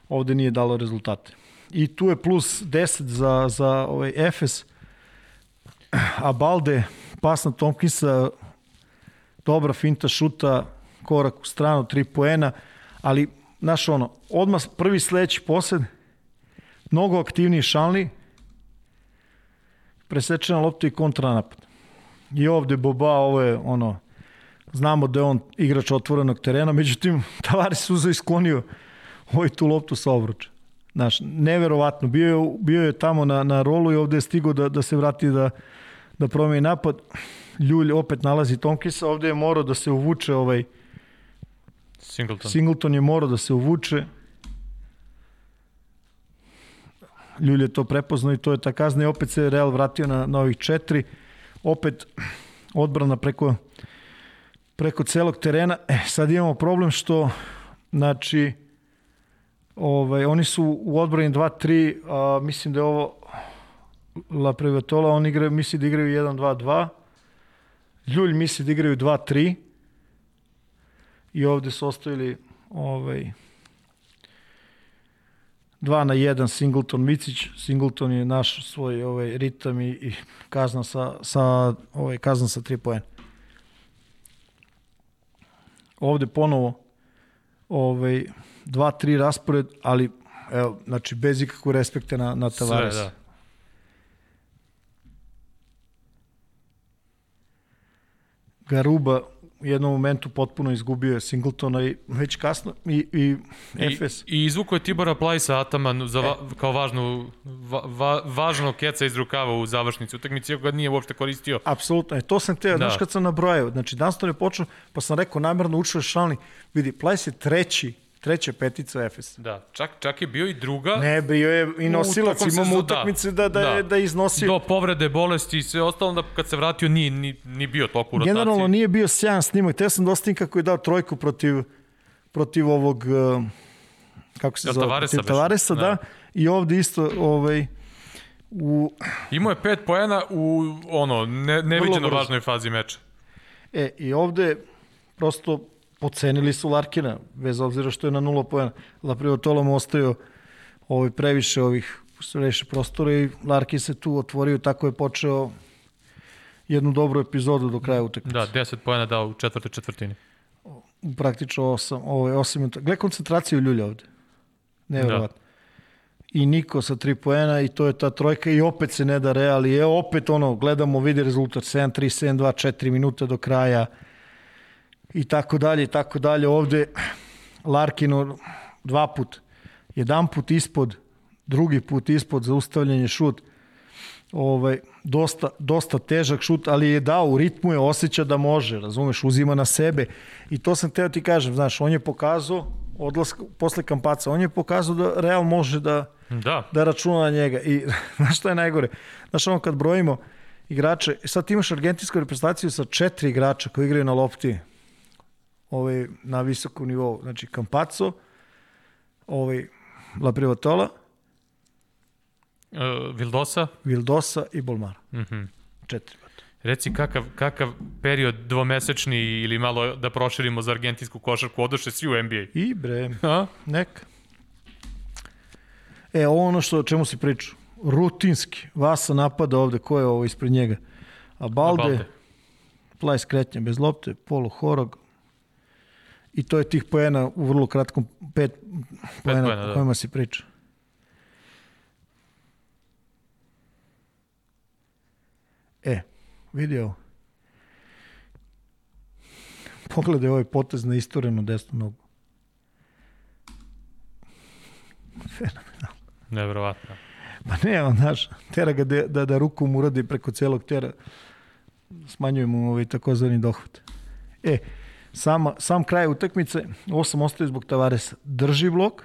ovde nije dalo rezultate. I tu je plus 10 za, za ovaj Efes, a Balde, pas na Tomkinsa, dobra finta šuta, korak u stranu, tri poena, ali, znaš ono, odmah prvi sledeći posed, mnogo aktivniji šalni, presečena lopta i kontranapad. I ovde Boba, ovo je ono, znamo da je on igrač otvorenog terena, međutim, Tavares uzeo i sklonio ovaj tu loptu sa obruča. Znaš, neverovatno, bio je, bio je tamo na, na rolu i ovde je stigao da, da se vrati da, da promeni napad. Ljulj opet nalazi Tomkisa, ovde je morao da se uvuče ovaj Singleton. Singleton je morao da se uvuče. Ljulj je to prepoznao i to je ta kazna i opet se Real vratio na, na ovih četiri. Opet odbrana preko preko celog terena. E, sad imamo problem što znači ovaj, oni su u odbrani 2-3, a mislim da je ovo La Privatola, on igra, misli da igraju 1-2-2. Ljulj misli da igraju 2-3. I ovde su ostavili ovaj, 2 na 1 Singleton Micić. Singleton je naš svoj ovaj ritam i, i kazna sa, sa ovaj kazna sa 3 poena. Ovde ponovo ovaj 2-3 raspored, ali evo, znači bez ikakvog respekta na, na Tavares. Sve, da. Garuba u jednom momentu potpuno izgubio je Singletona i već kasno i, i Efes. I, I izvuko je Tibora Plajsa Ataman za, va, kao važnu, va, va, važnog keca iz rukava u završnici utakmici, iako ga nije uopšte koristio. Apsolutno, e, to sam teo, da. znaš kad sam nabrojao, znači Dunston je počeo, pa sam rekao namjerno učio šalni, vidi, Plajs je treći treća petica Efes. Da, čak, čak je bio i druga. Ne, bio je i nosilac, imamo utakmice da, da, da, je, da iznosio. Do povrede, bolesti i sve ostalo, da kad se vratio nije, nije, nije bio toliko u rotaciji. Generalno nije bio sjajan snimak, te sam dosta kako je dao trojku protiv, protiv ovog, uh, kako se zove, Tavaresa, Tavaresa da. da. I ovde isto, ovaj, u... Imao je pet poena u ono, ne, neviđeno važnoj fazi meča. E, i ovde prosto pocenili su Larkina, bez obzira što je na nula pojena. Laprivotola mu ostaju ovaj, previše ovih previše prostora i Larkin se tu otvorio, tako je počeo jednu dobru epizodu do kraja utakmice. Da, 10 pojena dao u četvrtoj četvrtini. Praktično 8, ovaj, 8 minuta. Gle koncentraciju ljulja ovde. Nevjerovatno. Da. I Niko sa 3 poena i to je ta trojka i opet se ne da reali. Je opet ono, gledamo, vidi rezultat 7-3, 7-2, 4 minuta do kraja i tako dalje i tako dalje. Ovde Larkin dva put, jedan put ispod, drugi put ispod za ustavljanje šut. Ovaj, dosta, dosta težak šut, ali je dao, u ritmu je, osjeća da može, razumeš, uzima na sebe. I to sam teo ti kažem, znaš, on je pokazao, odlask, posle kampaca, on je pokazao da Real može da, da. da računa na njega. I [LAUGHS] znaš što je najgore? Znaš, ono kad brojimo igrače, sad ti imaš argentinsku reprezentaciju sa četiri igrača koji igraju na lopti, ovaj, na visokom nivou. Znači, Campazzo, ovaj, La Privatola, uh, Vildosa, Vildosa i Bolmar. Mm -hmm. Četiri. Reci kakav, kakav period dvomesečni ili malo da proširimo za argentinsku košarku odoše svi u NBA? I bre, A? neka. E, ovo ono što, o čemu si pričao. Rutinski. Vasa napada ovde, ko je ovo ispred njega? A Balde, Balde. plaj skretnja bez lopte, polu horog, I to je tih poena u vrlo kratkom, pet, pet poena, poena da. kojima se priča. E, vidi ovo. Pogledaj ovaj potez na istorenu desnu nogu. Fenomenalno. Nevrovatno. Pa ne, on, znaš, tera ga da, da, da rukom uradi preko celog tera, smanjuje mu ovaj takozvani dohvat. E, Sama, sam kraj utakmice, osam ostaje zbog Tavaresa. Drži blok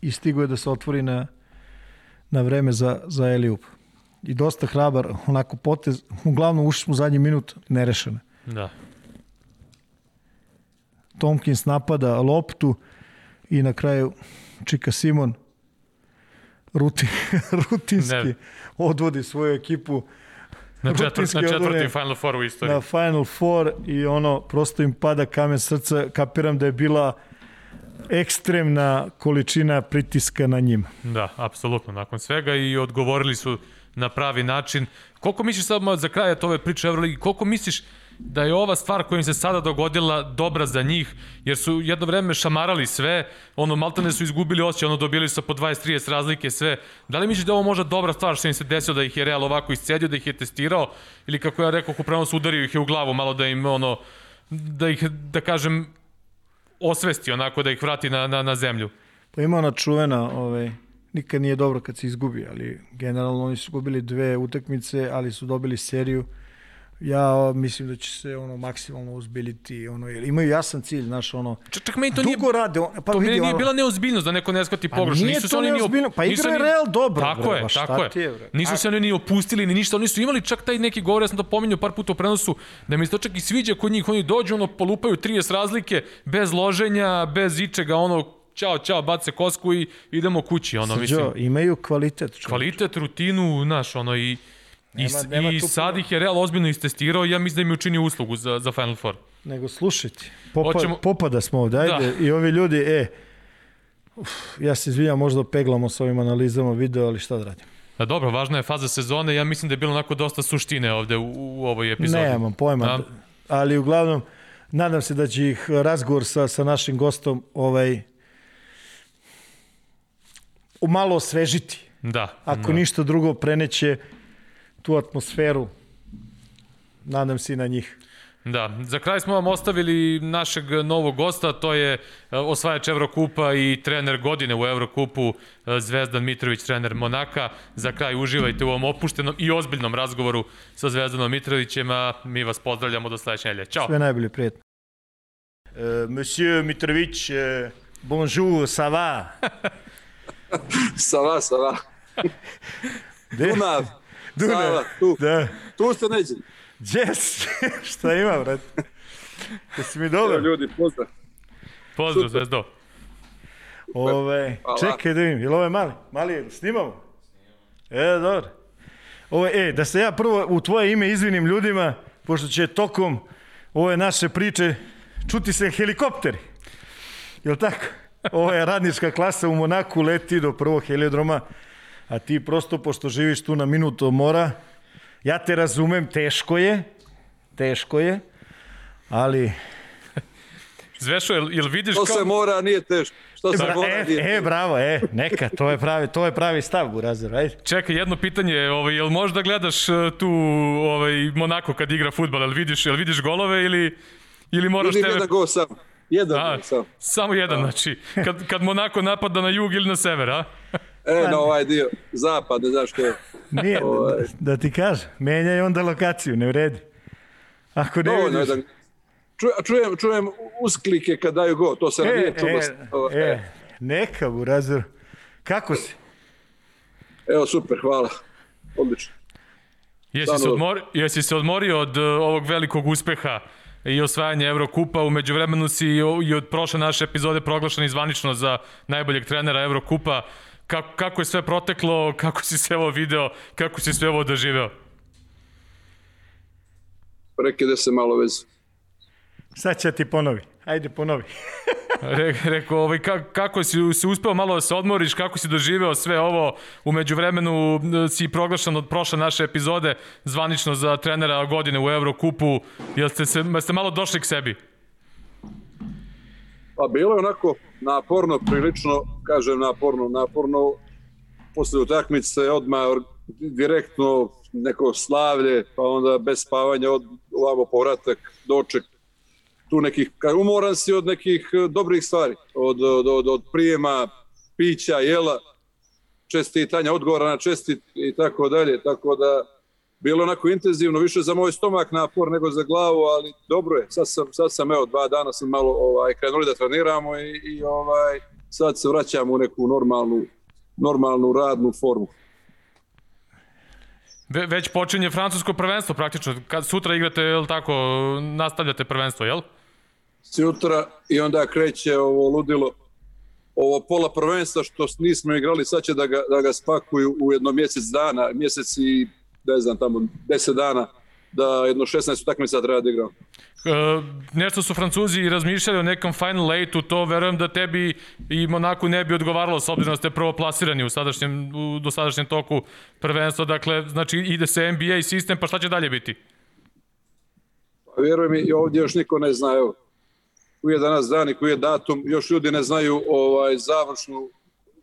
i stigo je da se otvori na, na vreme za, za Eliup. I dosta hrabar, onako potez, uglavnom ušli smo u zadnji minut, nerešene. Da. Tomkins napada loptu i na kraju Čika Simon rutin, [LAUGHS] rutinski ne. odvodi svoju ekipu Na, četvrt, na četvrti Final Four u istoriji. Na Final Four i ono, prosto im pada kamen srca, kapiram da je bila ekstremna količina pritiska na njima. Da, apsolutno, nakon svega i odgovorili su na pravi način. Koliko misliš samo za kraj ove priče Euroligi, koliko misliš da je ova stvar koja im se sada dogodila dobra za njih, jer su jedno vreme šamarali sve, ono, maltene su izgubili osjećaj, ono, dobili su po 20-30 razlike sve. Da li misliš da je ovo možda dobra stvar što im se desilo da ih je Real ovako iscedio, da ih je testirao, ili kako ja rekao, u su udario ih je u glavu, malo da im, ono, da ih, da kažem, osvesti onako, da ih vrati na, na, na zemlju? Pa ima ona čuvena, ovaj, nikad nije dobro kad se izgubi, ali generalno oni su gubili dve utakmice, ali su dobili seriju ja mislim da će se ono maksimalno uzbiljiti ono jer imaju jasan cilj znaš ono čak, čak meni to dugo nije rade on, pa to vidi, nije ono, bila neozbiljnost da neko ne shvati pa pogrešno nisu se oni ni pa igra je Real dobro tako bre, je tako je je nisu se oni ni opustili ni ništa oni su imali čak taj neki govor ja sam to pominjao par puta u prenosu da mi se to čak i sviđa kod njih oni dođu ono polupaju 30 razlike bez loženja bez ičega ono ćao, ćao, bace kosku i idemo kući, ono, mislim. imaju kvalitet. Čovječ. Kvalitet, rutinu, znaš, ono, i Nema, I, nema i sad ih je Real ozbiljno istestirao i ja mislim da im je učinio uslugu za, za Final Four. Nego slušajte, popa, Hoćemo... popada smo ovde, ajde, da. i ovi ljudi, e, Ja se izvinjam, možda peglamo s ovim analizama video, ali šta da radim? A dobro, važna je faza sezone, ja mislim da je bilo onako dosta suštine ovde u, u ovoj epizodi. Nemam pojma, A? ali uglavnom, nadam se da će ih razgovor sa, sa našim gostom ovaj, malo osvežiti. Da. Ako ništa drugo, preneće tu atmosferu, nadam se i na njih. Da, za kraj smo vam ostavili našeg novog gosta, to je e, osvajač Evrokupa i trener godine u Evrokupu, e, Zvezdan Mitrović, trener Monaka. Za kraj uživajte u ovom opuštenom i ozbiljnom razgovoru sa Zvezdanom Mitrovićem, a mi vas pozdravljamo do sledeće nelje. Ćao! Sve najbolje, prijetno. Uh, monsieur Mitrović, uh, bonjour, [LAUGHS] ça va? Ça va, ça va. Dunav. Dunav. Sava, tu. Da. Tu ste neđe. Yes! [LAUGHS] šta ima, brat? Jesi mi dobar? Evo ljudi, pozdrav. Pozdrav, Zvezdo! Ove, Hvala. čekaj da vidim, je li ovo je mali? Mali, snimamo? E, dobro. Ovo, e, da se ja prvo u tvoje ime izvinim ljudima, pošto će tokom ove naše priče čuti se helikopteri. Jel tako? Ovo je radnička klasa u Monaku, leti do prvog heliodroma, a ti prosto, pošto živiš tu na minutu od mora, ja te razumem, teško je, teško je, ali [LAUGHS] Zvešo, jel, jel vidiš Što kao... se mora, nije teško. Što se Bra, mora, e, nije e, teško. bravo, e, neka, to je pravi, to je pravi stav, Burazer, ajde. Čekaj, jedno pitanje, ovaj, jel možda gledaš e, tu ovaj, Monako kad igra futbal, jel vidiš, jel vidiš golove ili, ili moraš Vidim tebe... jedan go sam. Jedan A, sam. samo jedan, znači, kad, kad Monako napada na jug ili na sever, a? E, na ovaj dio. Zapad, ne znaš što je. Nije, da, Ovaj. da ti kažem, menjaj onda lokaciju, ne vredi. Ako ne Dovoljno vidiš... jedan. Čujem, čujem, čujem usklike kad daju go, to se E, nije čulo. e, e, neka, Burazer. Kako si? Evo, super, hvala. Odlično. Jesi se, odmori, jesi se odmorio od uh, ovog velikog uspeha i osvajanja Evrokupa, umeđu vremenu si i od prošle naše epizode proglašen zvanično za najboljeg trenera Evrokupa. Kako, kako je sve proteklo, kako si sve ovo video, kako si sve ovo doživeo? Prekide se malo vez. Sad će ti ponovi. Ajde, ponovi. [LAUGHS] Re, rekao, ovaj, ka, kako si se uspeo malo da se odmoriš, kako si doživeo sve ovo, umeđu vremenu si proglašen od prošle naše epizode zvanično za trenera godine u Evrokupu, jel ste, se, jeste malo došli k sebi? Pa bilo je onako naporno, prilično, kažem naporno, naporno. Posle utakmice odmah direktno neko slavlje, pa onda bez spavanja od ovamo povratak, doček tu nekih, umoran si od nekih eh, dobrih stvari, od, od, od, od prijema, pića, jela, čestitanja, odgovora na čestit i tako dalje, tako da bilo je onako intenzivno, više za moj stomak napor nego za glavu, ali dobro je. Sad sam, sad sam evo, dva dana sam malo ovaj, krenuli da treniramo i, i ovaj, sad se vraćamo u neku normalnu, normalnu radnu formu. Ve, već počinje francusko prvenstvo praktično. Kad sutra igrate, jel tako, nastavljate prvenstvo, jel? Sutra i onda kreće ovo ludilo, ovo pola prvenstva što nismo igrali, sad će da ga, da ga spakuju u jedno mjesec dana, mjesec i, ne znam, tamo 10 dana, da jedno 16 utakmica treba da igramo. E, nešto su Francuzi razmišljali o nekom final eight-u, to verujem da tebi i Monaku ne bi odgovaralo s obzirom da ste prvo plasirani u, sadašnjem, u dosadašnjem toku prvenstva, dakle, znači ide se NBA sistem, pa šta će dalje biti? Pa vjeruj mi, i ovdje još niko ne zna, evo, koji je danas dan i koji je datum, još ljudi ne znaju ovaj završnu,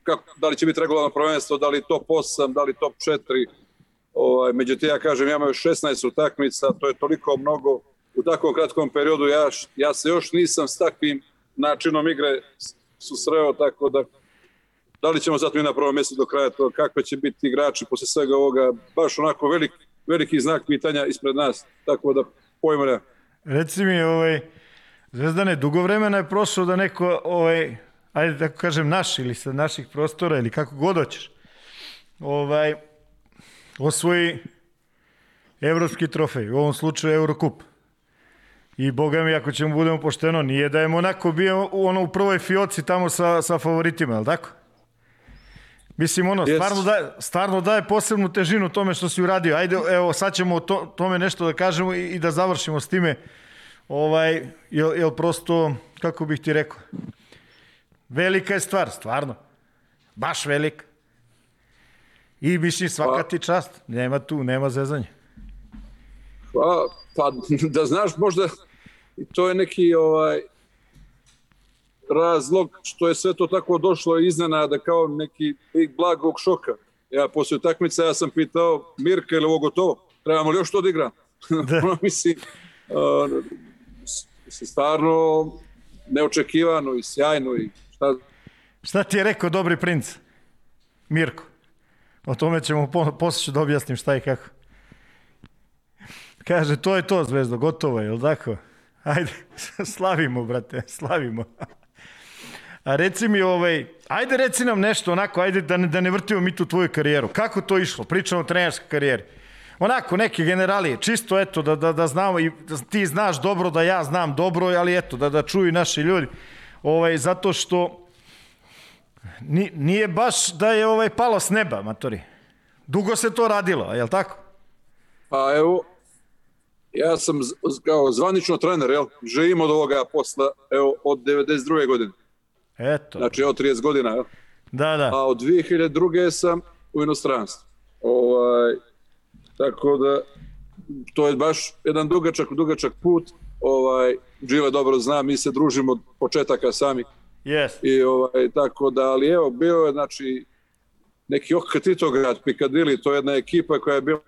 kako, da li će biti regularno prvenstvo, da li top 8, da li top 4, ovaj, međutim ja kažem, ja imam još 16 utakmica, to je toliko mnogo, u takvom kratkom periodu, ja, ja se još nisam s takvim načinom igre susreo, tako da da li ćemo zato i na prvom mjestu do kraja to, kakve će biti igrači posle svega ovoga, baš onako velik, veliki znak pitanja ispred nas, tako da pojma nema. Reci mi, ovaj, Zvezdane, dugo vremena je prošlo da neko, ovaj, ajde tako kažem, naš ili sa naših prostora ili kako god hoćeš, ovaj, osvoji evropski trofej, u ovom slučaju Eurokup. I boga mi, ako ćemo budemo pošteno, nije da je Monako bio u, ono, u prvoj fioci tamo sa, sa favoritima, je li tako? Mislim, ono, Yes. stvarno, daje, stvarno daje posebnu težinu tome što si uradio. Ajde, evo, sad ćemo o to, tome nešto da kažemo i, i da završimo s time. Ovaj, jel, jel prosto, kako bih ti rekao, Velika je stvar, stvarno. Baš velika. I mislim svaka Pa- ti čast. Nema tu, nema zezanja. Pa, pa da znaš možda to je neki ovaj razlog što je sve to tako došlo iznenada kao neki lik blagog šoka. Ja posle utakmice ja sam pitao Mirka ili ovo gotovo, trebamo li još to da igram? [LAUGHS] Da. [LAUGHS] ono mislim, uh, s- stvarno neočekivano i sjajno i šta Šta ti je rekao dobri princ? Mirko. O tome ćemo, po, posle ću da objasnim šta i kako. Kaže, to je to, Zvezdo, gotovo je, jel tako? Ajde, [LAUGHS] slavimo, brate, slavimo. A reci mi, ovaj, ajde reci nam nešto onako, ajde da ne, da ne vrtimo mi tu tvoju karijeru. Kako to išlo? Pričamo o trenerskoj karijeri. Onako, neke generalije, čisto eto, da, da, da znamo i da ti znaš dobro, da ja znam dobro, ali eto, da, da čuju naši ljudi. Ovaj, zato što ni, nije baš da je ovaj palo s neba, matori. Dugo se to radilo, je li tako? Pa evo, ja sam kao zvanično trener, jel? Živim od ovoga posla, evo, od 92. godine. Eto, Znači, od 30 godina, jel? da, da. A od 2002. sam u inostranstvu. Ovaj, tako da, to je baš jedan dugačak, dugačak put. Ovaj, Đile dobro zna, mi se družimo od početaka sami. Yes. I ovaj, tako da, ali evo, bio je, znači, neki OK Titograd, Pikadili, to je jedna ekipa koja je bila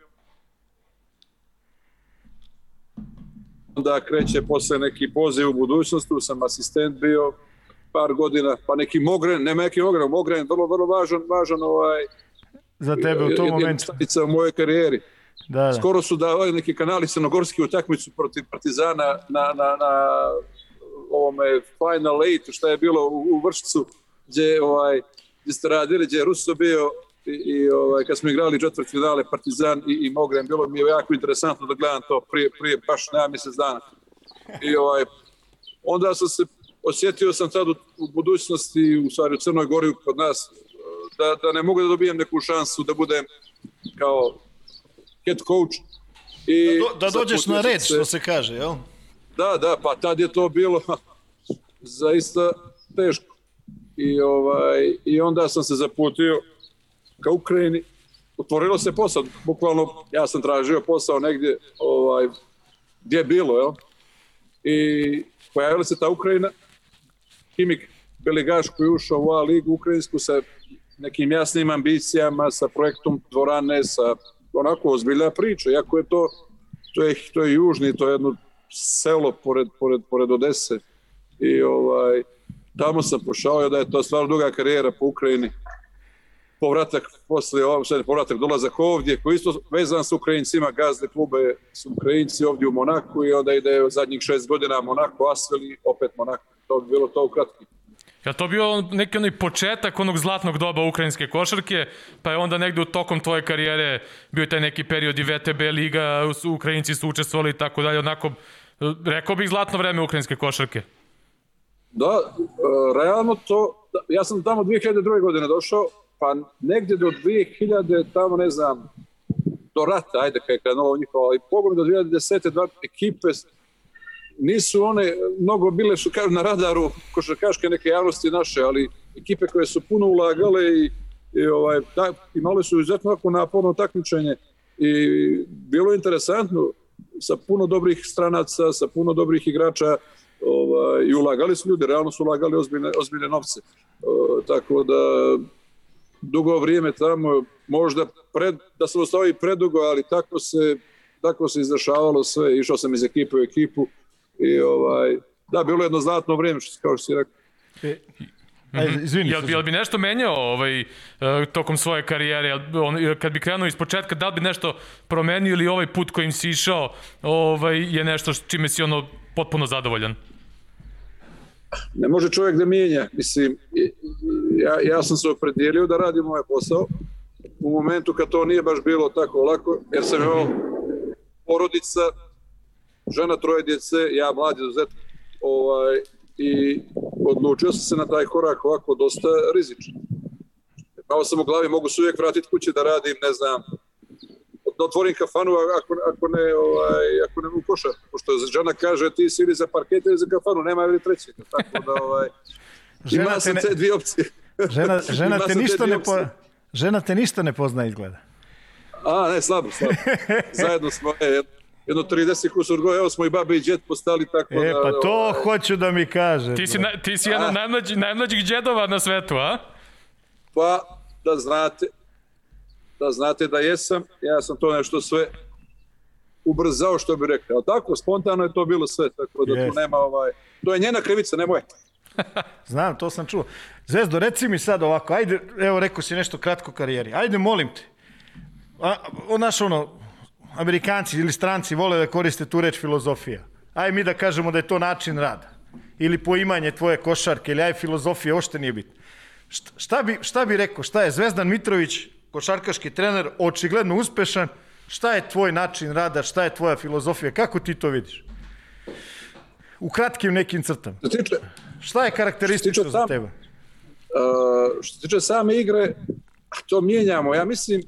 onda kreće posle neki poziv u budućnosti, tu sam asistent bio par godina, pa neki Mogren, nema neki Mogren, Mogren vrlo, vrlo važan, važan ovaj, Za tebe u tom momentu. u mojoj karijeri. Da, da. Skoro su davali neki kanali crnogorski utakmicu protiv Partizana na, na, na ovome Final Eight, šta je bilo u, u Vršcu, gdje, ovaj, gdje ste radili, gdje je Russo bio i, i ovaj, kad smo igrali četvrt finale Partizan i, i Mogren, bilo mi je jako interesantno da gledam to prije, prije baš nema mjesec dana. I ovaj, onda sam se osjetio sam sad u, u budućnosti, u stvari u Crnoj Gori kod nas, da, da ne mogu da dobijem neku šansu da budem kao head coach. I Do, da dođeš na red, se- što se kaže, jel? Da, da, pa tad je to bilo [LAUGHS] zaista teško. I, ovaj, I onda sam se zaputio ka Ukrajini. Otvorilo se posao, bukvalno ja sam tražio posao negdje ovaj, gdje je bilo, jel? I pojavila se ta Ukrajina, Kimik Beligaš koji ušao u A ligu ukrajinsku sa nekim jasnim ambicijama, sa projektom dvorane, sa onako ozbiljna priča, iako je to, to je, to je južni, to je jedno selo pored, pored, pored Odese i ovaj, tamo sam pošao da je to stvarno duga karijera po Ukrajini povratak posle ovog, sad je povratak dolazak ovdje, koji isto vezan sa Ukrajincima, gazde klube su Ukrajinci ovdje u Monaku i onda ide zadnjih šest godina Monako, Asveli, opet Monako. To bi bilo to ukratko. Je to bio neki onaj početak onog zlatnog doba ukrajinske košarke, pa je onda negde u tokom tvoje karijere bio taj neki period i VTB liga, Ukrajinci su učestvovali i tako dalje, onako, rekao bih zlatno vreme ukrajinske košarke. Da, e, realno to, ja sam tamo 2002. godine došao, pa negdje do 2000, tamo ne znam, do rata, ajde kada je krenulo njihovo, ali pogledaj do 2010. dva ekipe nisu one mnogo bile što kažu na radaru košarkaške neke javnosti naše, ali ekipe koje su puno ulagale i, i ovaj, da, imale su izuzetno ovako naporno takmičenje i bilo je interesantno sa puno dobrih stranaca, sa puno dobrih igrača ovaj, i ulagali su ljudi, realno su ulagali ozbiljne, ozbiljne novce. O, tako da dugo vrijeme tamo, možda pred, da sam ostao i predugo, ali tako se, tako se izdešavalo sve, išao sam iz ekipe u ekipu i ovaj, da, bilo je jedno zlatno vrijeme, kao što si rekao. E, ajde, izvini. Jel, bi- jel bi nešto menjao ovaj, e, tokom svoje karijere? Jel, on, kad bi krenuo iz početka, da li bi nešto promenio ili ovaj put kojim si išao ovaj, je nešto čime si ono potpuno zadovoljan? ne može čovjek da mijenja. Mislim, ja, ja sam se opredijelio da radim ovaj posao u momentu kad to nije baš bilo tako lako, jer sam imao porodica, žena, troje djece, ja mladi dozet, ovaj, i odlučio sam se na taj korak ovako dosta rizično. Malo sam u glavi, mogu se uvijek vratiti kući da radim, ne znam, da otvorim kafanu ako, ako ne ovaj, ako ne u košar. Pošto žena kaže ti si ili za parket ili za kafanu, nema ili trećega. Tako da ovaj, Žena Ima sam ne- te dvije opcije. Žena, [LAUGHS] žena, te ništa ne po, žena te ništa ne pozna izgleda. A, ne, slabo, slabo. [LAUGHS] Zajedno smo, e, jedno 30 kusur godina, evo smo i babi i džet postali tako E, da... pa to ovaj, hoću da mi kaže. Ti si, na, ti si jedan od najmlađi, najmlađih džedova na svetu, a? Pa, da znate, da znate da jesam, ja sam to nešto sve ubrzao što bi rekao. Tako, spontano je to bilo sve, tako da Jest. tu nema ovaj... To je njena krivica, ne moje. [LAUGHS] Znam, to sam čuo. Zvezdo, reci mi sad ovako, ajde, evo rekao si nešto kratko karijeri, ajde molim te. A, o, naš ono, Amerikanci ili stranci vole da koriste tu reč filozofija. Aj mi da kažemo da je to način rada. Ili poimanje tvoje košarke, ili aj filozofija, ošte nije bitno. Šta, šta, bi, šta bi rekao, šta je Zvezdan Mitrović, košarkaški trener, očigledno uspešan, šta je tvoj način rada, šta je tvoja filozofija, kako ti to vidiš? U kratkim nekim crtama. Što se tiče, Šta je karakteristično za tebe? uh, što se tiče same igre, to mijenjamo. Ja mislim,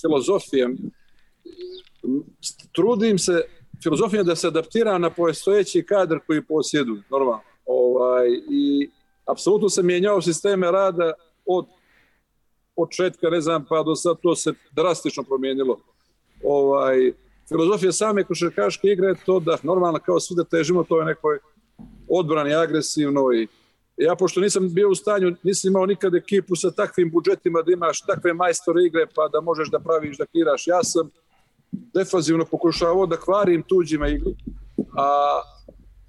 filozofijom, trudim se, filozofija da se adaptira na postojeći kadar koji posjeduju, normalno. Ovaj, I apsolutno se mijenjao sisteme rada od početka, ne znam, pa do sad to se drastično promijenilo. Ovaj, filozofija same košarkaške igre je to da normalno kao svi da težimo toj nekoj odbrani agresivnoj. Ja, pošto nisam bio u stanju, nisam imao nikad ekipu sa takvim budžetima da imaš takve majstore igre pa da možeš da praviš, da kiraš. Ja sam defazivno pokušavao da kvarim tuđima igru, a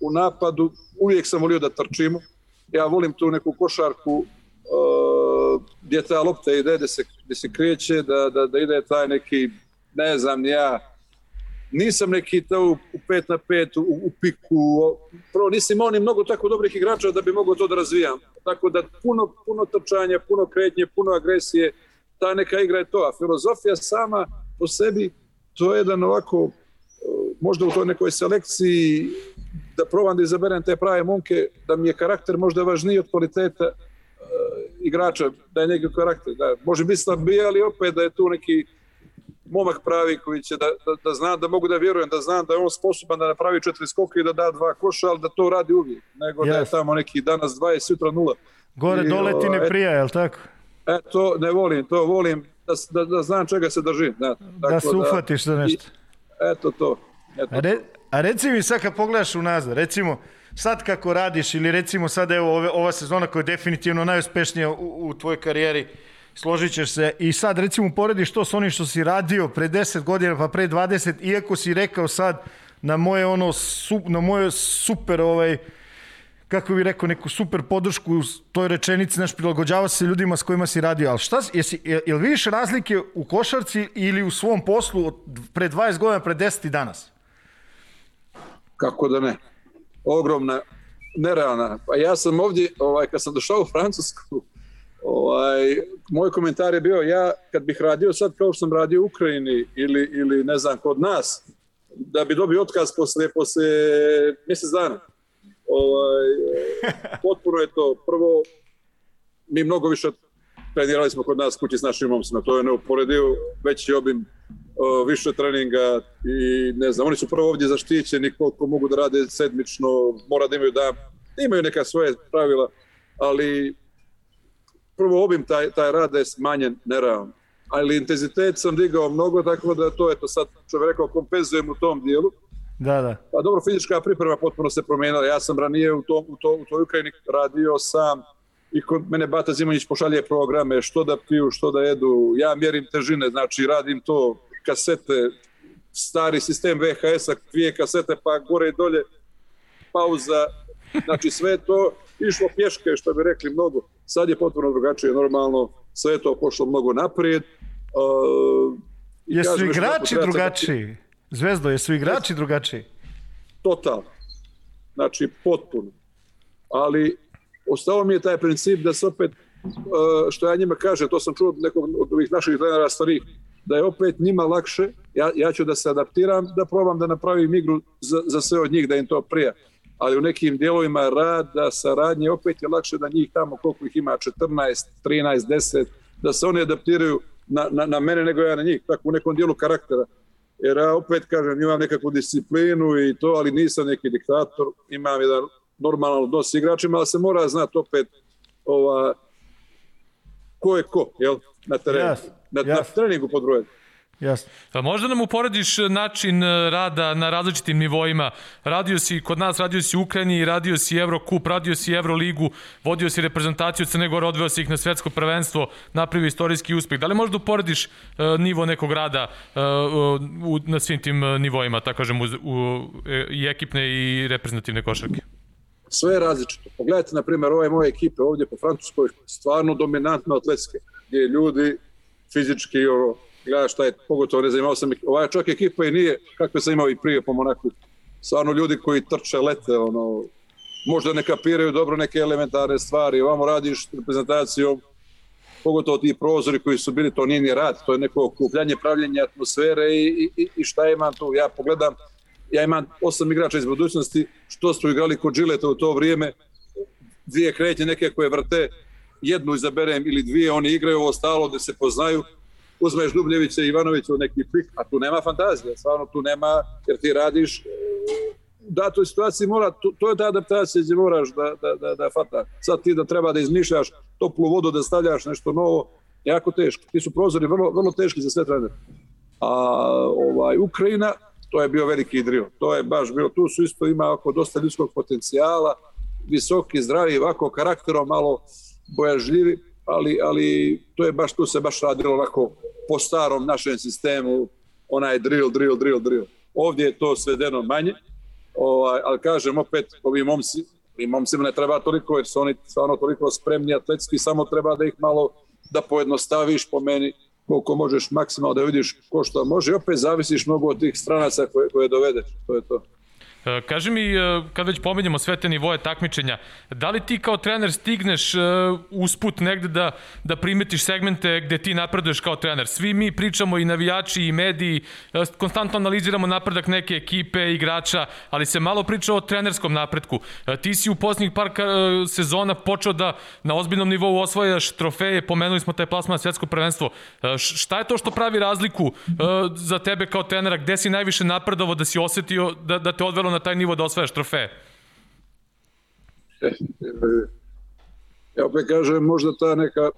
u napadu uvijek sam volio da trčimo. Ja volim tu neku košarku uh, gdje ta lopta ide, da se, da se kreće, da, da, da ide taj neki, ne znam, ja, nisam neki to u, u pet na pet, u, u piku, prvo nisam imao ni mnogo tako dobrih igrača da bi mogao to da razvijam. Tako da puno, puno trčanja, puno kretnje, puno agresije, ta neka igra je to. A filozofija sama po sebi, to je jedan ovako, e, možda u toj nekoj selekciji, da probam da izaberem te prave momke, da mi je karakter možda važniji od kvaliteta e, igrača, da je neki karakter. Da, može biti slabiji, ali opet da je tu neki momak pravi koji će da, da, da zna da mogu da vjerujem, da znam da je on sposoban da napravi četiri skoka i da da dva koša, ali da to radi uvijek, nego da je tamo neki danas 20, sutra nula. Gore I, dole ti ne ovaj, prija, jel tako? E, to ne volim, to volim da, da, da znam čega se držim. Da, Da se uhvatiš za nešto. Eto to. Eto A, re, to. a reci mi sad kad pogledaš unazad, recimo sad kako radiš ili recimo sad evo ove, ova sezona koja je definitivno najuspešnija u, u tvojoj karijeri, složit ćeš se i sad recimo porediš to s onim što si radio pre 10 godina pa pre 20, iako si rekao sad na moje ono su, na moje super ovaj kako bi rekao, neku super podršku u toj rečenici, znaš, prilagođava se ljudima s kojima si radio, ali šta, si- jesi, jel, jel vidiš razlike u košarci ili u svom poslu od pre 20 godina, pre 10 i danas? Kako da ne? Ogromna, nerealna. Pa ja sam ovdje, ovaj, kad sam došao u Francusku, ovaj, moj komentar je bio, ja kad bih radio sad kao što sam radio u Ukrajini ili, ili ne znam, kod nas, da bi dobio otkaz posle, posle mjesec dana. Ovaj, potpuno je to. Prvo, mi mnogo više trenirali smo kod nas kući s našim momcima, to je neuporedivo veći obim više treninga i ne znam, oni su prvo ovdje zaštićeni koliko mogu da rade sedmično, mora da imaju da imaju neka svoje pravila, ali prvo obim taj, taj rad je smanjen nerealno. Ali intenzitet sam digao mnogo, tako da to je to sad, što rekao, kompenzujem u tom dijelu. Da, da. Pa dobro, fizička priprema potpuno se promijenila. Ja sam ranije u, tom, u, to, u toj Ukrajini radio sam i kod mene Bata Zimonjić pošalje programe što da piju, što da jedu. Ja mjerim težine, znači radim to, kasete, stari sistem VHS-a, dvije kasete pa gore i dolje, pauza, znači sve to išlo pješke, što bi rekli mnogo. Sad je potpuno drugačije, normalno, sve je to pošlo mnogo naprijed. Uh, Jesu igrači drugačiji? Zvezdo, jesu igrači drugačiji? totalno. Znači, potpuno. Ali ostao mi je taj princip da se opet, uh, što ja njima kažem, to sam čuo od nekog od ovih naših trenera starih, da je opet njima lakše, ja, ja ću da se adaptiram, da probam da napravim igru za, za sve od njih, da im to prija. Ali u nekim dijelovima rada, saradnje, opet je lakše da njih tamo, koliko ih ima, 14, 13, 10, da se oni adaptiraju na, na, na mene nego ja na njih, tako u nekom dijelu karaktera. Jer ja opet kažem, imam nekakvu disciplinu i to, ali nisam neki diktator, imam jedan normalan odnos s igračima, ali se mora znati opet ova, ko je ko, jel? Na terenu. Jasno, na, na jasno. treningu pod brojem. Jasno. A možda nam uporediš način e, rada na različitim nivoima. Radio si kod nas, radio si u Ukrajini, radio si Eurocup, radio si Euroligu, vodio si reprezentaciju Crne Gore, odveo si ih na svetsko prvenstvo, napravio istorijski uspeh. Da li možda uporediš uh, nivo nekog rada u, na svim tim nivoima, tako kažem, u, u, i ekipne i reprezentativne košarke? Sve je različito. Pogledajte, na primjer, ove moje ekipe ovdje po Francuskoj, stvarno dominantno atletske, gdje ljudi fizički, ono, gledaš šta je, pogotovo ne znam, sam, ovaj čovjek ekipa i nije, kakve sam imao i prije po Monaku, stvarno ljudi koji trče, lete, ono, možda ne kapiraju dobro neke elementarne stvari, ovamo radiš reprezentacijom, pogotovo ti prozori koji su bili, to nije ni rad, to je neko okupljanje, pravljenje atmosfere i, i, i šta imam tu, ja pogledam, ja imam osam igrača iz budućnosti, što su igrali kod Žileta u to vrijeme, dvije kretnje neke koje vrte, jednu izaberem ili dvije, oni igraju ovo stalo da se poznaju, uzmeš Dubljevića i Ivanovića u neki pik, a tu nema fantazije, stvarno tu nema, jer ti radiš u datoj situaciji mora, to, to je ta adaptacija gdje moraš da, da, da, da fata. Sad ti da treba da izmišljaš toplu vodu, da stavljaš nešto novo, jako teško. Ti su prozori vrlo, vrlo teški za sve trenere. A ovaj, Ukrajina, to je bio veliki drill. To je baš bilo, tu su isto ima oko dosta ljudskog potencijala, visoki, zdravi, ovako karakterom malo bojažljivi, ali, ali to je baš, tu se baš radilo onako po starom našem sistemu, onaj drill, drill, drill, drill. Ovdje je to svedeno manje, ovaj, ali kažem opet, ovi momci, i momcima ne treba toliko, jer su oni stvarno toliko spremni atletski, samo treba da ih malo da pojednostaviš po meni, koliko možeš maksimalno da vidiš ko što može opet zavisiš mnogo od tih stranaca koje, koje dovedeš, to je to. E, Kaži mi, e, kad već pomenjamo sve te nivoje takmičenja, da li ti kao trener stigneš e, usput negde da, da primetiš segmente gde ti napreduješ kao trener? Svi mi pričamo i navijači i mediji, konstantno analiziramo napredak neke ekipe, igrača, ali se malo priča o trenerskom napretku. Ti si u posljednjih par sezona počeo da na ozbiljnom nivou osvajaš trofeje, pomenuli smo taj plasman na svetsko prvenstvo. Šta je to što pravi razliku za tebe kao trenera? Gde si najviše napredovo da si osetio da, da te odvelo na taj nivo da osvajaš trofeje? Ja opet kažem, možda ta neka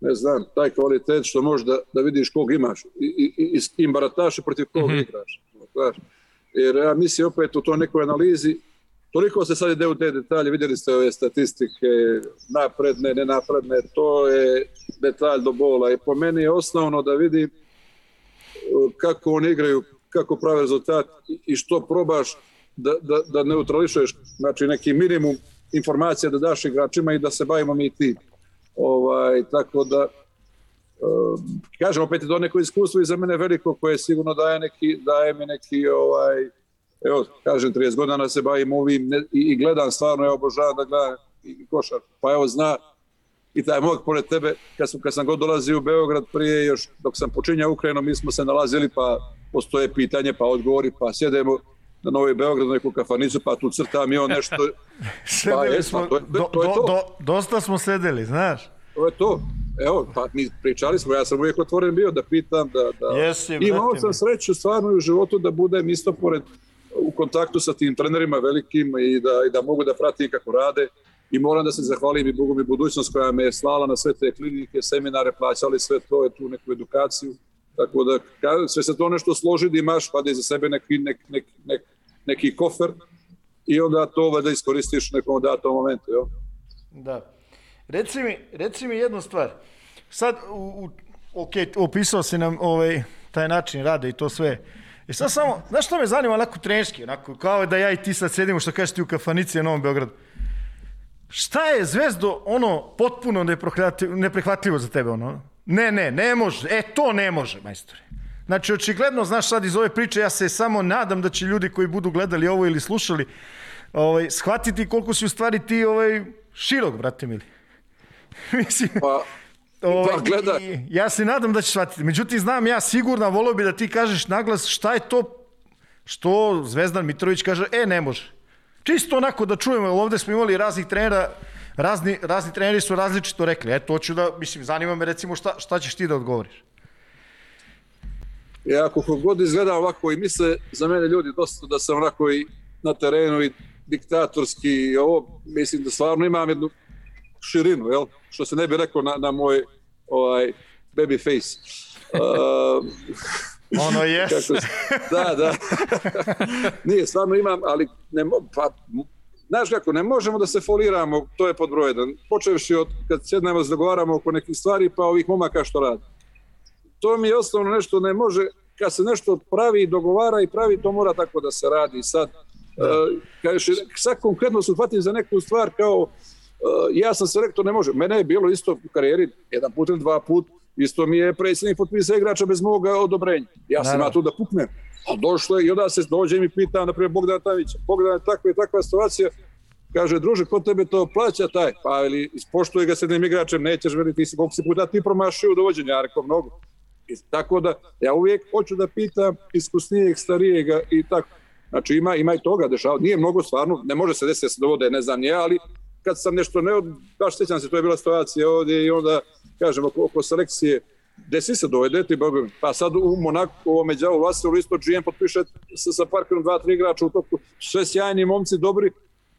ne znam, taj kvalitet što možda da vidiš kog imaš i, i, i s kim barataš i protiv kog mm -hmm. igraš. Znaš. Jer ja mislim opet u toj nekoj analizi toliko se sad ide u te detalje, vidjeli ste ove statistike, napredne, nenapredne, to je detalj do bola i po meni je osnovno da vidim kako oni igraju kako prave rezultat i što probaš da, da, da neutrališeš, znači neki minimum informacija da daš igračima i da se bavimo mi ti. Ovaj, tako da, kažem, opet je to neko iskustvo i za mene veliko koje sigurno daje, neki, daje mi neki, ovaj, evo, kažem, 30 godina se bavim ovim ne, i, i gledam stvarno, evo, obožavam da gledam i košar. Pa evo, zna, i taj mog pored tebe, kad sam, kad sam god dolazio u Beograd prije, još dok sam počinjao Ukrajinu, mi smo se nalazili, pa postoje pitanje, pa odgovori, pa sjedemo na Novi Beograd, neku kafanicu, pa tu crtam i on nešto... [LAUGHS] pa je, smo, to, je, do, to je to. Do, dosta smo sedeli, znaš. To je to. Evo, pa mi pričali smo, ja sam uvijek otvoren bio da pitam, da... da... Jesi, Imao sam sreću stvarno u životu da budem isto pored u kontaktu sa tim trenerima velikim i da, i da mogu da pratim kako rade i moram da se zahvalim i Bogu mi budućnost koja me je slala na sve te klinike, seminare, plaćali sve to, je tu neku edukaciju Tako da, sve se to nešto složi da imaš, pa da za sebe neki, nek, nek, nek, neki kofer i onda to da iskoristiš u nekom datom momentu. Jo? Da. Reci mi, reci mi jednu stvar. Sad, u, u, ok, opisao si nam ovaj, taj način rada i to sve. I sad samo, znaš što me zanima, onako trenerski, onako, kao da ja i ti sad sedimo, što kažeš ti u kafanici na Novom Beogradu. Šta je zvezdo ono potpuno neprihvatljivo za tebe, ono? Ne, ne, ne može. E, to ne može, majstore. Znači, očigledno, znaš sad iz ove priče, ja se samo nadam da će ljudi koji budu gledali ovo ili slušali, ovaj, shvatiti koliko si u stvari ti ovaj, širok, brate mili. [LAUGHS] Mislim, pa, ovaj, pa gleda. I, ja se nadam da će shvatiti. Međutim, znam ja sigurno, volio bi da ti kažeš naglas šta je to što Zvezdan Mitrović kaže, e, ne može. Čisto onako da čujemo, ovde smo imali raznih trenera, razni, razni treneri su različito rekli. Eto, hoću da, mislim, zanima me recimo šta, šta ćeš ti da odgovoriš. Ja, kako god izgleda ovako i misle za mene ljudi dosta da sam onako i na terenu i diktatorski i ovo, mislim da stvarno imam jednu širinu, jel? Što se ne bi rekao na, na moj ovaj, baby face. Uh, [LAUGHS] ono [LAUGHS] jes. kako, da, da. [LAUGHS] Nije, stvarno imam, ali ne, pa, Znaš kako, ne možemo da se foliramo, to je pod broj jedan. Počevši od kad sjednemo da dogovaramo oko nekih stvari, pa ovih momaka što radi. To mi je osnovno nešto, ne može, kad se nešto pravi i dogovara i pravi, to mora tako da se radi. Sad, da. uh, kažeš, sad konkretno se uhvatim za neku stvar kao, uh, ja sam se rekao, ne može. Mene je bilo isto u karijeri, jedan put ili dva put, isto mi je predsjednik potpisa igrača bez moga odobrenja. Ja sam ja tu da puknem. A došlo je i onda se dođe i mi pita, na primjer, Bogdana Tavića. Bogdana, takva je takva situacija, kaže, druže, ko tebe to plaća taj? Pa ili ispoštuje ga s jednim igračem, nećeš veli, ti si, koliko si puta ti promašio u dovođenju, ja rekao mnogo. I tako da, ja uvijek hoću da pitam iskusnijeg, starijega i tako. Znači ima, ima i toga dešava. Nije mnogo stvarno, ne može se desiti da se dovode, ne znam, nije, ali kad sam nešto ne, baš sećam se, to je bila situacija ovdje i onda, kažem, oko, oko selekcije, desi se dovedeti, pa sad u Monaku, u ovome djavu Vasilu isto GM potpiše sa, sa parkerom dva, tri igrača u toku, sve sjajni momci, dobri,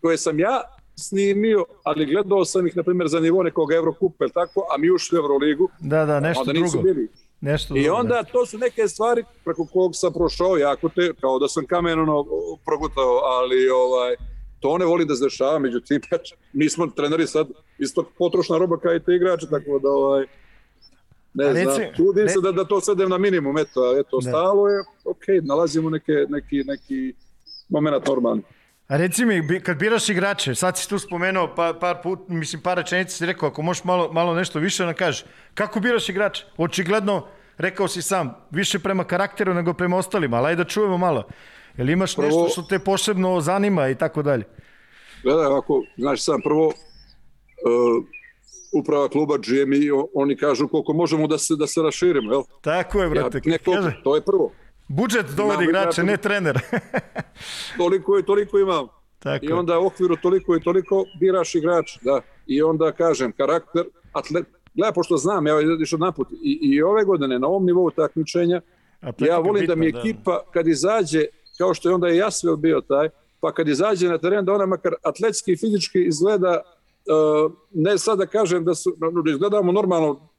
koje sam ja snimio, ali gledao sam ih, na primjer, za nivo nekog Evrokupa, ili tako, a mi ušli u Euroligu. Da, da, nešto onda drugo. Bili. Nešto I onda nešto. to su neke stvari preko kog sam prošao jako te, kao da sam kamen ono, progutao, ali ovaj, to ne voli da se dešava, međutim, [LAUGHS] mi smo treneri sad isto potrošna roba kao i te igrače, tako da ovaj, ne Reci, znam, trudim ne... se da, da to svedem na minimum, eto, eto, ne. stalo je, ok, nalazimo neke, neki, neki moment normalni. A reci mi, kad biraš igrače, sad si tu spomenuo par, par put, mislim par rečenica si rekao, ako možeš malo, malo nešto više da kažeš, kako biraš igrače? Očigledno, rekao si sam, više prema karakteru nego prema ostalima, ali ajde da čujemo malo. Jel imaš prvo, nešto što te posebno zanima i tako dalje? Gledaj, ovako, znaš sam, prvo, uh, uprava kluba GM i oni kažu koliko možemo da se, da se raširimo, jel? Tako je, brate. Ja, neko, to je prvo. Budžet dovodi igrače, ne trener. [LAUGHS] toliko i toliko imam. Tako. I onda u okviru toliko i toliko biraš igrač, da. I onda kažem, karakter, atlet, gledaj, pošto znam, ja još od naput, i, i ove godine na ovom nivou takmičenja, ja volim bitno, da mi ekipa, da. kad izađe, kao što je onda i Jasvel bio taj, pa kad izađe na teren da ona makar atletski i fizički izgleda, uh, ne sad da kažem da, su, da izgledamo normalno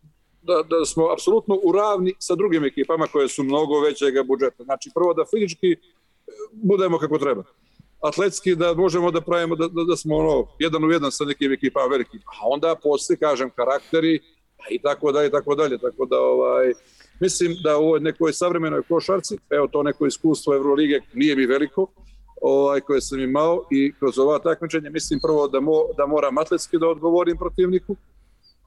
da, da smo apsolutno u ravni sa drugim ekipama koje su mnogo većeg budžeta. Znači, prvo da fizički budemo kako treba. Atletski da možemo da pravimo da, da, da smo ono, jedan u jedan sa nekim ekipama velikim. A onda posle, kažem, karakteri i tako dalje, i tako dalje. Tako da, ovaj, mislim da u ovoj nekoj savremenoj košarci, evo to neko iskustvo Evrolige nije mi veliko, ovaj, koje sam imao i kroz ova takmičenja mislim prvo da, mo, da moram atletski da odgovorim protivniku,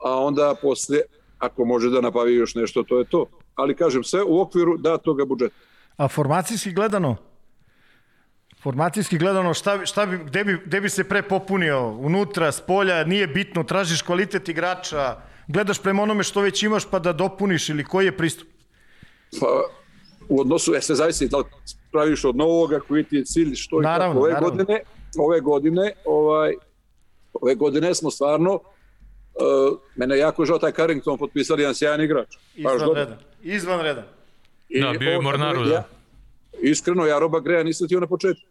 a onda posle ako može da nabavi još nešto, to je to. Ali kažem, sve u okviru datoga budžeta. A formacijski gledano? Formacijski gledano, šta, šta bi, gde, bi, gde bi se pre popunio? Unutra, s polja, nije bitno, tražiš kvalitet igrača, gledaš prema onome što već imaš pa da dopuniš ili koji je pristup? Pa, u odnosu, je sve zavisi da li praviš od novoga, koji ti je cilj, što naravno, i kako. Ove naravno. godine, ove godine, ovaj, ove godine smo stvarno Uh, mene jako žao taj Carrington potpisali jedan sjajan igrač. Izvanredan. Izvanredan. I da, bio je Mornaru, da. Ja, iskreno, ja Roba Greja nisam tio na početku.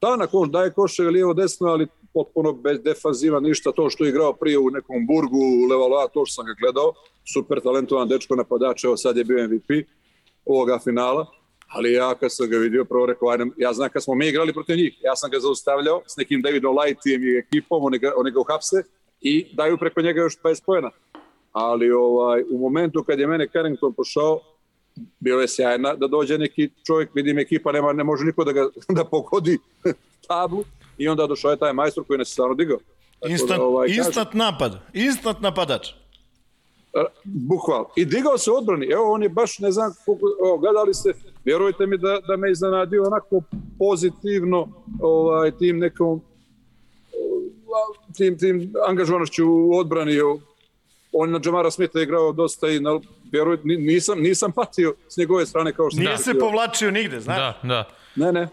Da, na koš, daje koše lijevo desno, ali potpuno bez defanziva, ništa. To što je igrao prije u nekom burgu, u Levaloa, to što sam ga gledao. Super talentovan dečko napadač, evo sad je bio MVP ovoga finala. Ali ja kad sam ga vidio, prvo rekao, ajde, ja znam kad smo mi igrali protiv njih, ja sam ga zaustavljao s nekim Davidom Lightijem i ekipom, oni ga, oni ga uhapse, i daju preko njega još 20 pojena. Ali ovaj, u momentu kad je mene Carrington pošao, bilo je sjajna da dođe neki čovjek, vidim ekipa, nema, ne može niko da ga [LAUGHS] da pogodi [LAUGHS] tablu i onda došao je taj majstor koji nas stvarno digao. Tako instant, da, ovaj, instant kažem, napad, instant napadač. Bukval. I digao se odbrani. Evo, on je baš, ne znam, koliko, evo, gledali ste, vjerujte mi da, da me iznenadio onako pozitivno ovaj, tim nekom tim, tim angažovanošću u odbrani, on na Džamara Smitha igrao dosta i na, vjeruj, nisam, nisam patio s njegove strane kao što... Nije se povlačio nigde, znaš? Da, da. Ne, ne.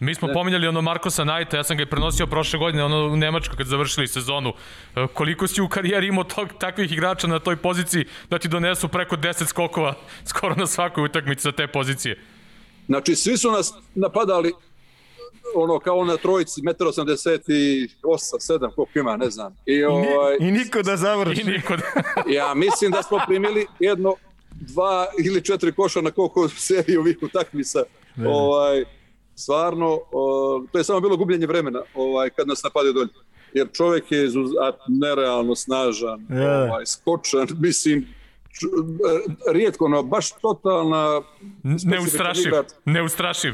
Mi smo ne. pominjali ono Markosa Najta, ja sam ga i prenosio prošle godine, ono u Nemačku kad završili sezonu. E, koliko si u karijeri imao tog, takvih igrača na toj poziciji da ti donesu preko 10 skokova [LAUGHS] skoro na svakoj utakmici sa te pozicije? Znači, svi su nas napadali ono kao na trojici, 1,88, 7, koliko ima, ne znam. I, ovaj, I niko da završi. I niko da... [LAUGHS] ja mislim da smo primili jedno, dva ili četiri koša na koliko seriju ovih utakmica. Ovaj, stvarno, to je samo bilo gubljenje vremena ovaj, kad nas napadaju dolje. Jer čovjek je izuzat, nerealno snažan, Ja. ovaj, skočan, mislim, č- e, rijetko, no, baš totalna Neustrašiv. Neustrašiv.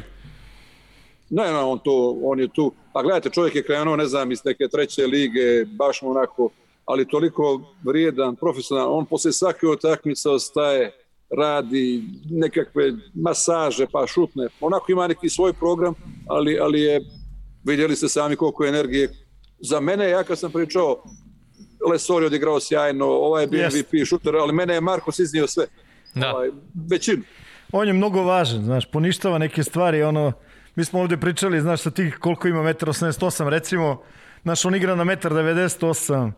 Ne, ne, on, to, on je tu. Pa gledajte, čovjek je krenuo, ne znam, iz neke treće lige, baš mu onako, ali toliko vrijedan, profesionalan. On posle svake utakmice ostaje, radi nekakve masaže, pa šutne. Onako ima neki svoj program, ali, ali je, vidjeli ste sami koliko je energije. Za mene, ja kad sam pričao, Lesor je odigrao sjajno, ovaj je bio. MVP šuter, ali mene je Markos iznio sve. Da. Ovaj, većinu. On je mnogo važan, znaš, poništava neke stvari, ono, mi smo ovde pričali, znaš, sa tih koliko ima 1,88 recimo, znaš, on igra na 1,98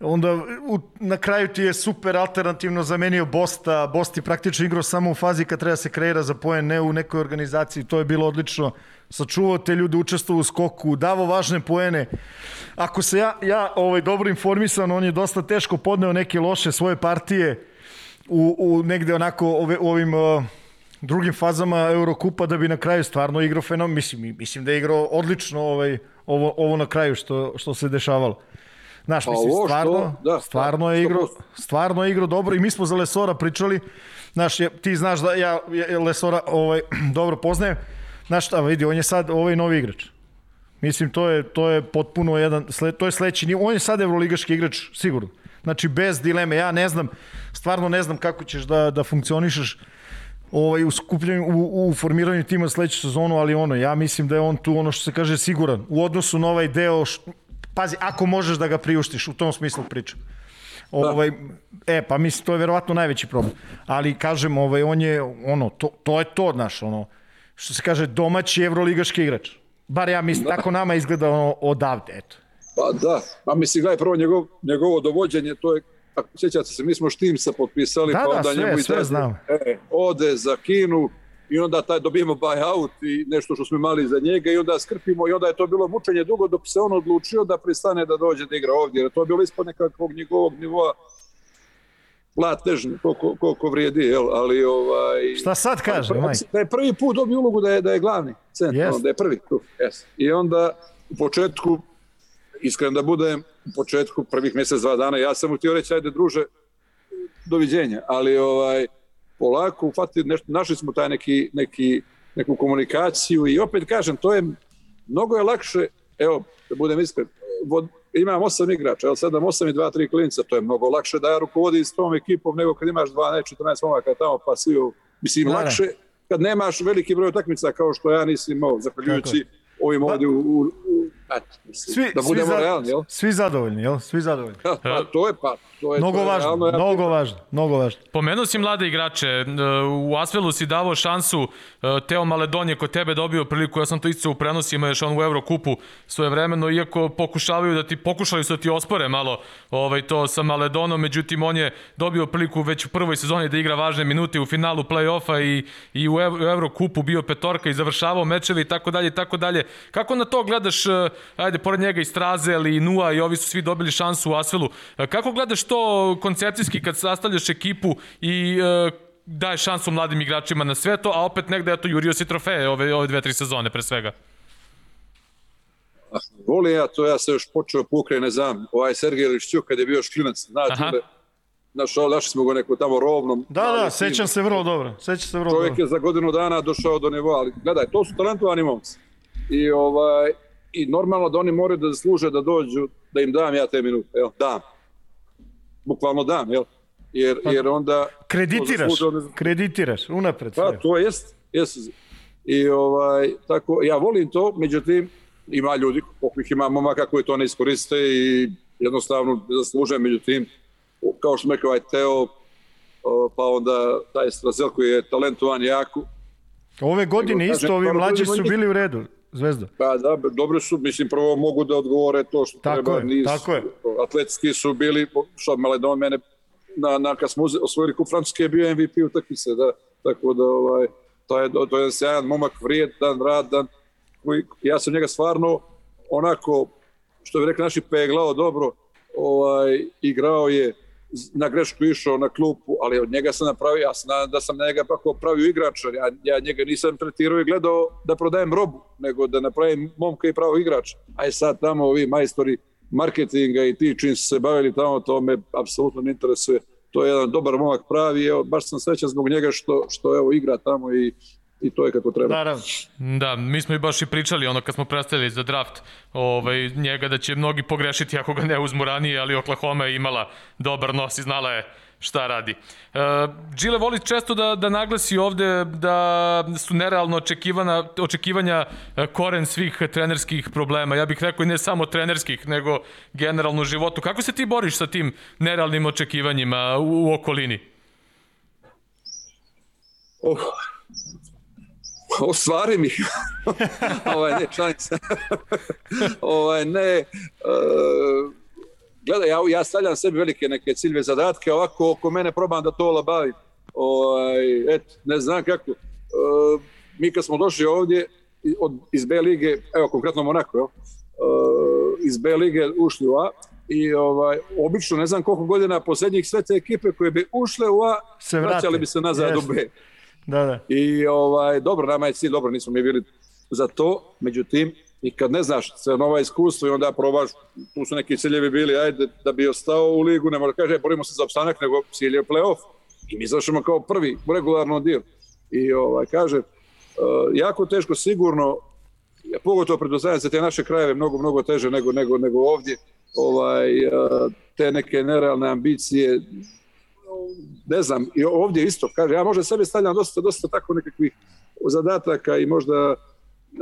onda u, na kraju ti je super alternativno zamenio Bosta, Bost je praktično igrao samo u fazi kad treba se kreira za poen, ne u nekoj organizaciji, to je bilo odlično, sačuvao te ljude, učestvovao u skoku, davo važne poene. Ako se ja, ja ovaj, dobro informisan, on je dosta teško podneo neke loše svoje partije, u, u negde onako ove, u ovim uh, drugim fazama Eurokupa da bi na kraju stvarno igrao fenom, mislim, mislim da je igrao odlično ovaj, ovo, ovo na kraju što, što se dešavalo. Znaš, Pa mislim, ovo što- stvarno, da, stvarno da, je igrao, 100%. stvarno je igrao dobro i mi smo za Lesora pričali, znaš, je, ti znaš da ja, ja Lesora ovaj, [CLEARS THROAT] dobro poznajem, znaš šta, vidi, on je sad ovaj novi igrač. Mislim, to je, to je potpuno jedan, to je sledeći nivo. On je sad evroligaški igrač, sigurno. Znači, bez dileme. Ja ne znam, stvarno ne znam kako ćeš da, da funkcionišeš ovaj, u, skupljanju, u, u formiranju tima sledeću sezonu, ali ono, ja mislim da je on tu ono što se kaže siguran. U odnosu na ovaj deo, š, pazi, ako možeš da ga priuštiš, u tom smislu pričam. Ovaj, e, pa mislim, to je verovatno najveći problem. Ali, kažem, ovaj, on je, ono, to, to je to, znaš, ono, što se kaže, domaći evroligaški igrač. Bar ja mislim, tako nama izgleda ono, odavde, eto. Pa da, a mislim, gledaj, prvo njegov, njegovo dovođenje, to je, ako sjećate se, mi smo Štimsa potpisali, Da, pa da, onda sve, njemu sve ide- znam. E, ode za Kinu i onda taj dobijemo buyout i nešto što smo imali za njega i onda skrpimo i onda je to bilo mučenje dugo dok se on odlučio da pristane da dođe da igra ovdje, jer to je bilo ispod nekakvog njegovog nivoa platežni, koliko, koliko vrijedi, jel? ali ovaj... Šta sad kaže, Maj? Da je prvi put dobio ulogu da je, da je glavni centar, yes. da je prvi tu. Yes. I onda u početku, iskren da budem, u početku prvih mjesec, dva dana, ja sam mu htio reći, ajde druže, doviđenja, ali ovaj, polako ufati, nešto, našli smo taj neki, neki, neku komunikaciju i opet kažem, to je, mnogo je lakše, evo, da budem iskren, vod, imam osam igrača, evo sedam, osam i dva, tri klinca, to je mnogo lakše da ja rukovodim s tom ekipom nego kad imaš dva, ne, 14 momaka tamo pa svi, mislim, Da, da. lakše kad nemaš veliki broj utakmica kao što ja nisam imao, zahvaljujući ovim ovdje u, u, u eto, mislim, Svi, da svi, budemo za- realni, jel? svi zadovoljni, jel? Svi zadovoljni. Pa, [LAUGHS] pa, to je pa, to je Mnogo to je važno, realno, ja- mnogo važno, mnogo važno. Pomenuo si mlade igrače, e, u Asvelu si davao šansu, e, Teo Maledon je kod tebe dobio priliku, ja sam to isto u prenosima, još on u Evrokupu svoje vremeno, iako pokušavaju da ti, pokušali su da ti ospore malo ovaj, to sa Maledonom, međutim on je dobio priliku već u prvoj sezoni da igra važne minute u finalu play-offa i, i u Ev- u Evrokupu bio petorka i završavao mečeve i tako dalje i tako dalje. Kako na to gledaš, e, ajde, pored njega i Strazel i Nua i ovi su svi dobili šansu u Asvelu, E, kako gledaš to koncepcijski kad sastavljaš ekipu i e, daješ šansu mladim igračima na sve to, a opet negde eto jurio si trofeje ove, ove dve, tri sezone pre svega. Volim ja to, ja sam još počeo pukre, ne znam, ovaj Sergej Lišćuk kad je bio još klinac, znači, našao, našli smo ga neko tamo rovnom. Da, da, tim. sećam se vrlo dobro. Sećam se vrlo Čovjek dobro. je za godinu dana došao do nivoa, ali gledaj, to su talentovani momci. I, ovaj, I normalno da oni moraju da zasluže da dođu, da im dam ja te minute, jel, dam. Bukvalno dam, jel? Jer, jer onda... Kreditiraš, to zasluže, oni- kreditiraš, unapred Pa, to jest, jest. I ovaj, tako, ja volim to, međutim, ima ljudi, koliko ih ima momaka koji to ne iskoriste i jednostavno zasluže, međutim, kao što sam rekao, ovaj Teo, pa onda taj Strazel koji je talentovan jako, Ove godine Nego, isto, kažem, ovi mlađi su bili u redu, Zvezda. pa da, dobro su, mislim, prvo mogu da odgovore to što Tako treba. je, tako je. Atletski su bili, što Maledon mene, na, na, kad smo osvojili kup Francuske je bio MVP utakmice, da, tako da, ovaj, to je, to je sjajan momak, vrijedan, radan, koji, ja sam njega stvarno onako, što bi rekli naši, peglao dobro, ovaj, igrao je, na grešku išao na klupu, ali od njega sam napravio, ja sam da sam njega kako pravio igrača, ja, ja njega nisam tretirao i gledao da prodajem robu, nego da napravim momka i pravo igrača. A je sad tamo ovi majstori marketinga i ti čim se bavili tamo, to me apsolutno ne interesuje. To je jedan dobar momak pravi, evo, baš sam srećan zbog njega što, što evo, igra tamo i i to je kako treba. Naravno. Da, mi smo i baš i pričali ono kad smo predstavili za draft ovaj, njega da će mnogi pogrešiti ako ga ne uzmu ranije, ali Oklahoma je imala dobar nos i znala je šta radi. Uh, Gile voli često da, da naglasi ovde da su nerealno očekivana, očekivanja e, koren svih trenerskih problema. Ja bih rekao i ne samo trenerskih, nego generalno u životu. Kako se ti boriš sa tim nerealnim očekivanjima u, u okolini? Oh, [LAUGHS] ostvari mi. [LAUGHS] ovaj, ne, šalim se. [LAUGHS] ovaj, ne, uh, gledaj, ja, ja stavljam sebi velike neke ciljeve zadatke, ovako oko mene probam da to labavim. Ovaj, et, ne znam kako. Uh, mi kad smo došli ovdje od, iz B lige, evo konkretno Monako, uh, iz B lige ušli u A, i ovaj obično ne znam koliko godina poslednjih sve te ekipe koje bi ušle u A se vraćali bi se nazad yes. u B. Da, da. I ovaj, dobro, nama je cilj, dobro, nismo mi bili za to, međutim, i kad ne znaš sve nova iskustvo i onda probaš, tu su neki ciljevi bili, ajde, da bi ostao u ligu, ne može kaže, borimo se za opstanak, nego cilj je play-off. I mi zašemo kao prvi u regularnom dio. I ovaj, kaže, uh, jako teško, sigurno, pogotovo predostavljam se te naše krajeve mnogo, mnogo teže nego, nego, nego ovdje, ovaj, uh, te neke nerealne ambicije, ne znam, i ovdje isto, kaže, ja možda sebe stavljam dosta, dosta tako nekakvih zadataka i možda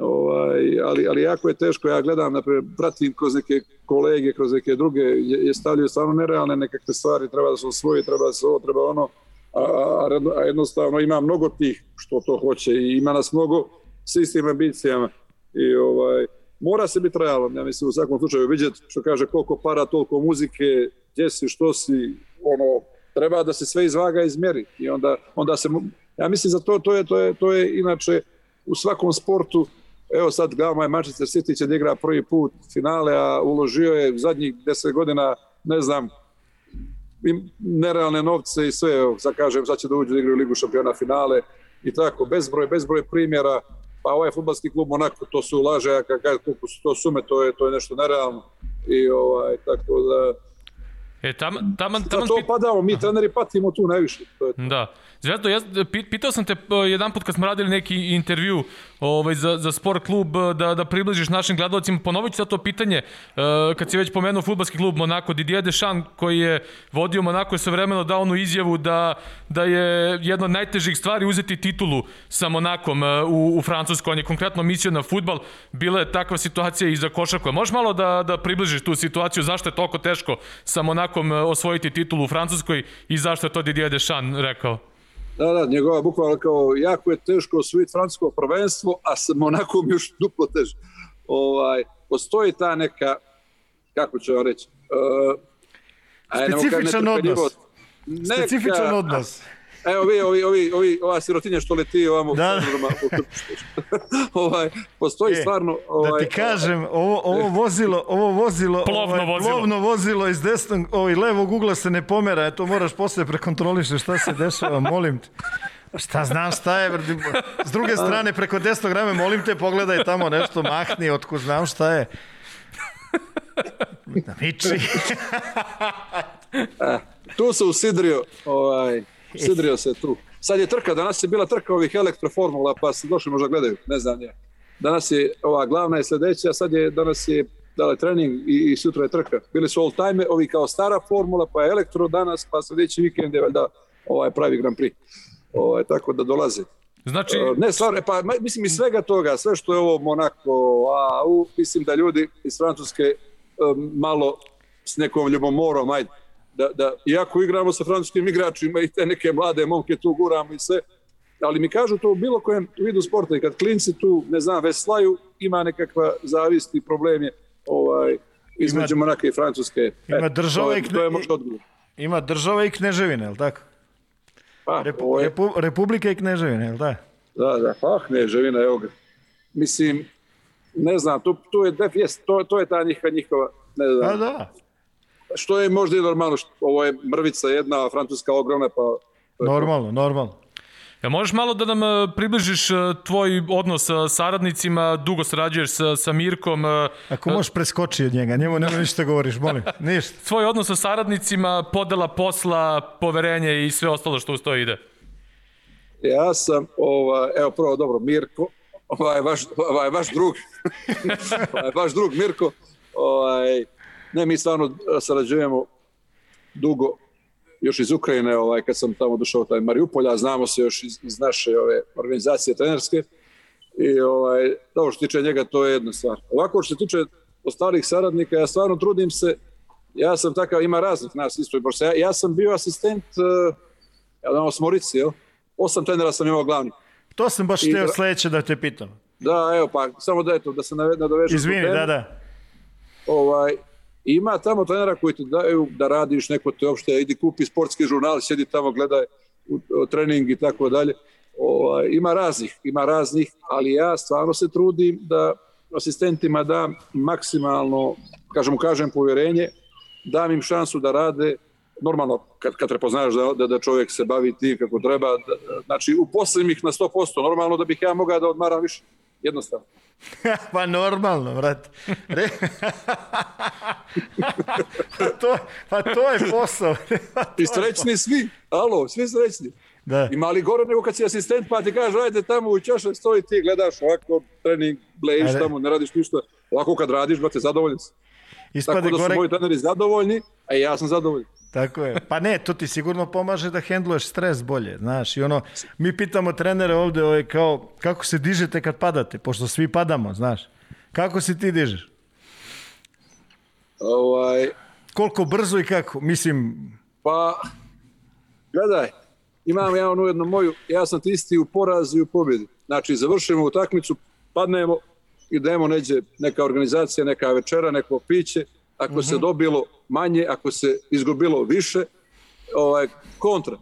ovaj, ali, ali jako je teško, ja gledam, naprijed, pratim kroz neke kolege, kroz neke druge, je, je stavljaju stvarno nerealne nekakve stvari, treba da se osvoji, treba da se ovo, treba ono, a, a, a jednostavno ima mnogo tih što to hoće i ima nas mnogo s istim ambicijama i ovaj, mora se biti realan, ja mislim u svakom slučaju vidjeti što kaže koliko para, toliko muzike, gdje si, što si, ono, treba da se sve izvaga i izmeri. I onda, onda se, ja mislim za to, to je, to je, to je inače u svakom sportu, evo sad gledamo je Manchester City će da igra prvi put finale, a uložio je zadnjih deset godina, ne znam, nerealne novce i sve, evo, sad kažem, sad će da uđu da igraju Ligu šampiona finale i tako, bezbroj, bezbroj primjera, pa ovaj futbalski klub onako to su ulaže, a koliko su to sume, to je, to je nešto nerealno i ovaj, tako da E, taman, taman, taman... to padamo, mi treneri patimo tu najviše. To je to. Da. Zvezdo, ja pitao sam te e, jedan put kad smo radili neki intervju ovaj, za, za sport klub e, da, da približiš našim gledalcima. Ponovit ću to pitanje. Uh, kad si već pomenuo futbalski klub Monako, Didier Deschamps koji je vodio Monako je sa vremeno dao onu izjavu da, da je jedna od najtežih stvari uzeti titulu sa Monakom u, u Francusku. On je konkretno mislio na futbal. Bila je takva situacija i za košarku. Možeš malo da, da približiš tu situaciju? Zašto je toliko teško sa Monakom osvojiti titulu u Francuskoj i zašto je to Didier Deschamps rekao? Da, da, njegova bukvalno kao jako je teško osvojiti francusko prvenstvo, a sa Monakom još duplo teže. Ovaj, postoji ta neka, kako ću vam reći, uh, Specifičan odnos. Neka, Specifičan odnos. Evo vi, ovi, ovi, ovi, ova sirotinja što leti ovamo. Da. [LAUGHS] ovaj, postoji e, stvarno... Ovaj, da ti kažem, ovo, ovo [LAUGHS] vozilo, ovo vozilo, plovno ovaj, vozilo. plovno vozilo iz desnog, ovaj, levog ugla se ne pomera, to moraš posle prekontrolišiti šta se dešava, molim te. Šta znam šta je, s druge strane preko desnog rame, molim te, pogledaj tamo nešto, mahni, otko znam šta je. Da miči. [LAUGHS] tu se usidrio, ovaj, [LAUGHS] Sidrio se tu. Sad je trka, danas je bila trka ovih elektroformula, pa se došli možda gledaju, ne znam ja. Danas je, ova glavna je sledeća, sad je, danas je dale trening i, i sutra je trka. Bili su all time, ovi kao stara formula, pa je elektro danas, pa sledeći vikend je valjda ovaj pravi Grand Prix. Ovaj, tako da dolaze. Znači... Uh, ne, stvarno, pa mislim i svega toga, sve što je ovo Monako, a u, mislim da ljudi iz Francuske um, malo s nekom ljubomorom, ajde, da, da iako igramo sa francuskim igračima i te neke mlade momke tu guramo i sve, ali mi kažu to u bilo kojem vidu sporta i kad klinci tu, ne znam, veslaju, ima nekakva zavist i problem je ovaj, između ima, Monaka i Francuske. Ima država e, i kne... Ima država i kneževine, je li tako? Pa, Repu, ovaj... Repu, Republika i kneževine, je li tako? Da, da, pa kneževina, evo ga. Mislim, ne znam, tu, tu je, jest, to, to je ta njihova, njihova ne znam, Pa da, što je možda i normalno, što, ovo je mrvica jedna, a francuska ogromna, pa normalno, normalno. Ja možeš malo da nam e, približiš e, tvoj odnos sa saradnicima, dugo sarađuješ sa, sa Mirkom, e, Ako možeš preskoči od njega, njemu nema ništa govoriš, molim. [LAUGHS] Ništa. tvoj odnos sa saradnicima, podela posla, poverenje i sve ostalo što uz to ide. Ja sam, ovaj, evo prvo dobro, Mirko, ovaj vaš, ovaj vaš drug, [LAUGHS] ovaj vaš drug Mirko, ovaj, ne, mi stvarno sarađujemo dugo, još iz Ukrajine, ovaj, kad sam tamo došao taj Mariupolja, znamo se još iz, iz naše ove organizacije trenerske, i ovaj, dobro što tiče njega, to je jedna stvar. Ovako što se tiče ostalih saradnika, ja stvarno trudim se, ja sam takav, ima raznih nas isto, ja, ja sam bio asistent, uh, ja znamo Smorici, jel? Osam trenera sam imao glavni. To sam baš I dra- sledeće da te pitam. Da, evo pa, samo da eto, da se nadovežem. Izvini, da, da. Ovaj, ima tamo trenera koji ti daju da radiš neko te opšte, idi kupi sportski žurnal, sjedi tamo, gledaj u, u trening i tako dalje. Ovaj, ima raznih, ima raznih, ali ja stvarno se trudim da asistentima dam maksimalno, kažem, kažem povjerenje, dam im šansu da rade normalno, kad, kad prepoznaš da, da, da čovjek se bavi tim kako treba, da, znači uposlim ih na 100%, normalno da bih ja mogao da odmaram više, jednostavno. [LAUGHS] pa normalno, brate. Re... pa, [LAUGHS] to, pa to je posao. [LAUGHS] I srećni svi, alo, svi srećni. da. Ima li gore nego kad si asistent pa ti kaže ajde tamo u čaše stoji ti gledaš ovako trening, blejiš tamo, ne radiš ništa. Ovako kad radiš, brate, zadovoljan si. Ispade Tako da su gore... moji treneri zadovoljni, a ja sam zadovoljan. Tako je. Pa ne, to ti sigurno pomaže da hendluješ stres bolje, znaš. I ono, mi pitamo trenere ovde ovaj, kao, kako se dižete kad padate, pošto svi padamo, znaš. Kako se ti dižeš? Ovaj, Koliko brzo i kako? Mislim, pa, gledaj, imam ja onu jednu moju, ja sam ti isti u porazu i u pobjedi. Znači, završimo utakmicu, padnemo, idemo neđe neka organizacija, neka večera, neko piće, ako se dobilo manje, ako se izgubilo više, ovaj, kontra.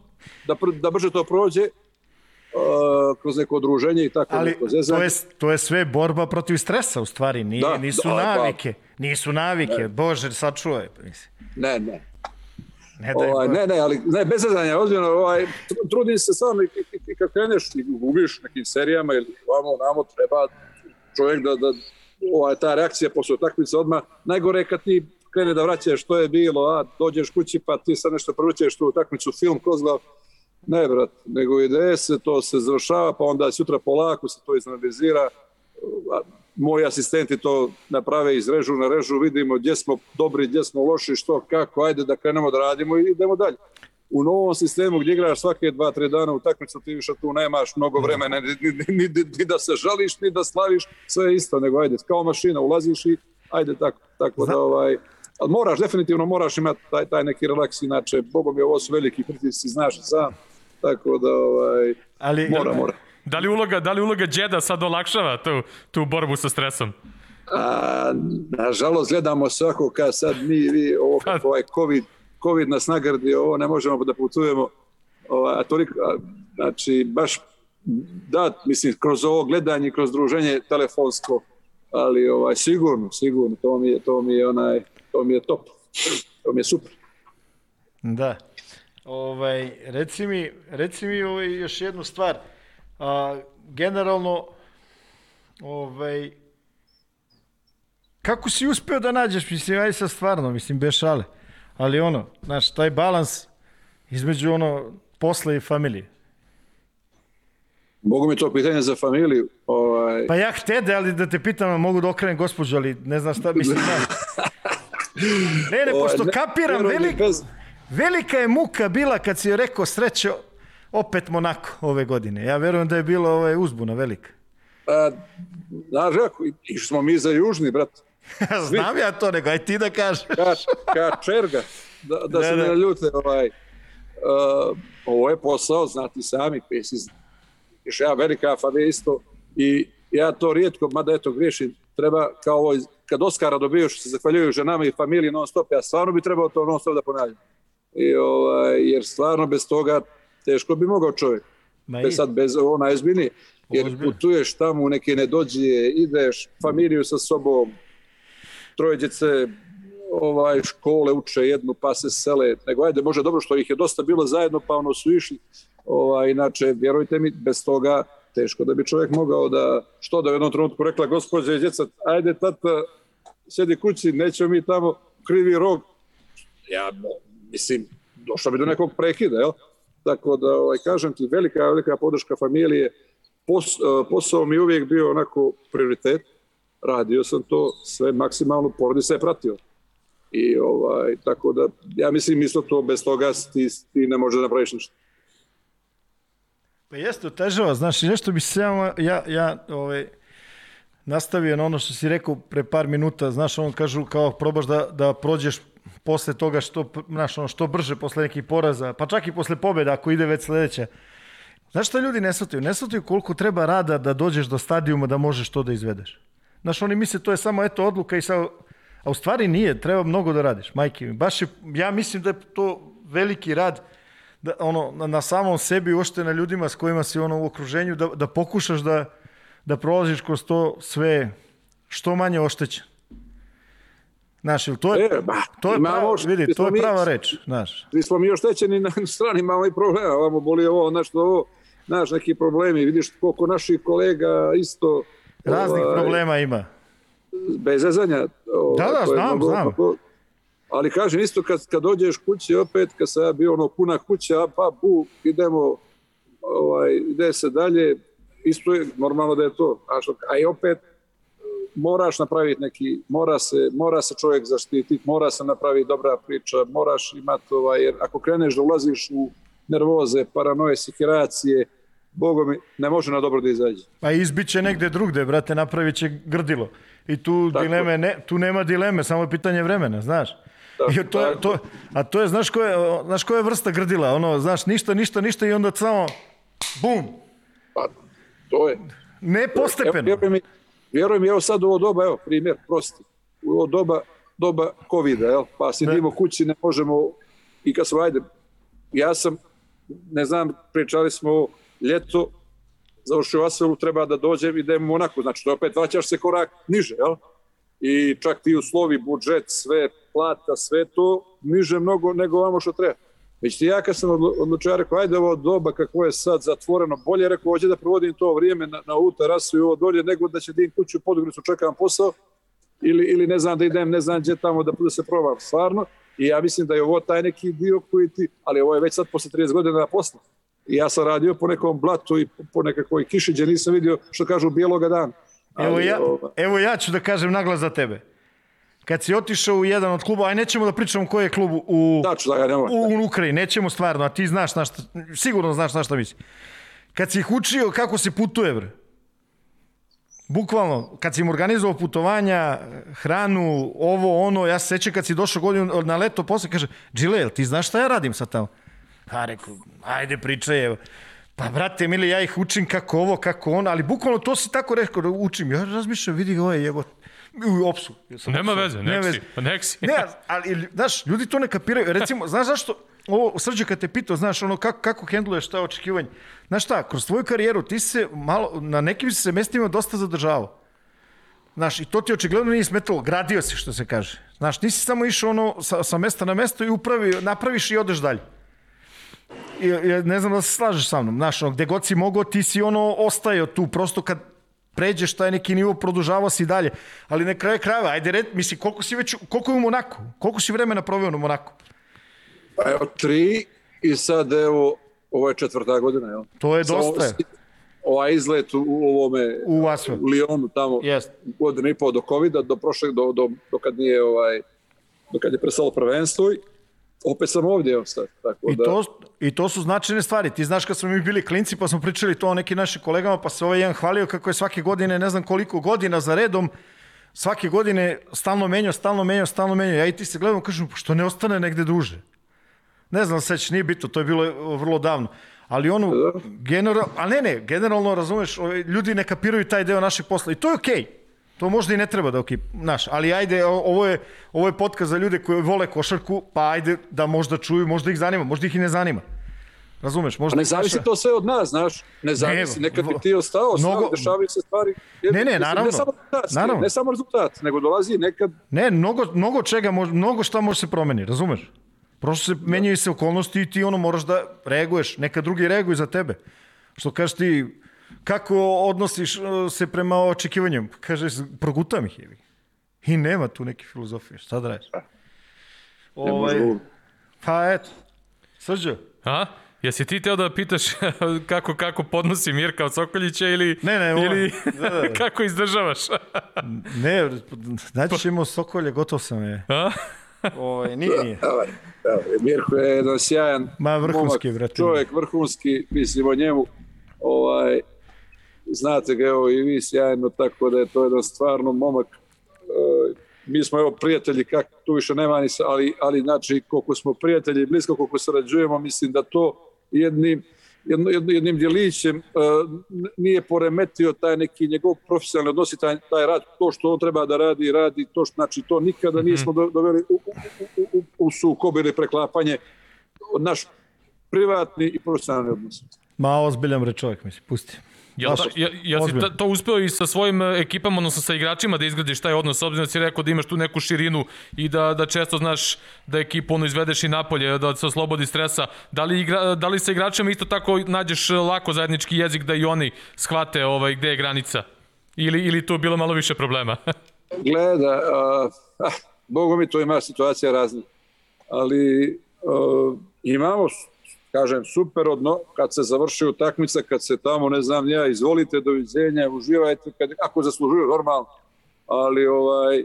Da, pr- da brže to prođe, uh, kroz neko udruženje i tako ali neko to je, to je sve borba protiv stresa u stvari, nije, Da, nisu da, pa- navike. Nisu navike, bože, sačuvaj. Mislim. Ne, ne. Ne, daj Ovaj, ne, ne, ali ne, bez zezanja, ozbiljno, ovaj, tr- trudim se stvarno i, i, i kad kreneš i gubiš nekim serijama ili vamo, namo, treba čovjek da, da ovaj, ta reakcija posle utakmice odmah, najgore je kad ti krene da vraćaš što je bilo, a dođeš kući pa ti sad nešto provrćeš tu utakmicu, film, kozlav, ne brat, nego ide se, to se završava, pa onda sutra polako se to izanalizira, moji asistenti to naprave iz režu na režu, vidimo gdje smo dobri, gdje smo loši, što, kako, ajde da krenemo da radimo i idemo dalje. U novom sistemu gdje igraš svake dva, tri dana utakmicu, ti više tu nemaš mnogo vremena ni, ni, ni, ni, ni da se žališ, ni da slaviš, sve je isto, nego ajde, kao mašina, ulaziš i ajde tako, tako da ovaj, ali moraš, definitivno moraš imati taj, taj neki relaks, inače, bogom je ovo su veliki pritisci, znaš sam, tako da ovaj, Ali, mora, mora. Da li uloga, da li uloga Đeda sad olakšava tu, tu borbu sa stresom? A, nažalost, gledamo svako kad sad mi, vi, ovo, kako ovaj COVID, COVID nas nagradi, ovo ne možemo da putujemo. Ovaj, a toliko, znači, baš da, mislim, kroz ovo gledanje, kroz druženje telefonsko, ali ovaj, sigurno, sigurno, to mi je, to mi je, onaj, to mi je top. To mi je super. Da. Ovaj, reci mi, reci mi ovaj, još jednu stvar. A, generalno, ovaj, kako si uspeo da nađeš, mislim, aj sad stvarno, mislim, bez šale, ali ono, znaš, taj balans između ono, posla i familije. Mogu mi to pitanje za familiju. Ovaj, Pa ja htede, ali da te pitam, mogu da okrenem gospođu, ali ne znam šta, mislim, [LAUGHS] ne. Ne, ne, ovaj, pošto ne- kapiram, velik, Velika je muka bila kad si joj rekao srećo, opet Monako ove godine. Ja verujem da je bila ovaj uzbuna velika. A, znaš, išli smo mi za južni, brat. [LAUGHS] Znam ja to, nego aj ti da kažeš. ka, ka čerga, da, da, Da, se ne ljute. Ovaj, uh, ovo je posao, znati sami, pesi, još ja velika isto i ja to rijetko, mada eto griješim, treba kao ovo, kad Oskara dobiju što se zahvaljuju ženama i familiji non stop, ja stvarno bi trebao to non stop da ponavljam. I, ovaj, jer stvarno bez toga teško bi mogao čovjek. Ma Bez, i- sad bez ovo najzbiljnije. jer putuješ tamo neke nedođije, ideš, familiju sa sobom, troje djece, ovaj, škole uče jednu pa se sele, nego ajde, može dobro što ih je dosta bilo zajedno pa ono su išli, ovaj, inače, vjerujte mi, bez toga teško da bi čovjek mogao da, što da u jednom trenutku rekla gospođa i djeca, ajde tata, sjedi kući, nećemo mi tamo krivi rog. Ja, mislim, došlo bi do nekog prekida, jel? Tako da, ovaj, kažem ti, velika, velika podrška familije, Pos, uh, posao mi je uvijek bio onako prioritet, radio sam to sve maksimalno, porodica je pratio. I ovaj, tako da, ja mislim isto to, bez toga ti, ti ne možeš da napraviš ništa. Pa jeste, otežava, znaš, nešto bi se ja, ja, ja ovaj, nastavio na ono što si rekao pre par minuta, znaš, on kažu kao probaš da, da prođeš posle toga što, znaš, ono, što brže posle nekih poraza, pa čak i posle pobjeda ako ide već sledeća. Znaš šta ljudi ne shvataju? Ne shvataju koliko treba rada da dođeš do stadijuma da možeš to da izvedeš. Znaš, oni misle to je samo eto odluka i sa... A u stvari nije, treba mnogo da radiš, majke mi. Baš je, ja mislim da je to veliki rad da, ono, na, na samom sebi uopšte na ljudima s kojima si ono u okruženju, da, da pokušaš da, da prolaziš kroz to sve što manje oštećen. Znaš, ili to je, E, ba, to je, prava, vidi, to je mi- prava reč, znaš. Svi smo mi oštećeni na [LAUGHS] strani, imamo i problema, ovamo boli ovo, znaš, ovo, znaš, neki problemi, vidiš koliko naših kolega isto... Raznih ovaj, problema ima. bez zezanja. Ovaj, Da, da, je znam, znam. mnogo- ali kažem isto kad, kad dođeš kući opet, kad sam ja bio ono puna kuća, pa bu, idemo, ovaj, ide se dalje, isto je normalno da je to. A, što, a i opet moraš napraviti neki, mora se, mora se čovjek zaštititi, mora se napraviti dobra priča, moraš imati, ovaj, jer ako kreneš da ulaziš u nervoze, paranoje, sikiracije, Bogom mi, ne može na dobro da izađe. Pa izbiće negde drugde, brate, napravit će grdilo. I tu, Tako dileme, ne, tu nema dileme, samo je pitanje vremena, znaš. I to, to, a to je, znaš koja, je, znaš koja je vrsta grdila? Ono, znaš, ništa, ništa, ništa i onda samo, bum, Pa, to je. ne Evo, postepeno. vjeruj mi, vjeruj mi, evo sad u ovo doba, evo, primjer, prosti. U ovo doba, doba COVID-a, jel? Pa sidimo kući, ne možemo, i kad smo, ajde, ja sam, ne znam, pričali smo ovo, ljeto, završio Asvelu, treba da dođem i da idem u Monaku, znači to opet vraćaš se korak niže, jel? I čak ti uslovi, budžet, sve, plata, sve to, niže mnogo nego vamo što treba. Već ti ja kad sam odlu- odlučio, rekao, ajde ovo doba kako je sad zatvoreno, bolje rekao, hoće da provodim to vrijeme na, na ovu i ovo dolje, nego da će da kuću u Podgoricu, čekam posao, ili, ili ne znam da idem, ne znam gdje tamo da, da se probam, stvarno. I ja mislim da je ovo taj neki dio koji ti, ali ovo je već sad posle 30 godina posla. I ja sam radio po nekom blatu i po- nekakvoj kiši gdje nisam vidio, što kažu, bijeloga. Evo Ali, ja, ovaj, evo ja ću da kažem naglas za tebe. Kad si otišao u jedan od kluba, aj nećemo da pričamo koji je klub u, Tačno, da ga nemoj. u, u Ukrajini, nećemo stvarno, a ti znaš na šta, sigurno znaš na šta misli. Kad si ih učio kako se putuje, bre, bukvalno, kad si im organizovao putovanja, hranu, ovo, ono, ja se sećam kad si došao godinu na leto, posle kaže, Džile, ti znaš šta ja radim sad tamo? A rekao, ajde pričaj, evo. Pa, brate, mili, ja ih učim kako ovo, kako ono, ali bukvalno to si tako rekao da učim. Ja razmišljam, vidi ovo je, evo, u opsu. Nema opsu. veze, nek si. Pa nek si. Ne, ali, znaš, ljudi to ne kapiraju. Recimo, znaš zašto, ovo srđe kad te pitao, znaš, ono, kako, kako hendluješ ta očekivanja. Znaš šta, kroz tvoju karijeru ti se malo, na nekim se mestima dosta zadržavao. Znaš, i to ti očigledno nije smetalo, gradio si, što se kaže. Znaš, nisi samo išao ono sa, sa mesta na mesto i upravi, napraviš i odeš dalje. Ja ne znam da se slažeš sa mnom. Znaš, ono, gde god si mogao, ti si ono ostajao tu, prosto kad pređeš taj neki nivo, produžavao si dalje. Ali na kraju krajeva, ajde, red, misli, koliko si već, koliko je u Monaku? Koliko si vremena proveo na Monaku? Pa evo, tri i sad evo, ovo je četvrta godina, jel? To je dosta. si- Ovaj izlet u, u ovome, U u Lyonu tamo, Jest. godinu i pol do covida, do prošle, do, do, do kad nije ovaj, do kad je prestalo prvenstvo opet sam ovdje, evo sad, tako I da... to, I to su značajne stvari. Ti znaš kad smo mi bili klinci pa smo pričali to o nekim našim kolegama pa se ovaj jedan hvalio kako je svake godine ne znam koliko godina za redom svake godine stalno menjao, stalno menjao, stalno menjao. Ja i ti se gledamo i kažemo, "Pa što ne ostane negde duže? Ne znam, seć, nije bitno, to je bilo e, vrlo davno. Ali ono, general, a ne, ne, generalno, razumeš, ovaj, ljudi ne kapiraju taj deo našeg posla i to je okej. To možda i ne treba da okej, znaš, ali ajde, ovo je, ovo je podcast za ljude koji vole košarku, pa ajde da možda čuju, možda ih zanima, možda ih i ne zanima. Razumeš, A možda ne ti zavisi to sve od nas, znaš. Ne zavisi, Ne, nekad bi ti ostao, mnogo- mnogo, dešavaju se stvari. Jer, Ne, ne, naravno. Ne samo, rezultat, Naravno. ne samo rezultat, nego dolazi nekad Ne, mnogo, mnogo čega, mnogo šta može se promeni, razumeš? Prosto se menjaju se okolnosti i ti ono moraš da reaguješ, neka drugi reaguju za tebe. Što kažeš ti, kako odnosiš uh, se prema očekivanjem? Kažeš, progutam ih jevi. I nema tu neke filozofije, šta da radiš? Ovaj, pa eto, Srđo, A? Jesi ti teo da pitaš [LAUGHS] kako, kako podnosi Mirka od Sokoljića ili, Ne, ne, ovo- ili [LAUGHS] da, da, da. kako izdržavaš? [LAUGHS] ne, naći ćemo Sokolje, gotov sam je. A? Ovaj, nije, nije. Mirko je jedan sjajan Ma, vrhunski, momak, brate. čovjek, vrhunski, mislim o njemu. Ovaj, znate ga, evo i vi sjajno, tako da je to jedan stvarno momak. E, mi smo evo prijatelji, kak, tu više nema ni, sa- ali, ali znači koliko smo prijatelji, blisko koliko sarađujemo, mislim da to jednim, jedno, jednim djelićem e, nije poremetio taj neki njegov profesionalni odnos i taj, taj rad, to što on treba da radi, radi, to što, znači to nikada nismo do- doveli u, u, u, u, u sukob ili preklapanje naš privatni i profesionalni odnos. Ma, ozbiljan bre čovjek, mislim, pusti. Jel, Baš, ta, jel, jel si ta, to uspeo i sa svojim e, ekipama, odnosno sa igračima da izgradiš taj odnos, s obzirom da si rekao da imaš tu neku širinu i da, da često znaš da ekipu ono izvedeš i napolje, da se oslobodi stresa. Da li, igra, da li sa igračima isto tako nađeš e, lako zajednički jezik da i oni shvate ovaj, gde je granica? Ili, ili tu bilo malo više problema? [LAUGHS] gleda, a, Bogu mi to ima situacija raznih, ali a, imamo, kažem, super odno, kad se završi utakmica, kad se tamo, ne znam, ja, izvolite, doviđenja, uživajte, kad, ako zaslužuju, normalno, ali ovaj, a,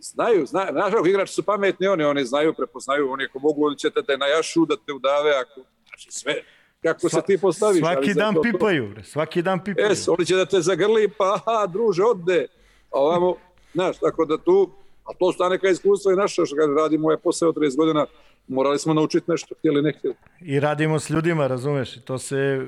znaju, znaju, znaš, igrači su pametni, oni, oni znaju, prepoznaju, oni ako mogu, oni će te, najašu da te udave, ako, znači sve, kako se ti postaviš. Svaki dan to- pipaju, bre, svaki dan pipaju. Es, oni će da te zagrli, pa aha, druže, odde. A ovamo, znaš, tako da tu, a to su ta neka iskustva i naša, što radimo posao od 30 godina, morali smo naučiti nešto, htjeli ne htjeli. I radimo s ljudima, razumeš, i to se...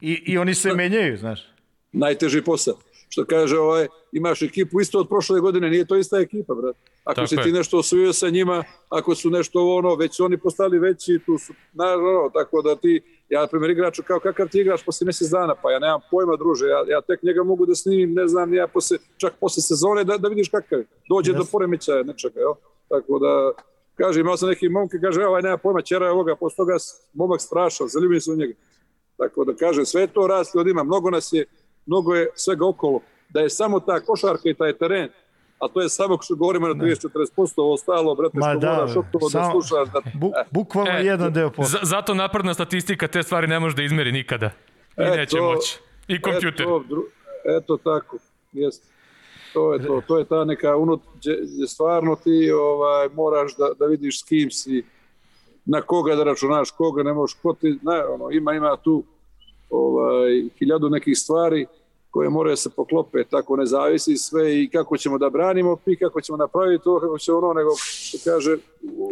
I, I oni se menjaju, znaš. Najteži posao. Što kaže, ovaj, imaš ekipu isto od prošle godine, nije to ista ekipa, brat. Ako Tako si je. ti nešto osvojio sa njima, ako su nešto ovo, ono, već su oni postali veći, tu su, naravno, tako da ti, ja, na primjer, igraču, kao kakav ti igraš posle mjesec dana, pa ja nemam pojma, druže, ja, ja tek njega mogu da snimim, ne znam, ja posle, čak posle sezone da, da vidiš kakav je. Dođe do Jasno. poremećaja nečega, jel? Tako da, kaže, imao sam neki momke, kaže, ovaj nema pojma, čera je ovoga, posle toga momak strašan, zaljubim se u njega. Tako da kažem, sve to rasli od ima, mnogo nas je, mnogo je svega okolo. Da je samo ta košarka i taj teren, a to je samo što govorimo na 30-40%, ovo ostalo, brate, Ma što da, moraš okolo da slušaš. Da, Bu, bukvalno E, jedan deo posla. Zato napredna statistika te stvari ne može da izmeri nikada. I E, neće to- moći. I kompjuter. Eto, dru, eto tako, jeste. To je to, to je ta neka unut, gdje, stvarno ti ovaj, moraš da, da vidiš s kim si, na koga da računaš, koga ne možeš, ko ti, ne, ono, ima, ima tu ovaj, hiljadu nekih stvari koje moraju se poklope, tako ne zavisi sve i kako ćemo da branimo i kako ćemo napraviti to, kako će ono, nego što kaže,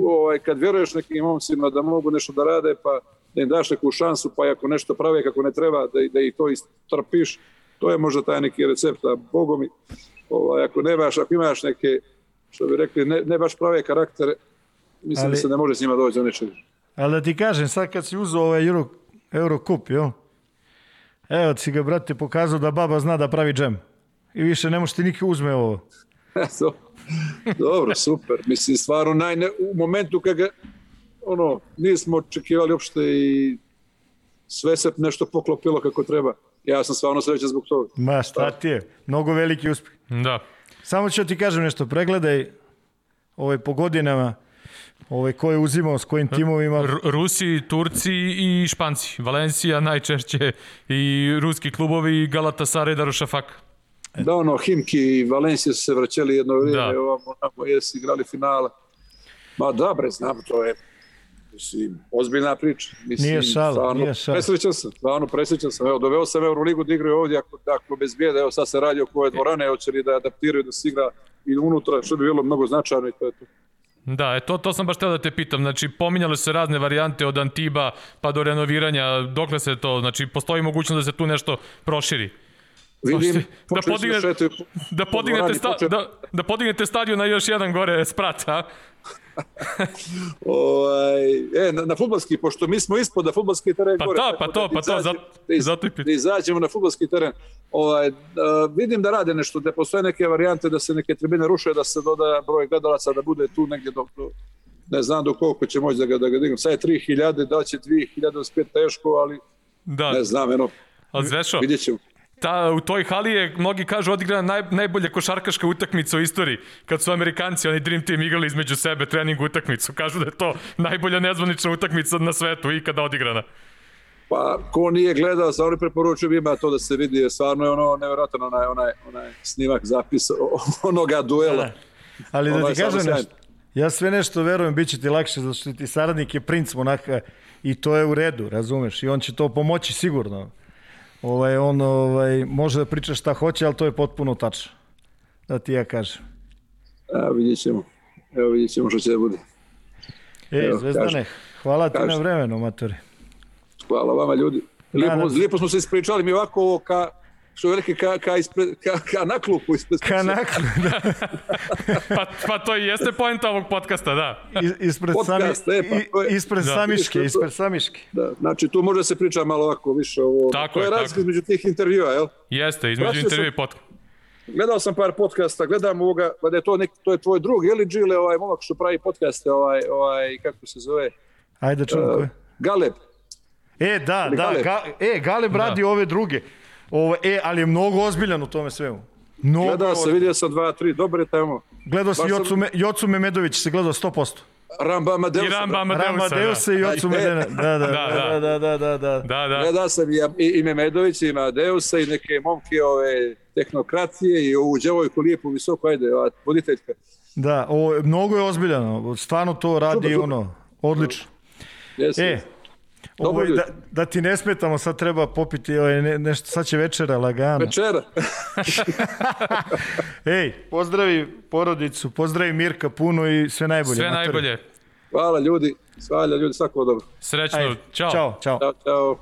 ovaj, kad vjeruješ nekim momcima da mogu nešto da rade, pa da im daš neku šansu, pa ako nešto prave kako ne treba, da, da i to istrpiš, to je možda taj neki recept, a Bogo mi, ovaj, ako nemaš, ako imaš neke, što bi rekli, ne, ne baš prave karaktere, mislim Ali- da se ne može s njima doći do nečega. Ali da ti kažem, sad kad si uzeo ovaj Euro, Eurocup, jel? Evo ti si ga, brate, pokazao da baba zna da pravi džem. I više ne možeš ti niko uzme ovo. [LAUGHS] Do- Dobro, super. Mislim, stvarno, najne, u momentu kad ga, ono, nismo očekivali uopšte i sve se nešto poklopilo kako treba. Ja sam stvarno srećan zbog toga. Ma šta ti je? Mnogo veliki uspeh. Da. Samo ću ti kažem nešto, pregledaj ovaj, po godinama ovaj, ko je uzimao, s kojim timovima. R Rusi, Turci i Španci. Valencija najčešće i ruski klubovi Galatasaray, Darušafak. Da, ono, Himki i Valencija su se vraćali jedno vrijeme, Da. da. ovamo, ovamo, jesu igrali finale. Ma da, bre, znam, to je mislim, ozbiljna priča. Mislim, Nije šala, stvarno, nije šala. Presrećan sam, stvarno presrećan sam. Evo, doveo sam Euroligu da igraju ovdje, ako, ako bez bijede, evo sad se radi oko ove dvorane, hoće li da adaptiraju, da se igra i unutra, što bi bilo mnogo značajno i to je to. Da, e, to, to sam baš teo da te pitam. Znači, pominjale su se razne varijante od Antiba pa do renoviranja. Dokle se to, znači, postoji mogućnost da se tu nešto proširi? Vidim, da, podigne, šetaju da, po podignete sta, da, da podignete stadion na još jedan gore sprat, a? [LAUGHS] Ovaj, e, na, na futbalski, pošto mi smo ispod da futbalski teren Pa gore. da, tako pa to, pa to, izađe- zato- da iz- zato i da izađemo na futbalski teren. Ovaj, da, vidim da rade nešto, da postoje neke varijante da se neke tribine ruše, da se doda broj gledalaca, da bude tu negdje do, do ne znam do koliko će moći da ga, da ga dignu. Sad je 3000, da će 2000 uspjeti teško, ali Da, ne znam, eno, ali Zvešo, vidjet ćemo. Ta, u toj hali je, mnogi kažu, odigrana naj, najbolja košarkaška utakmica u istoriji, kad su Amerikanci, oni Dream Team, igrali između sebe trening utakmicu. Kažu da je to najbolja nezvanična utakmica na svetu ikada odigrana. Pa, ko nije gledao, stvarno preporučujem ima to da se vidi, stvarno je ono nevjerojatan onaj, onaj, onaj snimak zapis onoga duela. Da. Ali da ti kažem samo nešto. Ja sve nešto verujem, bit će ti lakše, zato što ti saradnik je princ Monaka i to je u redu, razumeš? I on će to pomoći sigurno. Ovaj, on ovaj, može da priča šta hoće, ali to je potpuno tačno. Da ti ja kažem. Evo vidjet ćemo. Evo vidjet ćemo što će da bude. E, Evo, Zvezdane, kaži. hvala ti Kaži. na vremenu, matori. Hvala vama ljudi. Lijepo, Nadam lijepo smo se ispričali mi ovako ovo ka, što velike ka, ka, ispred, ka, ka na klupu ispred. Kanaklu, da, [LAUGHS] Pa, pa to i jeste poenta ovog podcasta, da. is- ispred, sami, Podcast, e, pa to je- i- ispred Da. Samiške, ispred Samiške. Da, znači tu može da se priča malo ovako više ovo. Tako to je, je razlika između tih intervjua, jel? Jeste, između intervjua i podcasta. Gledao sam par podcasta, gledam ovoga, pa da je to, nek, to je tvoj drug, je li Džile, ovaj momak što pravi podcaste, ovaj, ovaj, kako se zove, Ajde da ko je. Galeb. E, da, da, Galeb. ga, e, Galeb radi ove druge. Ovo, e, ali je mnogo ozbiljan u tome svemu. Mnogo Gledao sam, ozbiljan. vidio sam dva, tri, dobre tamo. Gledao si baš sam- Jocu, Me, Jocu Memedović, se gledao 100%. Ramba Amadeusa. I Ramba Amadeusa, Deusa da. i Jocu [LAUGHS] E. Medena. Da, da, Da, da, da, da, da, da. Da, da. Gledao sam i, i, i Memedovića, i Amadeusa, i neke momke ove tehnokratije, i ovu djevojku lijepu, visoko, ajde, ova voditeljka. Da, ovo, je- mnogo je ozbiljano. Stvarno to radi Super, super. ono, odlično. Jesi. E, Dobro, ovo, ljudi. da, da ti ne smetamo, sad treba popiti ovaj, ne, nešto, sad će večera lagano. Večera. [LAUGHS] [LAUGHS] Ej, pozdravi porodicu, pozdravi Mirka puno i sve najbolje. Sve najbolje. Hvala ljudi, hvala ljudi, svako dobro. Srećno. Ajde, Ćao. Ćao, čao. Ćao, čao.